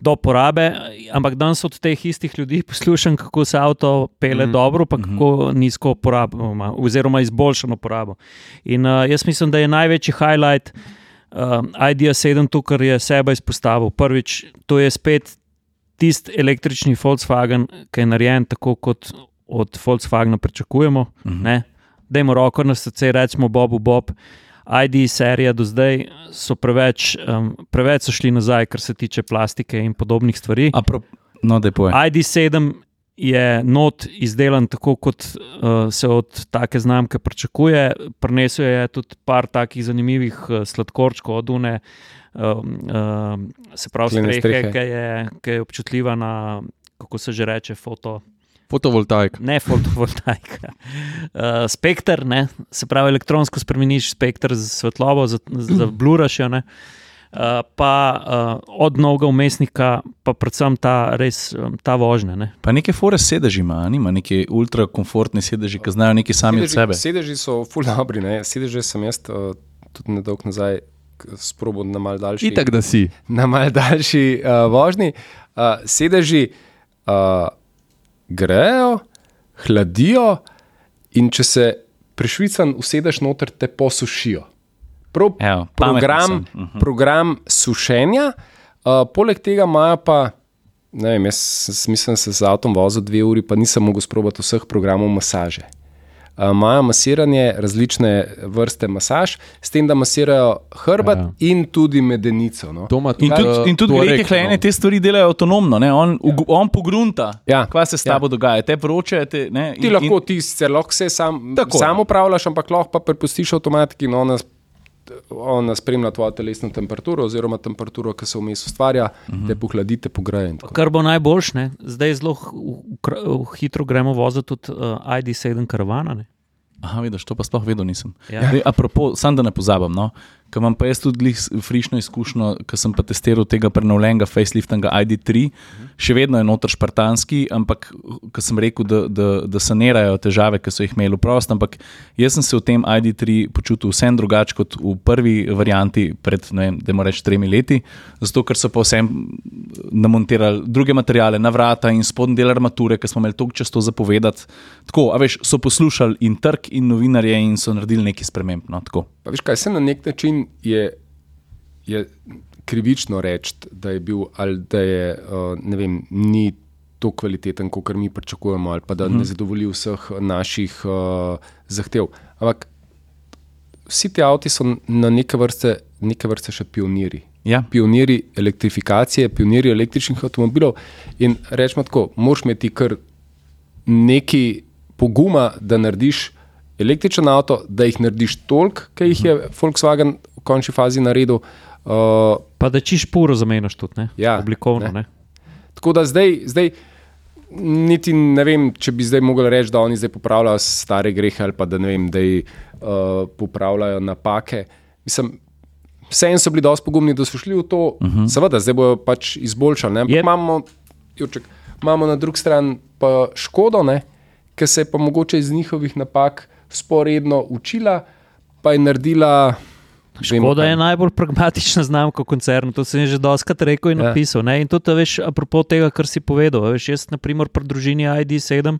do porabe. Ampak danes od teh istih ljudi *laughs* poslušam, kako se avto pele mm. dobro, pa kako nizko porabo, oziroma izboljšano porabo. In uh, jaz mislim, da je največji highlight uh, IDEA 7 tu, kar je sebe izpostavil. Prvič, to je spet tisti električni Volkswagen, ki je narejen tako, kot od Volkswagena pričakujemo. Uh -huh. Dajmo roko na srce, recimo Bobu Bob. ID serija do zdaj so preveč, um, preveč so šli nazaj, kar se tiče plastike in podobnih stvari. Apro, no, da je poje. ID7 je not izdelan tako, kot uh, se od take znamke pričakuje. Prinesel je tudi par takih zanimivih uh, sladkorčkov od Une, um, um, se pravi, strehe, strehe. ki je, ki je občutljiva na, kako se že reče, foto. Fotovoltaik. Ne fotovoltaika. *laughs* Uh, spektr, ne? se pravi, elektronsko spremeniš spektr za svetlobo, za, za jo. ne. Uh, pa uh, od novega umestnika, pa predvsem ta, res, um, ta vožnja. Ne? Pa neke fore sedeži ima, a nima neke ultra komfortne sedeži, ki znajo neki sami od sebe. sedeži so ne. sedeže sem jaz uh, tudi nedolgo nazaj sprobil na mal daljši. Itak, da si. na mal daljši uh, vožnji. Uh, sedeži uh, grejo, hladijo, in če se prešvican usedeš noter, te posušijo. Prav Evo, program, sem. Mhm. program sušenja, uh, poleg tega imajo pa. Ne vem, jaz mislim, da sem z avtom vozil dve uri, pa nisem mogel sprobati vseh programov masaže. Uh, Imajo masiranje, različne vrste masaž, s tem, da masirajo hrbet Ja. ja. in tudi medenico. No. To ima In tudi, tudi, in tudi to greke hlajene te stvari delajo avtonomno, ne? on, ug- on pogrunta, Ja, kaj se s ja. tabo dogaja, te vroče. Te, ne? Ti lahko ti sicer lahko vse sam, Tako, sam ja. upravljaš, ampak lahko pa prepustiš avtomatiki in ona, ona spremlja tvojo telesno temperaturo, oziroma temperaturo, ki se vmes ustvarja, uh -huh. te pohladi, te pogreje. Kar bo najboljš, ne? zdaj zelo hitro gremo voziti tudi uh, ID7 karavana. Ne? Aha, vidiš, to pa sploh vedel nisem. Ja. Dej, apropo, sam da ne pozabim, no? Ker imam pa jaz tudi frišno izkušnjo, ker sem pa testiral tega prenovljenega faceliftinga ID3, še vedno je noter špartanski, ampak ker sem rekel, da, da, da sanirajo težave, ki so jih imeli v prost, ampak jaz sem se v tem ID3 počutil vsem drugače kot v prvi varianti pred, ne vem, da reč tremi leti, zato ker so pa vsem namontirali druge materiale na vrata in spodnji del armature, ki smo imeli toliko často zapovedati. Tako, a veš, so poslušali in trg in novinarje in so naredili nekaj sprememb. No, tako. Pa veš kaj, se na nek način je, je krivično reči, da je bil ali da je, uh, ne vem, ni tako kvaliteten, kot mi pričakujemo, ali pa da ne zadovolji vseh naših uh, zahtev. Ampak vsi ti avti so na neke vrste, neke vrste še pionirji. Ja. Pionirji elektrifikacije, pionirji električnih avtomobilov. In rečemo tako, moraš imeti kar nekaj poguma, da narediš električen avto, da jih narediš toliko, ki jih je Volkswagen v končni fazi naredil. Uh, Pa da čiš puro zamenjaš tudi, ne? Ja, oblikovno. ne. Ne? Tako da zdaj, zdaj niti ne vem, če bi zdaj mogli reči, da oni zdaj popravljajo stare grehe ali pa da ne vem, da jih uh, popravljajo napake. Mislim, Vseeno so bili dosti pogumni, da so šli v to, uh -huh. seveda, zdaj bojo pač izboljšali. ne. Ampak Je- Imamo, Jurček, imamo na drugi strani pa škodo, ki se je pa mogoče iz njihovih napak sporedno učila, pa je naredila. Škoda je najbolj pragmatična znamka v koncernu, to sem že doskrat rekel in Ja. napisal. Ne? In tudi, veš, apropo tega, kar si povedal. a Veš, jaz, naprimer, pri družini ID7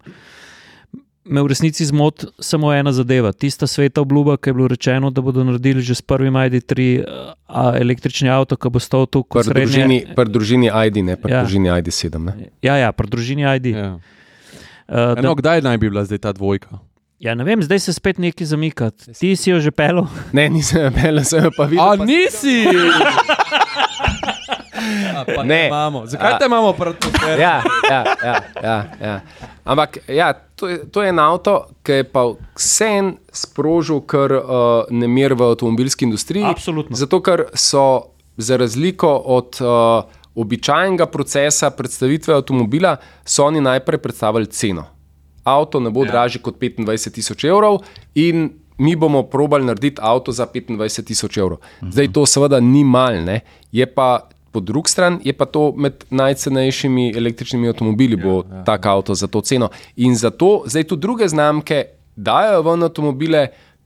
me v resnici zmot samo ena zadeva. Tista sveta obljuba, ki je bilo rečeno, da bodo naredili že s prvim ID3 a, električni avto, ki bo stal tu kot Pri družini, pri družini ID, ne pri Ja. družini ID7. Ne? Ja, ja, pri družini ID. Ja. Uh, Eno, kdaj naj bi bila zdaj ta dvojka? Ja, ne vem, zdaj se spet nekaj zamika. Ti si jo že pelil. *laughs* Ne, nisem imel, sem jo pa videl. A pa- nisi! *laughs* A, pa Ne. Imamo. Zakaj te imamo proti tebi? Ja, ja, ja, ja, ja. Ampak ja, to, je, to je en avto, ki je pa vsem sprožil kar uh, nemir v avtomobilski industriji. Absolutno. Zato, ker so za razliko od uh, običajnega procesa predstavitve avtomobila, so oni najprej predstavili ceno. Avto ne bo ja. dražji kot 25 tisoč evrov in mi bomo probali narediti avto za 25 tisoč evrov. Zdaj to seveda ni mal, ne? je pa. Po drugi strani je pa to med najcenejšimi električnimi avtomobili, bo ja, ja. tak avto za to ceno. In zato zdaj tudi druge znamke dajo ven avtomobile,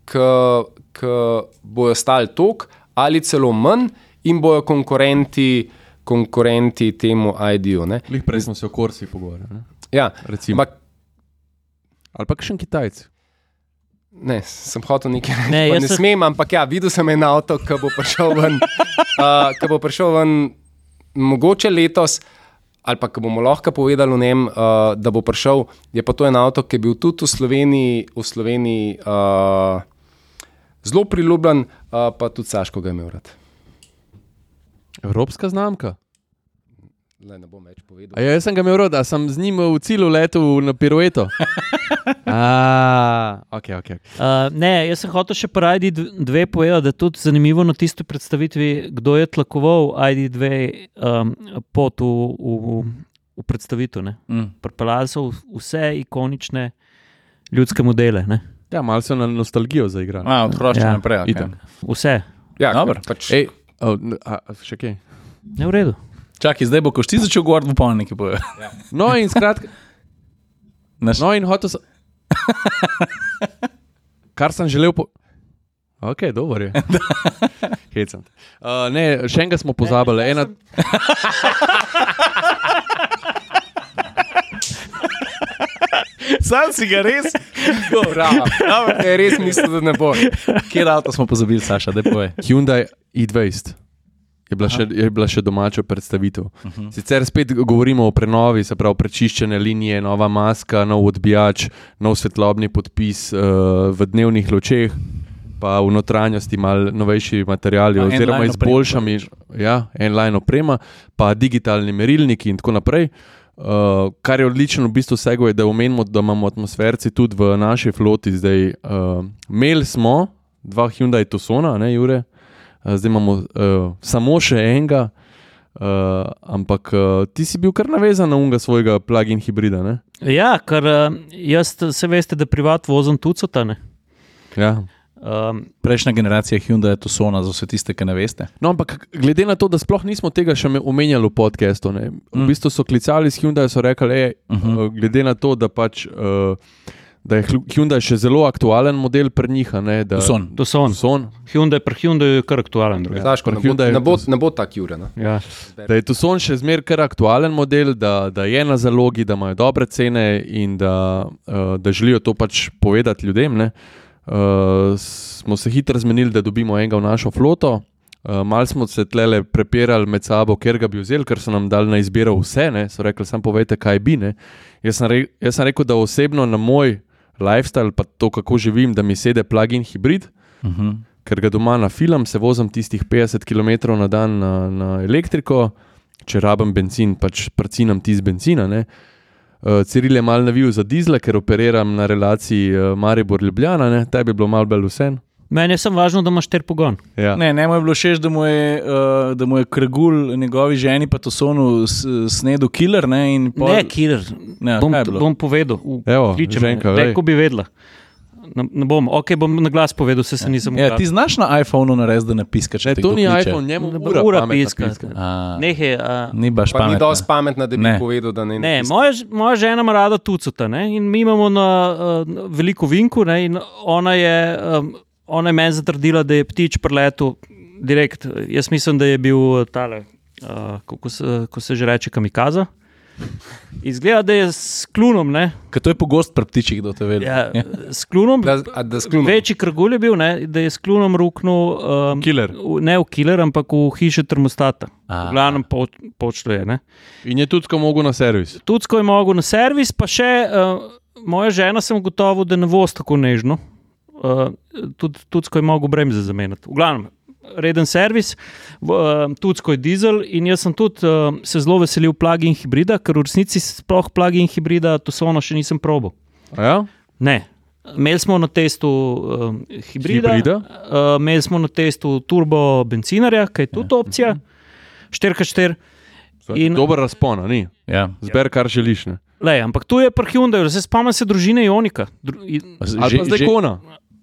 ki bojo stali tok ali celo manj, in bojo konkurenti, konkurenti temu ID-ju. prej smo se o Korsi pogovarjali. Ja, ampak Ali pa še Kitajci. Ne, sem hotel nekaj reči. Ne, ne se- smem, ampak ja, videl sem en avto, ki bo prišel ven, *laughs* uh, ki bo prišel ven mogoče letos, ali pa ki bomo lahko povedali o njem, uh, da bo prišel. Je pa to en avto, ki je bil tudi v Sloveniji, v Sloveniji uh, zelo priljubljen, uh, pa tudi Saško ga je imel rad. Evropska znamka. Le, ne bom več povedal. A ja, jaz sem ga imel rod, a sem z njim v cilju letel na pirueto. *laughs* A, ok, ok. ok. Uh, ne, jaz sem hotel še pri ID2 povedati, da je tudi zanimivo na tisti predstavitvi, kdo je tlakoval ID2 um, pot v, v, v predstavitev. ne. Mm. Pripeljali so vse ikonične ljudske modele. Ne? Ja, malo so na nostalgijo zaigrali. A, od hrošča Ja. naprej. Okay. Itak. Vse, Ja, Dobro. pač, Ej, oh, a, še kaj? ne v redu. Čakaj, zdaj bo, ko ti začel govoriti, bo pa nekaj bojo. No, in skratka, Naš, no, in hotel sem. Kar sem želel. Po... Ok, dobro je. *laughs* Hecam. Uh, ne, še enega smo pozabili. Ena... *laughs* Sam si ga res. bravo. Ne, res mislim, da ne bo. Kjer avto smo pozabili, Saša, da poje. Hyundai i20 je bila, še, je bila še domača predstavitev. Uh -huh. Sicer spet govorimo o prenovi, se pravi prečiščene linije, nova maska, nov odbijač, nov svetlobni podpis uh, v dnevnih lučeh. Pa v notranjosti malo novejši materiali, Pa oziroma izboljšami, ja, en line oprema, pa digitalni merilniki in tako naprej. Uh, kar je odlično, v bistvu vsega je, da omenimo, da imamo atmosferci tudi v naši floti. Zdaj, uh, imeli smo dva Hyundai Tucsona, ne Jure, zdaj imamo uh, samo še enega, uh, ampak uh, ti si bil kar navezan na unga svojega plug-in hibrida. Ne? Ja, ker uh, jaz, se veste, da privat vozim tucotane. Ja. Um, Prejšnja generacija Hyundai Tucsona, za vse tiste, ki ne veste. No, ampak glede na to, da sploh nismo tega še me- omenjali v podkastu, ne, v Mm. bistvu so klicali iz Hyundai in so rekli, ej, uh. -huh. glede na to, da, pač, uh, da je Hyundai še zelo aktualen model pri njih. a Ne, da, Tucson. to so on. Tucson, Hyundai, pri Hyundai je kar aktualen. drugače. Znaš, ne, bo, Hyundai- ne, bo, ne bo tak Jure. Ne? Ja. da je Tucson še zmeraj kar aktualen model, da, da je na zalogi, da imajo dobre cene in da, uh, da želijo to pač povedati ljudem. Ne. Uh, smo se hitro zmenili, da dobimo enega v našo floto. Uh, mal smo se tlele prepirali med sabo, ker ga bi vzeli, ker so nam dali na izbiro vse. Ne. So rekli, samo povejte, kaj bi. Ne. Jaz sem, re, jaz sem rekel, da osebno na moj lifestyle, pa to, kako živim, da mi sede plug-in hibrid. Uh -huh. ker ga doma na film, se vozim tistih 50 km na dan na, na elektriko, če rabim benzin, pač prcinam tisti benzina. Ne. Uh, Ciril je mal navil za dizle, ker operiram na relaciji uh, Maribor-Ljubljana, tebi je bilo mal bolj vse. Meni je samo važno, da imaš ter pogon. Ja. Ne, ne mu je bilo všeč, da mu je, uh, da mu je Kregul, njegovi ženi, pa to sonu snedel killer. Ne, pol... Ne, killer. Ne, Bom, kaj je bilo? bom povedal. v- Evo, kliče me, ženka, daj, vej. ko bi vedela. ne, ne bom, ok, bom na glas povedal, se, se nisem Ja, oglasil. ti znaš na iPhonu narediti, da ne piskaš. Ne, če te to ni kliče? iPhone, njemu Ne bo ura, ura pametna piska. piska. A, Nehaj, a, Ni baš Pa ni pametno. dosti pametna, da bi Ne. povedal, da ne. Ne, napiska. moja, moja žena ima rada tucota ne? in mi imamo na uh, veliko vinku. Ne? in Ona je, um, ona je meni zatrdila, da je ptič preletel direkt. Jaz mislim, da je bil tale, uh, kako se, ko se že reče, kamikaza. Izgleda, da je s klunom, ne? Ker to je pogost pri ptičih, da te vidi. Ja, s klunom. Da, a da sklonimo. Večji krgulj je bil, ne? da je s klunom ruknil. Um, Killer. v- Ne v killer, ampak v hiši termostata. A. V glavnem po, počlo je. Ne? In je tudi, ko mogo na servis. Tudi, ko je mogel na servis, pa še uh, moja žena, sem gotovo, da ne voz tako nežno. Uh, tudi, tudi, ko je mogel bremze zamenjati. V glavnem, reden servis, uh, tudi, dizel. In jaz sem tudi uh, se zelo veselil plug-in hibrida, ker v resnici sploh plug-in hibrida to sono še nisem probil. A Ja? Ne. Imeli smo na testu uh, hibrida, Hibrida? Uh, imeli smo na testu turbo bencinarja, ki je tudi opcija, 4x4. In- Dober razpon, ni. Ja. Zber, kar želiš. Ne? Lej, ampak tu je pri Hyundaiu, se spomnim se družine Ionika. Dru, Ali pa zdaj kona.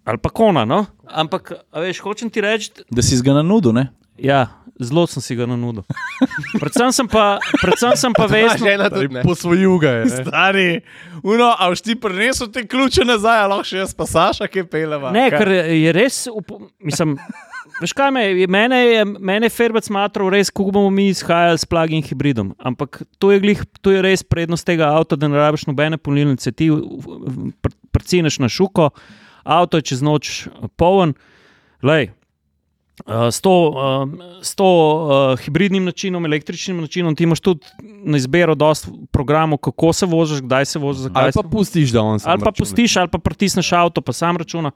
Ali pa Kona. No? Ampak, a veš, hočem ti reči, Da si ga na nudu, ne? ja, zelo sem si ga nanudil. Predvsem sem pa, predvsem sem pa *laughs* vesel. žena tudi ne. Posvojil ga je. ne. Stari, uno, a už ti prinesel te ključe nazaj, lahko še jaz pa Saša, ki peleva. Ne, ker je res, mislim. Veš kaj me, je- mene je, mene je Ferbec matral res, kako bomo mi izhajali s plug-in hibridom. Ampak to je, glih, to je res prednost tega avta, da ne rabiš nobene polnilnice. Ti prcineš na šuko, avto je čez noč poln. Lej, uh, s to, uh, s to hibridnim načinom, električnim načinom, ti imaš tudi na izbiro dosta programov, kako se voziš, kdaj se voziš, Ali pa pustiš, da on sam ali pa računa. pustiš, ali pa pritisneš avto, pa sam računa.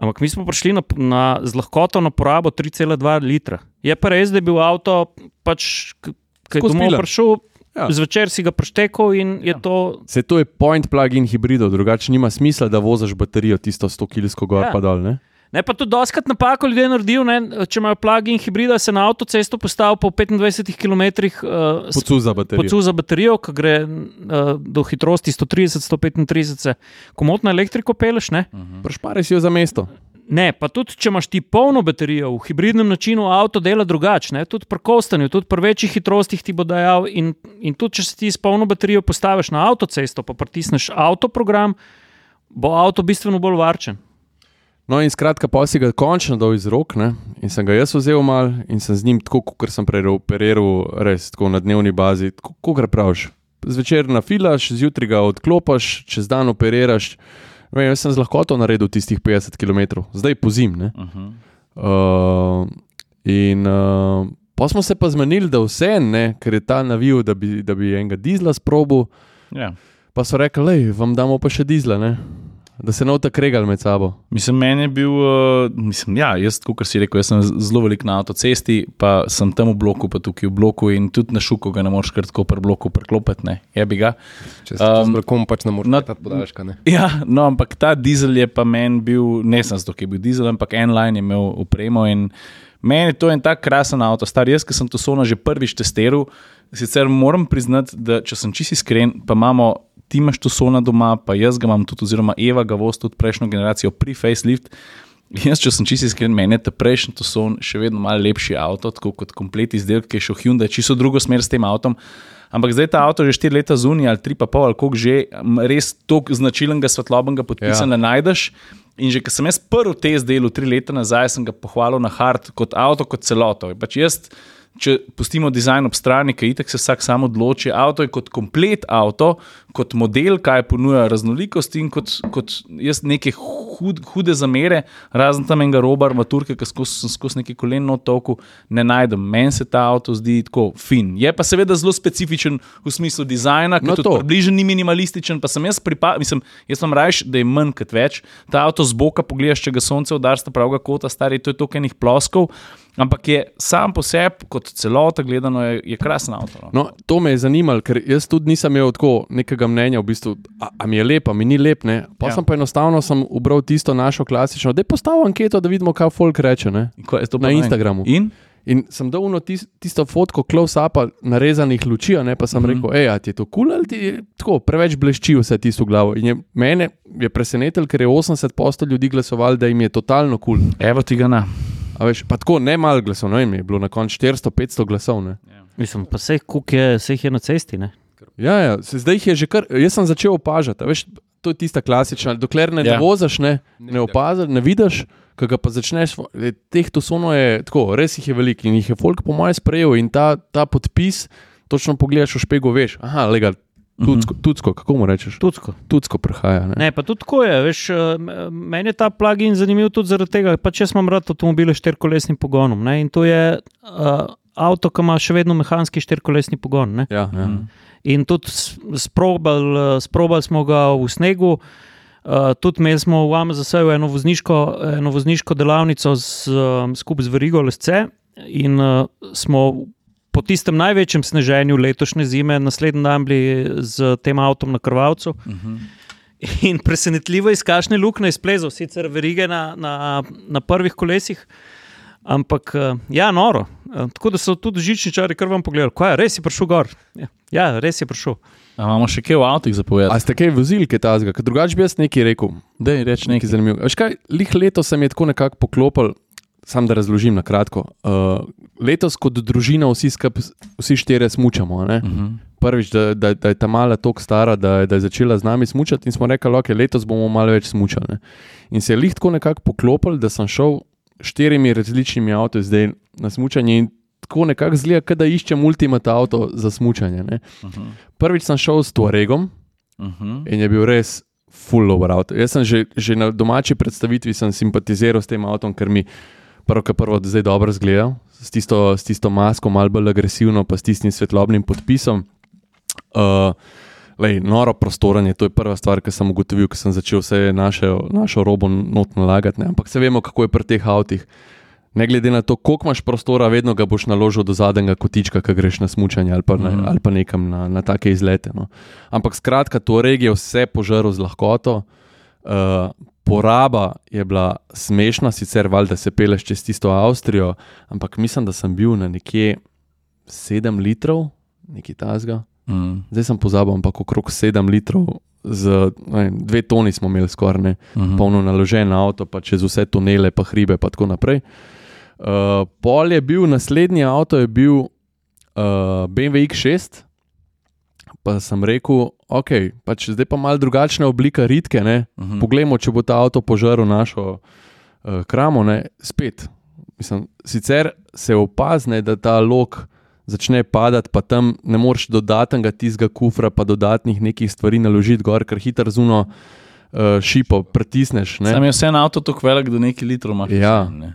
Ampak mi smo prišli na, na, z lahkoto na porabo 3,2 litra. Je pa res, da je bil avto, pač, ki je domov prišel, Ja. zvečer si ga preštekal in je ja. to. Se to je point plug-in hibridov, drugače nima smisla, da voziš baterijo tisto 100 kg gor Ja. pa dol. Ne? Ne, pa tudi doskrat napako ljudje naredijo, ne, če imajo plug-in hibrida, se na avtocesto postavi po 25 km uh, Pocu za baterijo. Pocu za baterijo, ki gre uh, do hitrosti 130-135, se komotno elektriko peleš. Ne? Prešpari si jo za mesto. Ne, pa tudi če imaš ti polno baterijo v hibridnem načinu, avto dela drugače. Tudi pri kostanju, tudi pri večjih hitrostih ti bo dajal. In, in tudi če se ti s polno baterijo postaviš na avtocesto, pa pritisneš avtoprogram, bo avto bistveno bolj varčen. No, in skratka, pa si ga končno dal iz rok, ne? in sem ga jaz vzel mal in sem z njim tako, kot sem prej operiral, res tako na dnevni bazi, kot praviš. Zvečer nafilaš, zjutraj ga odklopiš, čez dan operiraš. Vem, jaz sem z lahkoto naredil tistih 50 km, zdaj pozim. Ne? Uh -huh. Uh, in uh, pa smo se pa zmenili, da vse ne, ker je ta navil, da bi, da bi enega dizla sprobil. ja. Pa so rekli, da vam damo pa še dizla, ne? Da se ne boste kregali med sabo. Mislim, meni je bil, uh, mislim, ja, jaz, kot si rekel, jaz sem zelo velik na avtocesti, pa sem tam v bloku, pa tukaj v bloku in tudi na šuku ga ne moreš kar tako pri bloku preklopiti, ne, je bi ga. Če se um, z brakom pač ne moreš na- na podaljška. Ne? Ja, no, ampak ta dizel je pa meni bil, ne sem zato, ker je bil dizel, ampak en line je imel upremo in meni je to en tak krasen avto. Star jaz, ki sem to sono že prvič testiral, sicer moram priznati, da če sem čisto iskren, pa imamo. Ti imaš to sona doma, pa jaz ga imam tudi, oziroma Eva ga vozi tudi prejšnjo generacijo pri facelift. Jaz, če sem čisto iskren, meni je ta prejšnji to son še vedno malo lepši avto, tako kot komplet izdelek, ki je šel Hyundai, čisto drugo smer s tem avtom. Ampak zdaj ta avto že 4 leta zunaj ali 3,5 ali koliko že, res tako značilnega svetlobnega podpisa ja. ne najdeš. In že ko sem jaz prvi test delal 3 leta nazaj, sem ga pohvalil na hard kot avto, kot celoto. Pač jaz, če pustimo dizajn ob strani, ki itek se vsak sam odloči, avto je kot komplet avto, kot model, kaj ponuja raznolikost in kot, kot jaz neke hud, hude zamere, razen tam enega roba armaturke, ki skozi, sem skozi neki koleno toku, ne najdem. Meni se ta avto zdi tako fin. Je pa seveda zelo specifičen v smislu dizajna, No ki to. tudi približno ni minimalističen, pa sem jaz pripadal, mislim, jaz sem rajš, da je manj kot več. Ta avto z boka pogledaš, če ga sonce udarsta pravega kota, stari, to je toliko enih ploskov, ampak je sam po sebi, kot celota gledano, je, je krasen avto. No. No, to me je zanimalo, ker jaz tudi nisem imel tako nekega mnenja, v bistvu, a, a mi je lep, a mi ni lep. Ne? Pa Ja. sem pa enostavno sem ubral tisto našo klasično, da je postavil anketo, da vidimo, kaj folk reče. Ne? Pa Na. Instagramu. In? In sem dal uno tis, tisto fotko close-upa narezanih luči, ne pa sem mm -hmm. rekel, hej, ti je to kul cool, ali ti je tako preveč blešči vse tisto v glavo. In je, mene je presenetilo, ker je 80% ljudi glasovalo, da jim je totalno kul. Cool. Evo ti ga na. A veš, pa tako ne malo glasov, ne vem, je bilo na koncu 400-500 glasov. Ne. Mislim, pa vse je, jih je na cesti. Ne? Ja, ja, se, zdaj jih je že kar, jaz sem začel opažati. Veš, to je tista klasična, dokler ne, ja. ne voziš, ne, ne opaziš, ne vidiš. Ki ga pa začneš, teh tosono je tako, res jih je veliko in jih je folk po mojem sprejel in ta, ta podpis, točno pogledaš v špego, veš, aha, lega. Mhm. tudsko, kako mu rečeš? Tudsko. Tudsko prihaja. Ne? ne, pa tudi tako je. Veš, meni je ta plugin zanimiv tudi zaradi tega, da če imam rad avtomobile s štirikolesnim pogonom. Ne, in to je uh, avto, ki ima še vedno mehanski štirikolesni pogon. Ja, ja. Mhm. In tudi sprobali sprobal smo ga v snegu. Uh, tudi imeli smo v Amazonu eno, eno vozniško delavnico um, skupaj z Verigo LSC in uh, smo po tistem največjem sneženju letošnje zime, naslednji dan bili z tem avtom na Krvavcu. Uh mhm. -huh. In presenetljivo iz kašne luknje izplezel, sicer verige na, na, na prvih kolesih, ampak uh, ja, noro. Uh, tako da so tudi žičničari kar vam pogledali, kaj je, res je prišel gor. Ja, ja res je prišel. A imamo še kaj v avtu zapovedati? A ste kaj vozili, kaj ta zga? Drugače bi jaz nekaj rekel. Da, reč nekaj zanimivega. Veš kaj, lih leto sem je tako nekako poklopil, sam da razložim na kratko. Uh, letos kot družina vsi, skup, vsi štiri smučamo. Uh mhm. -huh. Prvič, da, da, da je ta mala tako stara, da, da je začela z nami smučati in smo rekli, okay, letos bomo malo več smučali. In se je lih tako nekako poklopil, da sem šel štirimi različnimi avtomobili zdaj na smučanje. In tako nekako zgleda, da iščem ultimata avto za smučanje. Uh -huh. Prvič sem šel s Tuaregom uh -huh. in je bil res full over avto. Jaz sem že, že na domači predstavitvi simpatiziral s tem avtom, ker mi prvo, kar prvo zdaj dobro zgleda, s tisto, s tisto masko, malo bolj agresivno, pa s tistim svetlobnim podpisom. Uh, Lej, noro prostoranje, to je prva stvar, ki sem ugotovil, ko sem začel vse naše, našo robo notno lagati. Ampak se vemo, kako je pri teh avtih. Ne glede na to, koliko imaš prostora, vedno ga boš naložil do zadnjega kotička, ki greš na smutanje ali, mm. ali pa nekam na, na take izlete. No. Ampak skratka, to regijo vse požrl z lahkoto. Uh, poraba je bila smešna, sicer valjda se peleš čez tisto Avstrijo, ampak mislim, da sem bil na nekje 7 litrov, nekaj tasga. Mm. Zdaj sem pozabil, ampak okrog 7 litrov. Z ne, dve toni smo imeli skoraj, uh -huh. polno naložen avto, pa čez vse tunele, pa hribe, in tako naprej. Uh, Uh, pol je bil naslednji avto, je bil uh, eh, BMW X6. Pa sem rekel, ok, pač zdaj pa malo drugačna oblika ritke. Uh mhm. -huh. Poglejmo, če bo ta avto požaril našo uh, kramo. Ne? Spet, mislim, sicer se opazne, da ta lok začne padati, pa tam ne moreš dodatnega tizga kufra, pa dodatnih nekih stvari naložiti gor, ker hitro zuno uh, šipo pritisneš. Sam je vse na avto tako velik, da nekaj litrov imaš. Ja. Ne?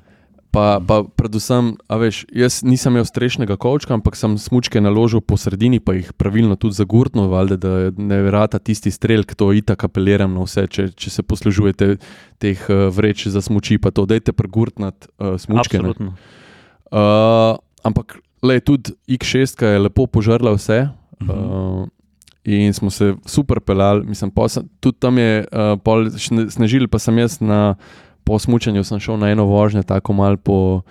Pa, pa predvsem, veš, jaz nisem imel strešnega kočka, ampak sem smočke naložil po sredini, pa jih pravilno tudi zagurtno, valde, da ne vrata tisti strel, ki to itak apeliram na vse. Če, če se poslužujete teh uh, vreč za smoči, pa to dajte pregurtnati uh, smočke. Uh, ampak le, tudi X6 je lepo požrla vse. Uh -huh. uh, In smo se super pelali, mislim, sem, tudi tam je uh, pol snežil, pa sem jaz na po smutku sem šel na eno vožnjo, tako malo po,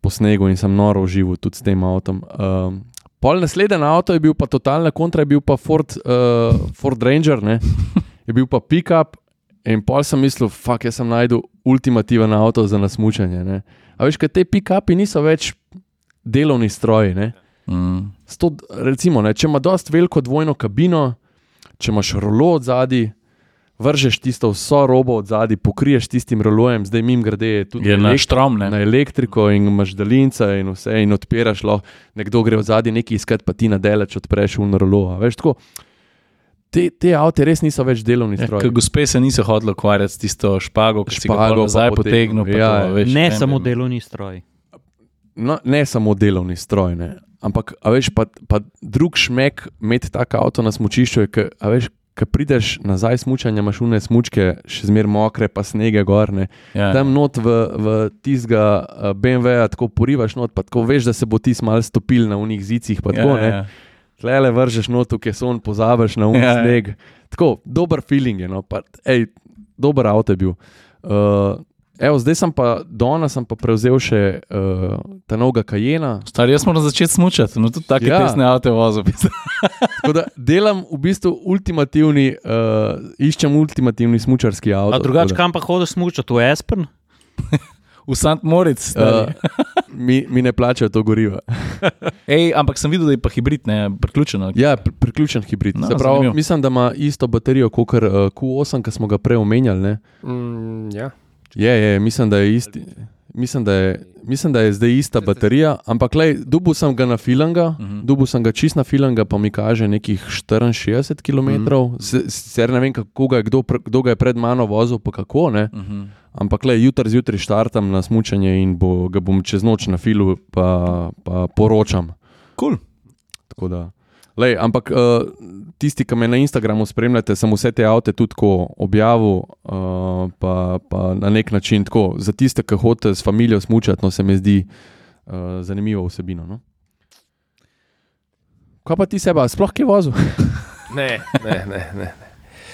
po snegu in sem noro živel tudi s tem avtom. Um, pol naslednji avto je bil pa totalna kontra, je bil pa Ford, uh, Ford Ranger, ne? je bil pa pickup. In pol sem mislil, fuck, jaz sem najdel ultimativen avto za nasmučanje. A veš, kaj te pick-upi niso več delovni stroji. Mm. Sto, recimo, ne, če ima dost veliko dvojno kabino, če imaš rolo od zadaj, vržeš tisto vso robo od zadaj, pokriješ tistim rolojem, zdaj mim grede tudi je na štrom, ne? na elektriko in imaš daljinca in vse in odpiraš, lahko nekdo gre od zadaj nekaj iskati, pa ti na delač odpreš v rolo. Te, te avto res niso več delovni ja, stroji. Gospe se niso hodile ukvarjati s tisto špago, ki si ga zdaj potegnil. Ja, to, veš, ne samo delovni stroj. No, ne samo delovni stroj, ne. ampak veš, pa, pa drug šmek imeti tak avto na smočišču. Veš, ki prideš nazaj smučanje, imaš une smučke, še zmeraj mokre, pa snege gorne. Ja. Tam not v, v tizga eh, BMW, tako porivaš not, pa tako veš, da se bo ti malo stopil na unih zicih. Ja, ja. Tlele vržeš not, ki so on pozabiš na unih ja. sneg. Tako, dober feeling je, no, pa, ej, dober avto je bil. Uh, Evo, zdaj sem pa, danes sem pa prevzel še uh, ta novega Kajena. Stari, jaz moram začeti smučati, no tudi tako Ja. ja. tesne avto vozim. *laughs* Tako da delam v bistvu ultimativni, uh, iščem ultimativni smučarski avto. A drugače, kam pa hodiš smučati, v Espen? *laughs* V St. Moritz. Uh, *laughs* mi, mi ne plačajo to gorivo. Ej, ampak sem videl, da je pa hibrid, ne priključen. Ja, pri- priključen hibrid. No, pravi, mislim, da ima isto baterijo kot uh, Q8, ki smo ga prej omenjali. ne. Mm, ja. Je, je, mislim, da je isti. Mislim da, je, mislim, da je zdaj ista baterija, ampak lej, dubu sem ga na filanga, uh -huh. dubu sem ga čist na filanga, pa mi kaže nekih 64 km. Uh -huh. Sicer ne vem, kako ga je kdo, kdo ga je pred mano vozil, pa kako ne. Uh -huh. Ampak le jutri zjutraj štartam na smučanje in bo, ga bom čez noč na filu, pa, pa poročam. Cool. Tako Da, lej, ampak uh, tisti, ki me na Instagramu spremljate, sem vse te avte tudi objavil, uh, pa, pa na nek način tako. Za tiste, ki hodite s familijo smučati, no, se mi zdi uh, zanimivo vsebino. No? Kaj pa ti sebe, sploh kje vozil? *laughs* Ne, ne, ne. ne.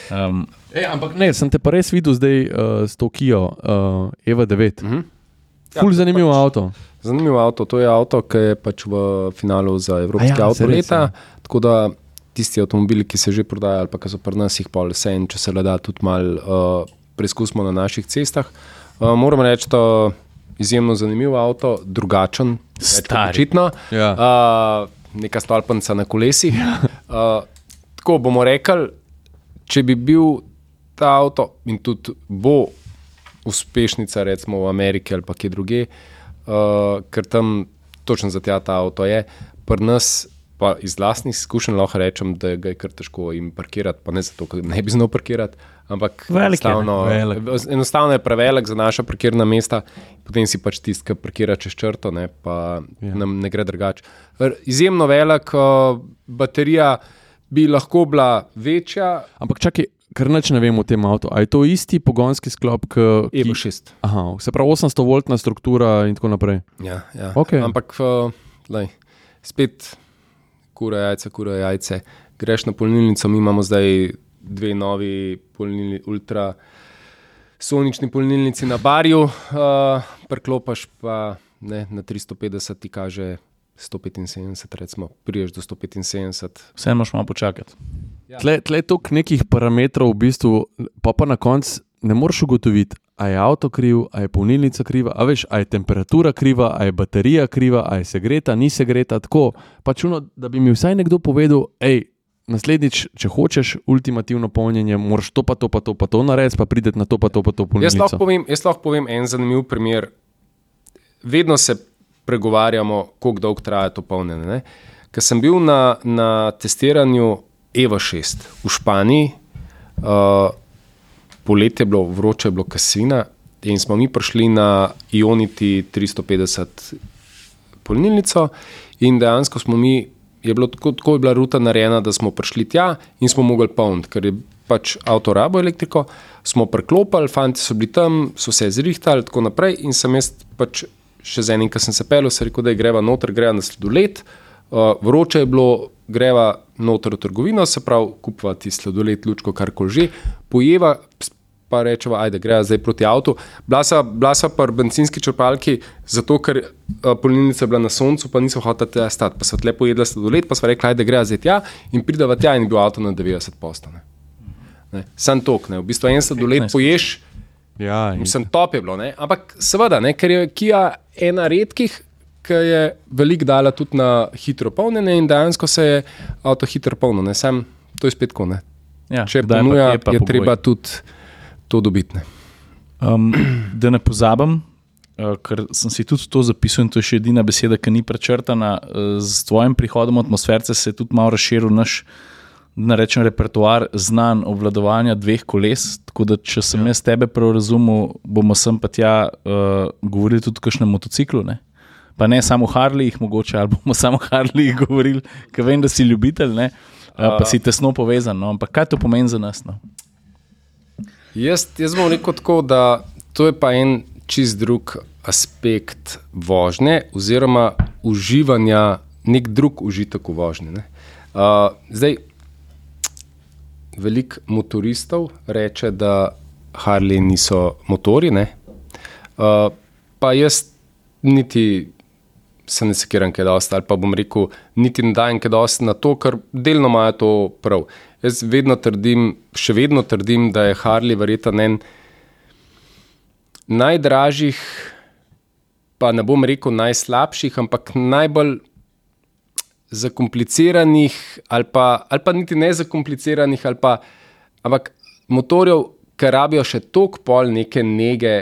Um, E, ampak ne, sem te pa res videl zdaj uh, s to Kijo, uh, Eva 9. Mhm. Ful Ja, zanimiv pač- avto. Zanimivo avto. To je avto, ki je pač v finalu za Evropski A ja, avto leta. Tako da tisti avtomobili, ki se že prodajajo, ali pa ki so pri nas, jih pol vse in če se le da tudi malo uh, preizkusimo na naših cestah. Uh, moram reči, da je izjemno zanimiv avto, drugačen, očitno. Ja. Uh, neka stolpnica na kolesih. Uh, tako bomo rekli, če bi bil ta avto in tudi bo uspešnica, recimo v Ameriki ali pa kje druge, uh, ker tam točno za ta avto je. Pri nas, pa iz vlastnih izkušenj lahko rečem, da ga je kar težko jim parkirati, pa ne zato, ker ne bi znal parkirati. Ampak Velik je, enostavno, Velik. enostavno je prevelik za naša parkirna mesta, potem si pač tisti, ki parkira čez črto, ne, pa ja. nam ne gre drugače. Izjemno velik, uh, baterija bi lahko bila večja, Ampak čakaj, ker nič ne vem o tem avtu. A je to isti pogonski sklop, ki Evo 6. Aha, se pravi 800-voltna struktura in tako naprej. Ja, ja. Okej. Ampak uh, lej, spet, kura jajce, kura jajce. Greš na polnilnico, mi imamo zdaj dve novi polnilni, ultra sonični polnilnici na barju, uh, preklopaš pa ne, na 350 ti kaže 175, recimo, priješ do 175. Vse moraš malo počakati. Ja. Tle, tle je toliko nekih parametrov, v bistvu, pa pa na koncu ne moreš ugotoviti, a je avto kriv, a je polnilnica kriva, a veš, a je temperatura kriva, a je baterija kriva, a je segreta, ni segreta. Tako, pač uno, da bi mi vsaj nekdo povedal, hej. Naslednjič, če hočeš ultimativno polnjenje, moraš to, pa to, pa to, pa to narediti, pa prideti na to, pa to, pa to Jaz polnilnico. lahko, povem, jaz lahko povem en zanimiv primer. Vedno se pregovarjamo, kako dolgo traja to polnjenje. Ker sem bil na, na testiranju Eva 6 v Španiji, uh, poletje je bilo vroče, je bilo kasina in smo mi prišli na Ioniti 350 polnilnico in dejansko smo mi. Je bilo tako, tako je bila ruta narejena, da smo prišli tja in smo mogli polniti, ker je pač avto rabo elektriko, smo preklopili, fanti so bili tam, so se zrihtali, tako naprej. In sem jaz pač še z enim, ki sem se pelil, se rekel, da greva noter, greva na sladoled. Uh, vroče je bilo, greva noter v trgovino, se pravi, kupovati sladoled, lučko, karkoli že, pojeva, pa rečeva, ajde, greva zdaj proti avtu. Sva pa v benzinski črpalki, zato ker uh, polnilnica je bila na soncu, pa niso hotela tja stati. Pa sva tle pojedla sladoled, pa sva rekla, ajde, greva zdaj tja in prideva tja in je bil avto na 90 postane. Sam tok, ne. v bistvu en sladoled poješ, Ja, in, Mislim, top je bilo, ne? ampak seveda, ne? ker je Kia ena redkih, ki je veliko dala tudi na hitro polnjenje in dejansko se je avto hitro polnil. Sam to je spet kone. Ja, Če ponuja, je pogoj. treba tudi to dobiti. ne. Um, da ne pozabim, uh, ker sem si tudi to zapisal in to je še edina beseda, ki ni prečrtana. Uh, z tvojim prihodom atmosferce se je tudi malo razširil naš. Ne rečem repertoar znan obvladovanja dveh koles. Tako da, če sem ja. jaz tebe prav razumel, bomo sem pa tja uh, govorili tudi o kakšnem motociklu. Ne? Pa ne samo o Harleyjih, mogoče ali bomo samo o Harleyjih govorili, ker vem, da si ljubitelj, ne? uh, pa si tesno povezan. No? Ampak kaj to pomeni za nas? No? Jaz, jaz bom rekel tako, da to je pa en čist drug aspekt vožnje, oziroma uživanja, nek drug užitek v vožnji. ne. Uh, zdaj, veliko motoristov reče, da Harley niso motori. Ne? Uh, pa jaz niti se ne sekiram, kaj dosti, ali pa bom rekel, niti ne dajem kaj dosti na to, ker delno imajo to prav. Jaz vedno trdim, še vedno trdim, da je Harley verjetno en najdražjih, pa ne bom rekel najslabših, ampak najbolj zakompliciranih, ali pa, ali pa niti ne zakompliciranih, ali pa ampak motorjev, ki rabijo še toliko pol neke nege.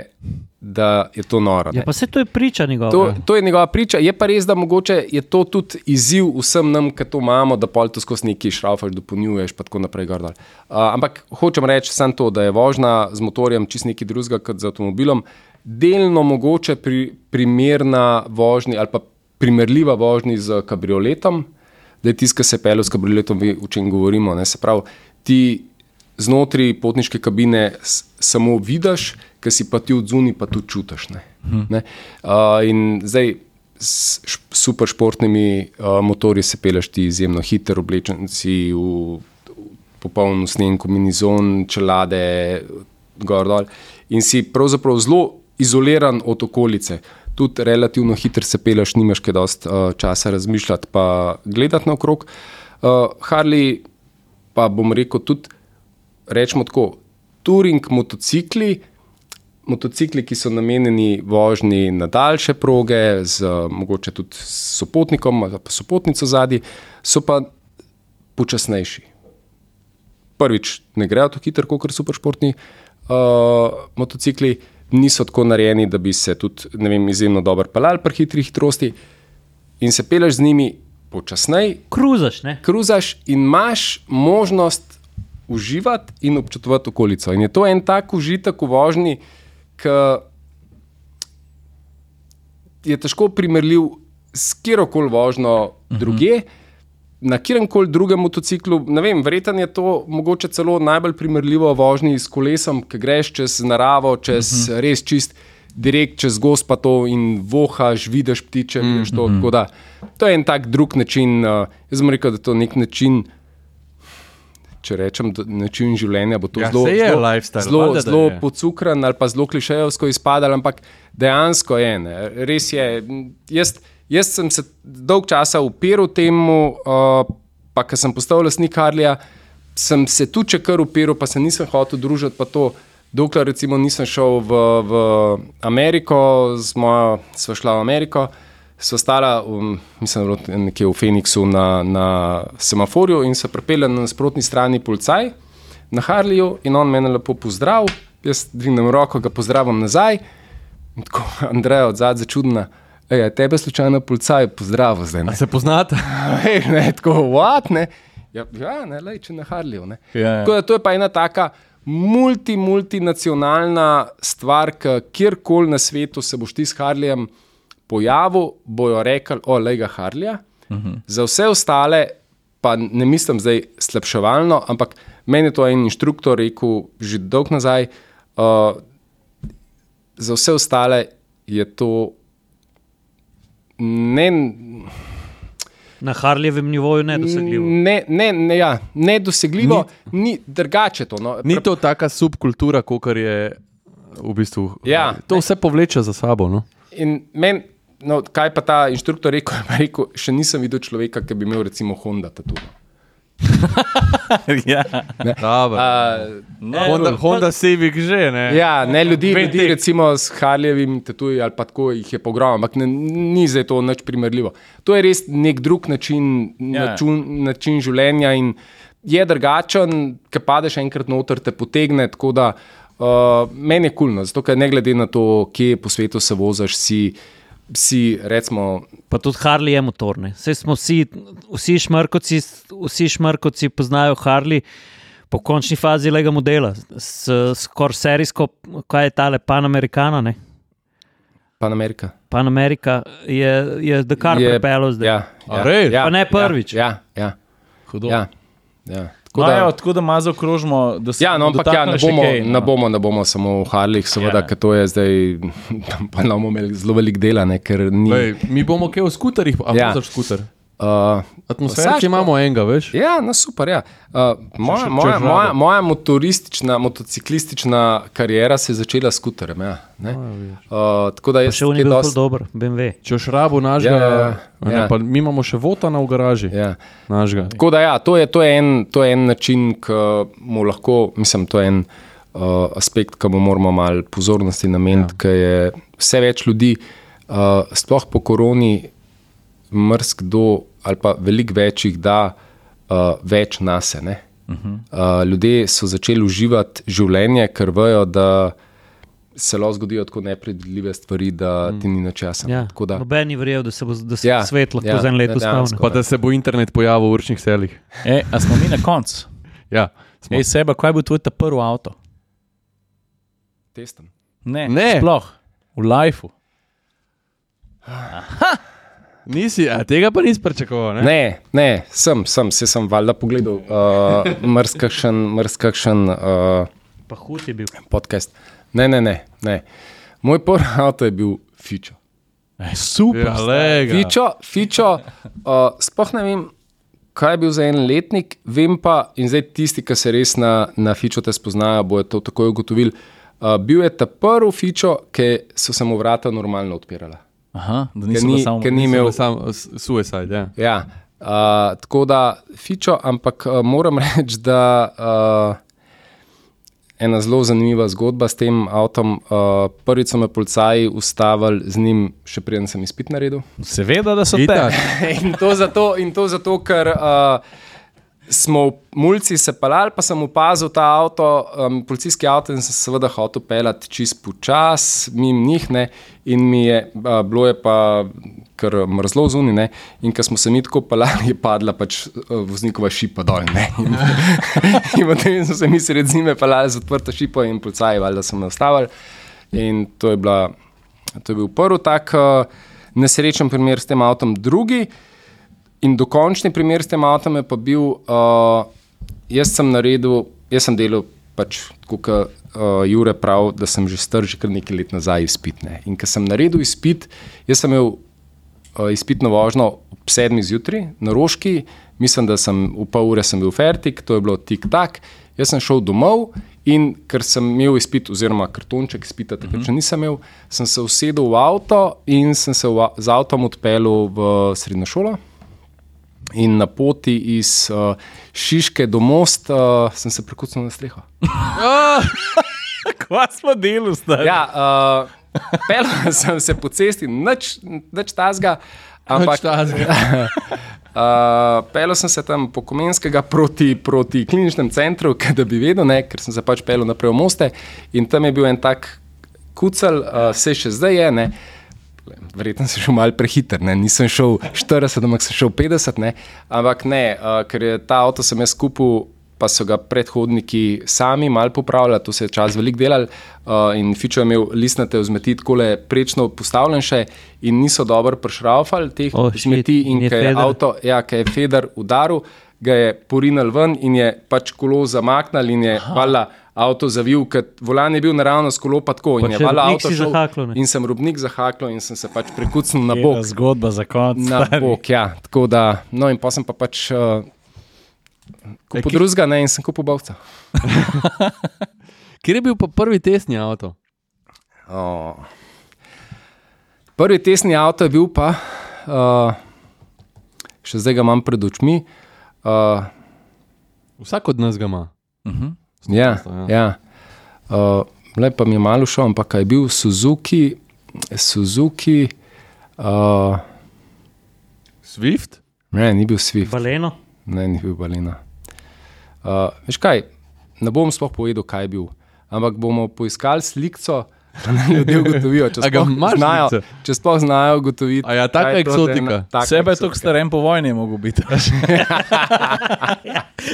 Da je to noro. Ja, pa se to je priča njegova. To, to je njegova priča. Je pa res, da mogoče je to tudi izziv vsem nam, ki to imamo, da pol to skozi neki šraufaš, dopolnjuješ, pa tako naprej. Uh, ampak hočem reči samo to, da je vožnja z motorjem čist nekaj drugega kot z avtomobilom, delno mogoče pri, primerna vožnja ali pa primerljiva vožnja z kabrioletom, da je tiskaj se pelil s kabrioletom, o čem govorimo. Ne? Se pravi, ti znotraj potniške kabine samo vidiš, ki si pa ti od zunaj, pa tudi čutiš. Ne? Hmm. Ne? Uh, in zdaj s super športnimi uh, motorji se peleš ti izjemno hiter, oblečen si v, v popolno snenko, minizon, čelade, gor dol. In si pravzaprav zelo izoliran od okolice. Tudi relativno hiter se peleš, nimaš kaj dosti uh, časa razmišljati, pa gledati naokrog. Uh, Harley, pa bom rekel, tudi rečemo tako, touring motocikli, motocikli, ki so namenjeni vožnji na daljše proge, z mogoče tudi sopotnikom ali pa sopotnico zadnji, so pa počasnejši. Prvič, ne grejo tako hitro kot superšportni uh, motocikli, niso tako narejeni, da bi se tudi vem, izjemno dobro pelali pri hitri hitrosti in se peleš z njimi počasneje. Kruzaš, ne? Kruzaš in imaš možnost uživati in občutovati okolico. In je to en tak užitek v vožnji, ki je težko primerljiv s kjerkoli vožnjo uh -huh. druge. Na kjerem koli drugem motociklu, ne vem, verjetno je to mogoče celo najbolj primerljivo vožnji s kolesom, ki greš čez naravo, čez uh -huh. res čist, direkt čez gospa to in vohaš, vidiš ptiče. Uh -huh. to, da, to je en tak drug način. Uh, jaz sem rekel, da je to nek način če rečem, način življenja bo to Ja, zelo, je zelo, zelo, valjda, da zelo pocukran ali pa zelo klišejevsko izpadal, ampak dejansko je. Ne. Res je. Jaz, jaz sem se dolg časa upiral temu, uh, pa ko sem postal lastnik Harlija, sem se tu če kar upiral, pa se nisem hotel družiti. pa to, Dokler recimo nisem šel v, v Ameriko, z mojo sva šla v Ameriko, sva stala, um, mislim, je nekje v Phoenixu na, na semaforju in se pripelje na nasprotni strani policaj na Harliju in on mene lepo pozdrav, jaz dvignem roko, ga pozdravim nazaj. In Tako, *laughs* Andreja od zadaj začudna. Ej, tebe slučajno policaj pozdrav zdaj. A Ne? se poznate? *laughs* Ej, ne, tako, what, ne? Ja, ja ne, lej, če na Harliju. Ne? Ja, ja. Tako da to je pa ena taka multi, multinacionalna stvar, kjerkoli na svetu se boš ti s Harlijem pojavil, bojo rekli, o, le ga Harlija. Uh -huh. Za vse ostale, pa ne mislim zdaj slabševalno, ampak meni je to en inštruktor rekel že dolgo nazaj. Uh, za vse ostale je to ne. Na Harlejevem nivoju nedosegljivo. Ne, ne, ne, ja, nedosegljivo, ni, ni drugače to. No. Ni to taka subkultura, kot je v bistvu. Ja. to vse povleče za sabo. No? In men, no, kaj pa ta inštruktor rekel, *laughs* rekel, še nisem videl človeka, ki bi imel recimo Honda tatu. *laughs* ja. Dobro. Uh, Honda, Honda Civic že, ne? ja, ne ljudi, ljudi recimo s Harlejevim tatuji ali pa tako jih je pogrom, ampak ne, ni zdaj to nič primerljivo. To je res nek drug način, Ja. način, način življenja in je drugačen, ki padeš enkrat noter, te potegne. tako Da, uh, meni je kulno, zato ker ne glede na to, kje po svetu se voziš, si, si recimo, Pa tudi Harley je motorne. Vse smo vsi, vsi šmrkoci, vsi šmrkoci poznajo Harley. Po končni fazi lega modela, s skoraj serijsko, kaj je tale Panamericana, ne? Panamerika. Panamerika je, je Dakar Je- pripeljal zdaj. Ja, A ja, ja, Pa ne prvič. Ja, ja, Hudo. ja, ja. Tako Tako da, no, tako da malo zaokrožimo. da se Ja, no, bomo ampak ja, ne, bomo, kaj, ne, no. bomo, ne bomo samo v Harlih, seveda, Ja. ker to je zdaj, *laughs* pa ne bomo imeli zelo velik dela, ne, ker ni. Lej, mi bomo kaj o skuterjih, a Ja. ja. skuter. Uh, Atmosfera, ki imamo enega, veš? Ja, no super. Ja. Uh, moja, še- moja, moja, moja motoristična, motociklistična kariera se je začela s skuterjem. Ja, ne? uh, tako da še je kaj bil dosti- dost... dober, BMW. Če boš rabo našega, Ja, ja, a ne, ja. pa mi imamo še votana v garaži. Ja. Našega. Tako da, ja, to, je, to, je en, to je en način, ki mu lahko, mislim, to je en uh, aspekt, ki mu moramo malo pozornosti nameniti, ja. ker je vse več ljudi, uh, sploh po koroni, mrzkdo ali pa veliko več jih da uh, več nase. ne. Uh, ljudje so začeli uživati življenje, ker vejo, da se lahko zgodijo tako nepredvidljive stvari, da ti ni nič jasno. Ja. Da- Noben ni verjel, da se bo da se Ja, ja, svet lahko ja, ja, za en let ja, dejansko. Pa da se bo internet pojavil v určnih selih. E, a smo mi na koncu? Ja, smo. Ej, seba, kaj bo tvoj ta prvi avto? Testen. Ne, Ne. sploh v lifeu. Nisi, a tega pa nisi pričakoval. Ne? Ne, ne, sem, sem, se sem valjda pogledal, uh, mrzkakšen, mrzkakšen uh, Pa hud je bil. podcast. Ne, ne, ne, ne. Moj prvi avto je bil Fičo. Ej, super. Ja. Fičo, Fičo uh, sploh ne vem, kaj je bil za en letnik, vem pa, in zdaj tisti, ki se res na, na Fičo te spoznajo, bojo to takoj ugotovili. Uh, bil je ta prvi Fičo, ki so se mu vrata normalno odpirala. Aha, da nisem ni, samo ni imel Sam s- suicide, ja. Ja, uh, tako da fičo, ampak uh, moram *laughs* reči, da uh, ena zelo zanimiva zgodba s tem avtom. Uh, prvič so me policaji ustavili z njim, še preden sem izpit naredil. Seveda, da so te. *laughs* In, to zato, in to zato, ker uh, smo v mulci se pelali, pa sem opazil ta avto, um, policijski avto in sem se seveda hotel pelati čist počas, mimo njih. Ne, in mi je uh, bilo je pa kar mrzlo zunaj. In ko smo se mi tako pelali, je padla pač uh, voznikova šipa dol. Ne, in, *laughs* in potem smo se mi sredi zime pelali z odprto šipo in policaji, valjda so me ustavili. In to je, bila, to je bil prvi tak uh, nesrečen primer s tem avtom. Drugi in dokončni primer s tem avtom je pa bil, uh, jaz sem naredil, jaz sem delal pač tako, kot uh, Jure prav, da sem že star, že kar nekaj let nazaj izpit. Ne. In ko sem naredil izpit, jaz sem imel uh, izpitno vožnjo ob sedmih zjutraj na Roški, mislim, da sem v pol ure sem bil fertik, to je bilo tik-tak. Jaz sem šel domov in ker sem imel izpit, oziroma kartonček izpita, takrat še nisem imel, sem se usedel v avto in sem se v, z avtom odpeljal v srednjo šolo. In na poti iz uh, Šiške do Most uh, sem se prekucnil na streho. Kva smo delali zdaj? Ja, uh, pelal *laughs* sem se po cesti, nič, nič tazga. Ampak, tazga. *laughs* Uh, pelal sem se tam po Komenskega proti, proti kliničnemu centru, da bi vedel, ne, ker sem se pač pelal naprej v Moste in tam je bil en tak kucel, uh, vse še zdaj je. Ne. Verjetno sem šel malo prehiter, ne. nisem šel 40, ampak sem šel 50, ne. ampak ne, uh, ker je ta avto sem jaz kupil, pa so ga predhodniki sami malo popravljali, to se je čas veliko delal. Uh, in Fičo je imel listnate vzmeti tako le prečno postavljen še in niso dobro prešraufali teh Oh, zmeti. in In je avto, ja, ko je Feder udaril, ga je porinil ven in je pač kolo zamaknil in je vala. Avto zavil, ker volan je bil naravno s kolo, pa tako. Pa In je avto šel zahaklo, ne? In sem robnik zahaklo in sem se pač prekucnil na bok. Zgodba za konec. Na stari. bok, ja. Tako da, no in pa sem pa pač uh, kupil ki- drugega, ne in sem kupil bavca. *laughs* Kjer je bil pa prvi testni avto? Oh. Prvi testni avto je bil pa, uh, še zdaj ga imam pred očmi. Uh, Vsak od nas ga ima. Mhm. Ja, ja. ja. Uh, le pa mi je malo šel, ampak kaj je bil Suzuki, Suzuki, uh, Swift? ne, ni bil Swift. Baleno. Ne, ni bil balina. Uh, veš kaj, ne bom sploh povedal, kaj je bil, ampak bomo poiskali sliko, ljudje ugotovijo, če sploh znajo, če sploh znajo ugotoviti. A ja, taka je eksotika. taka Sebe je tako staren po vojni mogel biti. *laughs*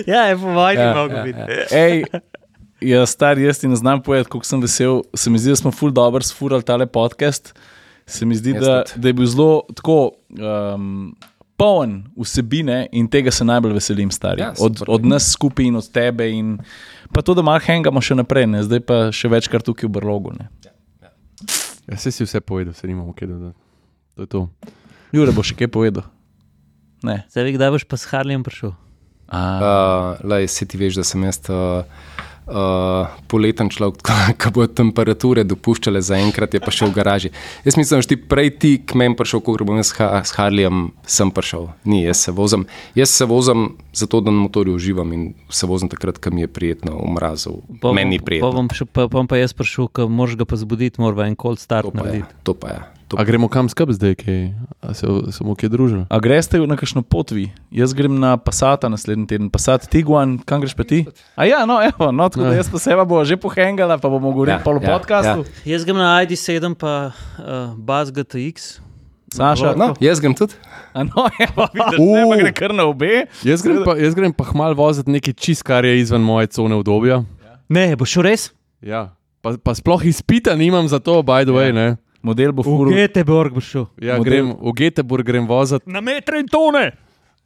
Ja, je po vojni Ja, mogel ja, biti. Ej, ja, star, jaz ti ne znam povedati, koliko sem vesel. Se mi zdi, da smo full dobro sfurali tale podcast. Se mi zdi, da, da je bil zelo tako um, poln vsebine in tega se najbolj veselim, stari. Ja, od, od nas skupaj in od tebe. In, pa to, da malo hengamo še naprej, ne? zdaj pa še večkrat tukaj v Brlogu. Ne? Ja, se si vse povedal, se nimamo kaj dodati. To je to. Jure bo še kaj povedal. Ne. Zdaj, vi, kdaj boš pa s Harlijem prišel? A, Uh, lej, si ti veš, da sem jaz uh, uh, poleten človek, *laughs* ko bo temperature dopuščale za enkrat, je pa šel v garaži. Jaz mislim, da si prej ti k meni prišel, kot bom jaz Ha- s Harlijem sem prišel. Ni, jaz se vozim, jaz se vozim zato, da na motorju uživam in se vozim takrat, ko mi je prijetno v mrazu. Pa Meni je bom- Pa prijetno. bom, še, pa, bom pa jaz prišel, ko moraš ga pa zbuditi, mora en cold start To pa narediti. To pa je. To A gremo kam skrb zdaj, kaj? A se bomo kje družili? a greste na kakšno pot vi? Jaz grem na Passata naslednji teden, Passat Tiguan, kam greš pa ti? A ja, no, evo, no tako da jaz pa seba bo že pohengala, pa bomo govorili Ja, ja, v ja, podkastu. ja. Jaz grem na ID7, pa uh, Buzz GTX. Saša, No, jaz grem tudi. A no, evo, vidiš, pa gre kar na obe. Jaz grem pa, jaz grem pa hmal voziti nekaj čist, kar je izven moje cone obdobja. Ne, boš res? Ja. Pa, pa sploh izpita nimam za to, by the way. Ne? Model bo V furul. Göteborg boš šel. Ja, Model- grem, v Göteborg grem voziti Na metre in tone.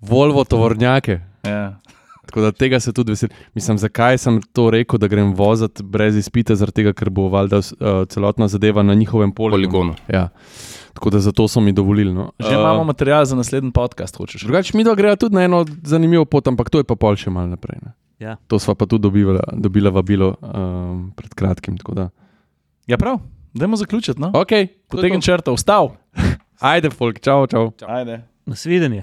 Volvo tovornjake. Ja. Tako da tega se tudi veselim. Mislim, zakaj sem to rekel, da grem voziti brez izpita, zaradi tega, ker bo valjda uh, celotna zadeva na njihovem poligonu. Poligonu. Ja. Tako da zato so mi dovolili. No. Že imamo material za naslednji podcast, hočeš. Drugače, mi dva greva tudi na eno zanimivo pot, ampak to je pa pol še malo naprej. Ne. Ja. To sva pa tudi dobila, dobila vabilo um, pred kratkim. Ja, prav, dajmo zaključiti. No? Ok, Potegni črto, vstav. Ajde, folk, čau, čau. Ajde. Nasvidenje.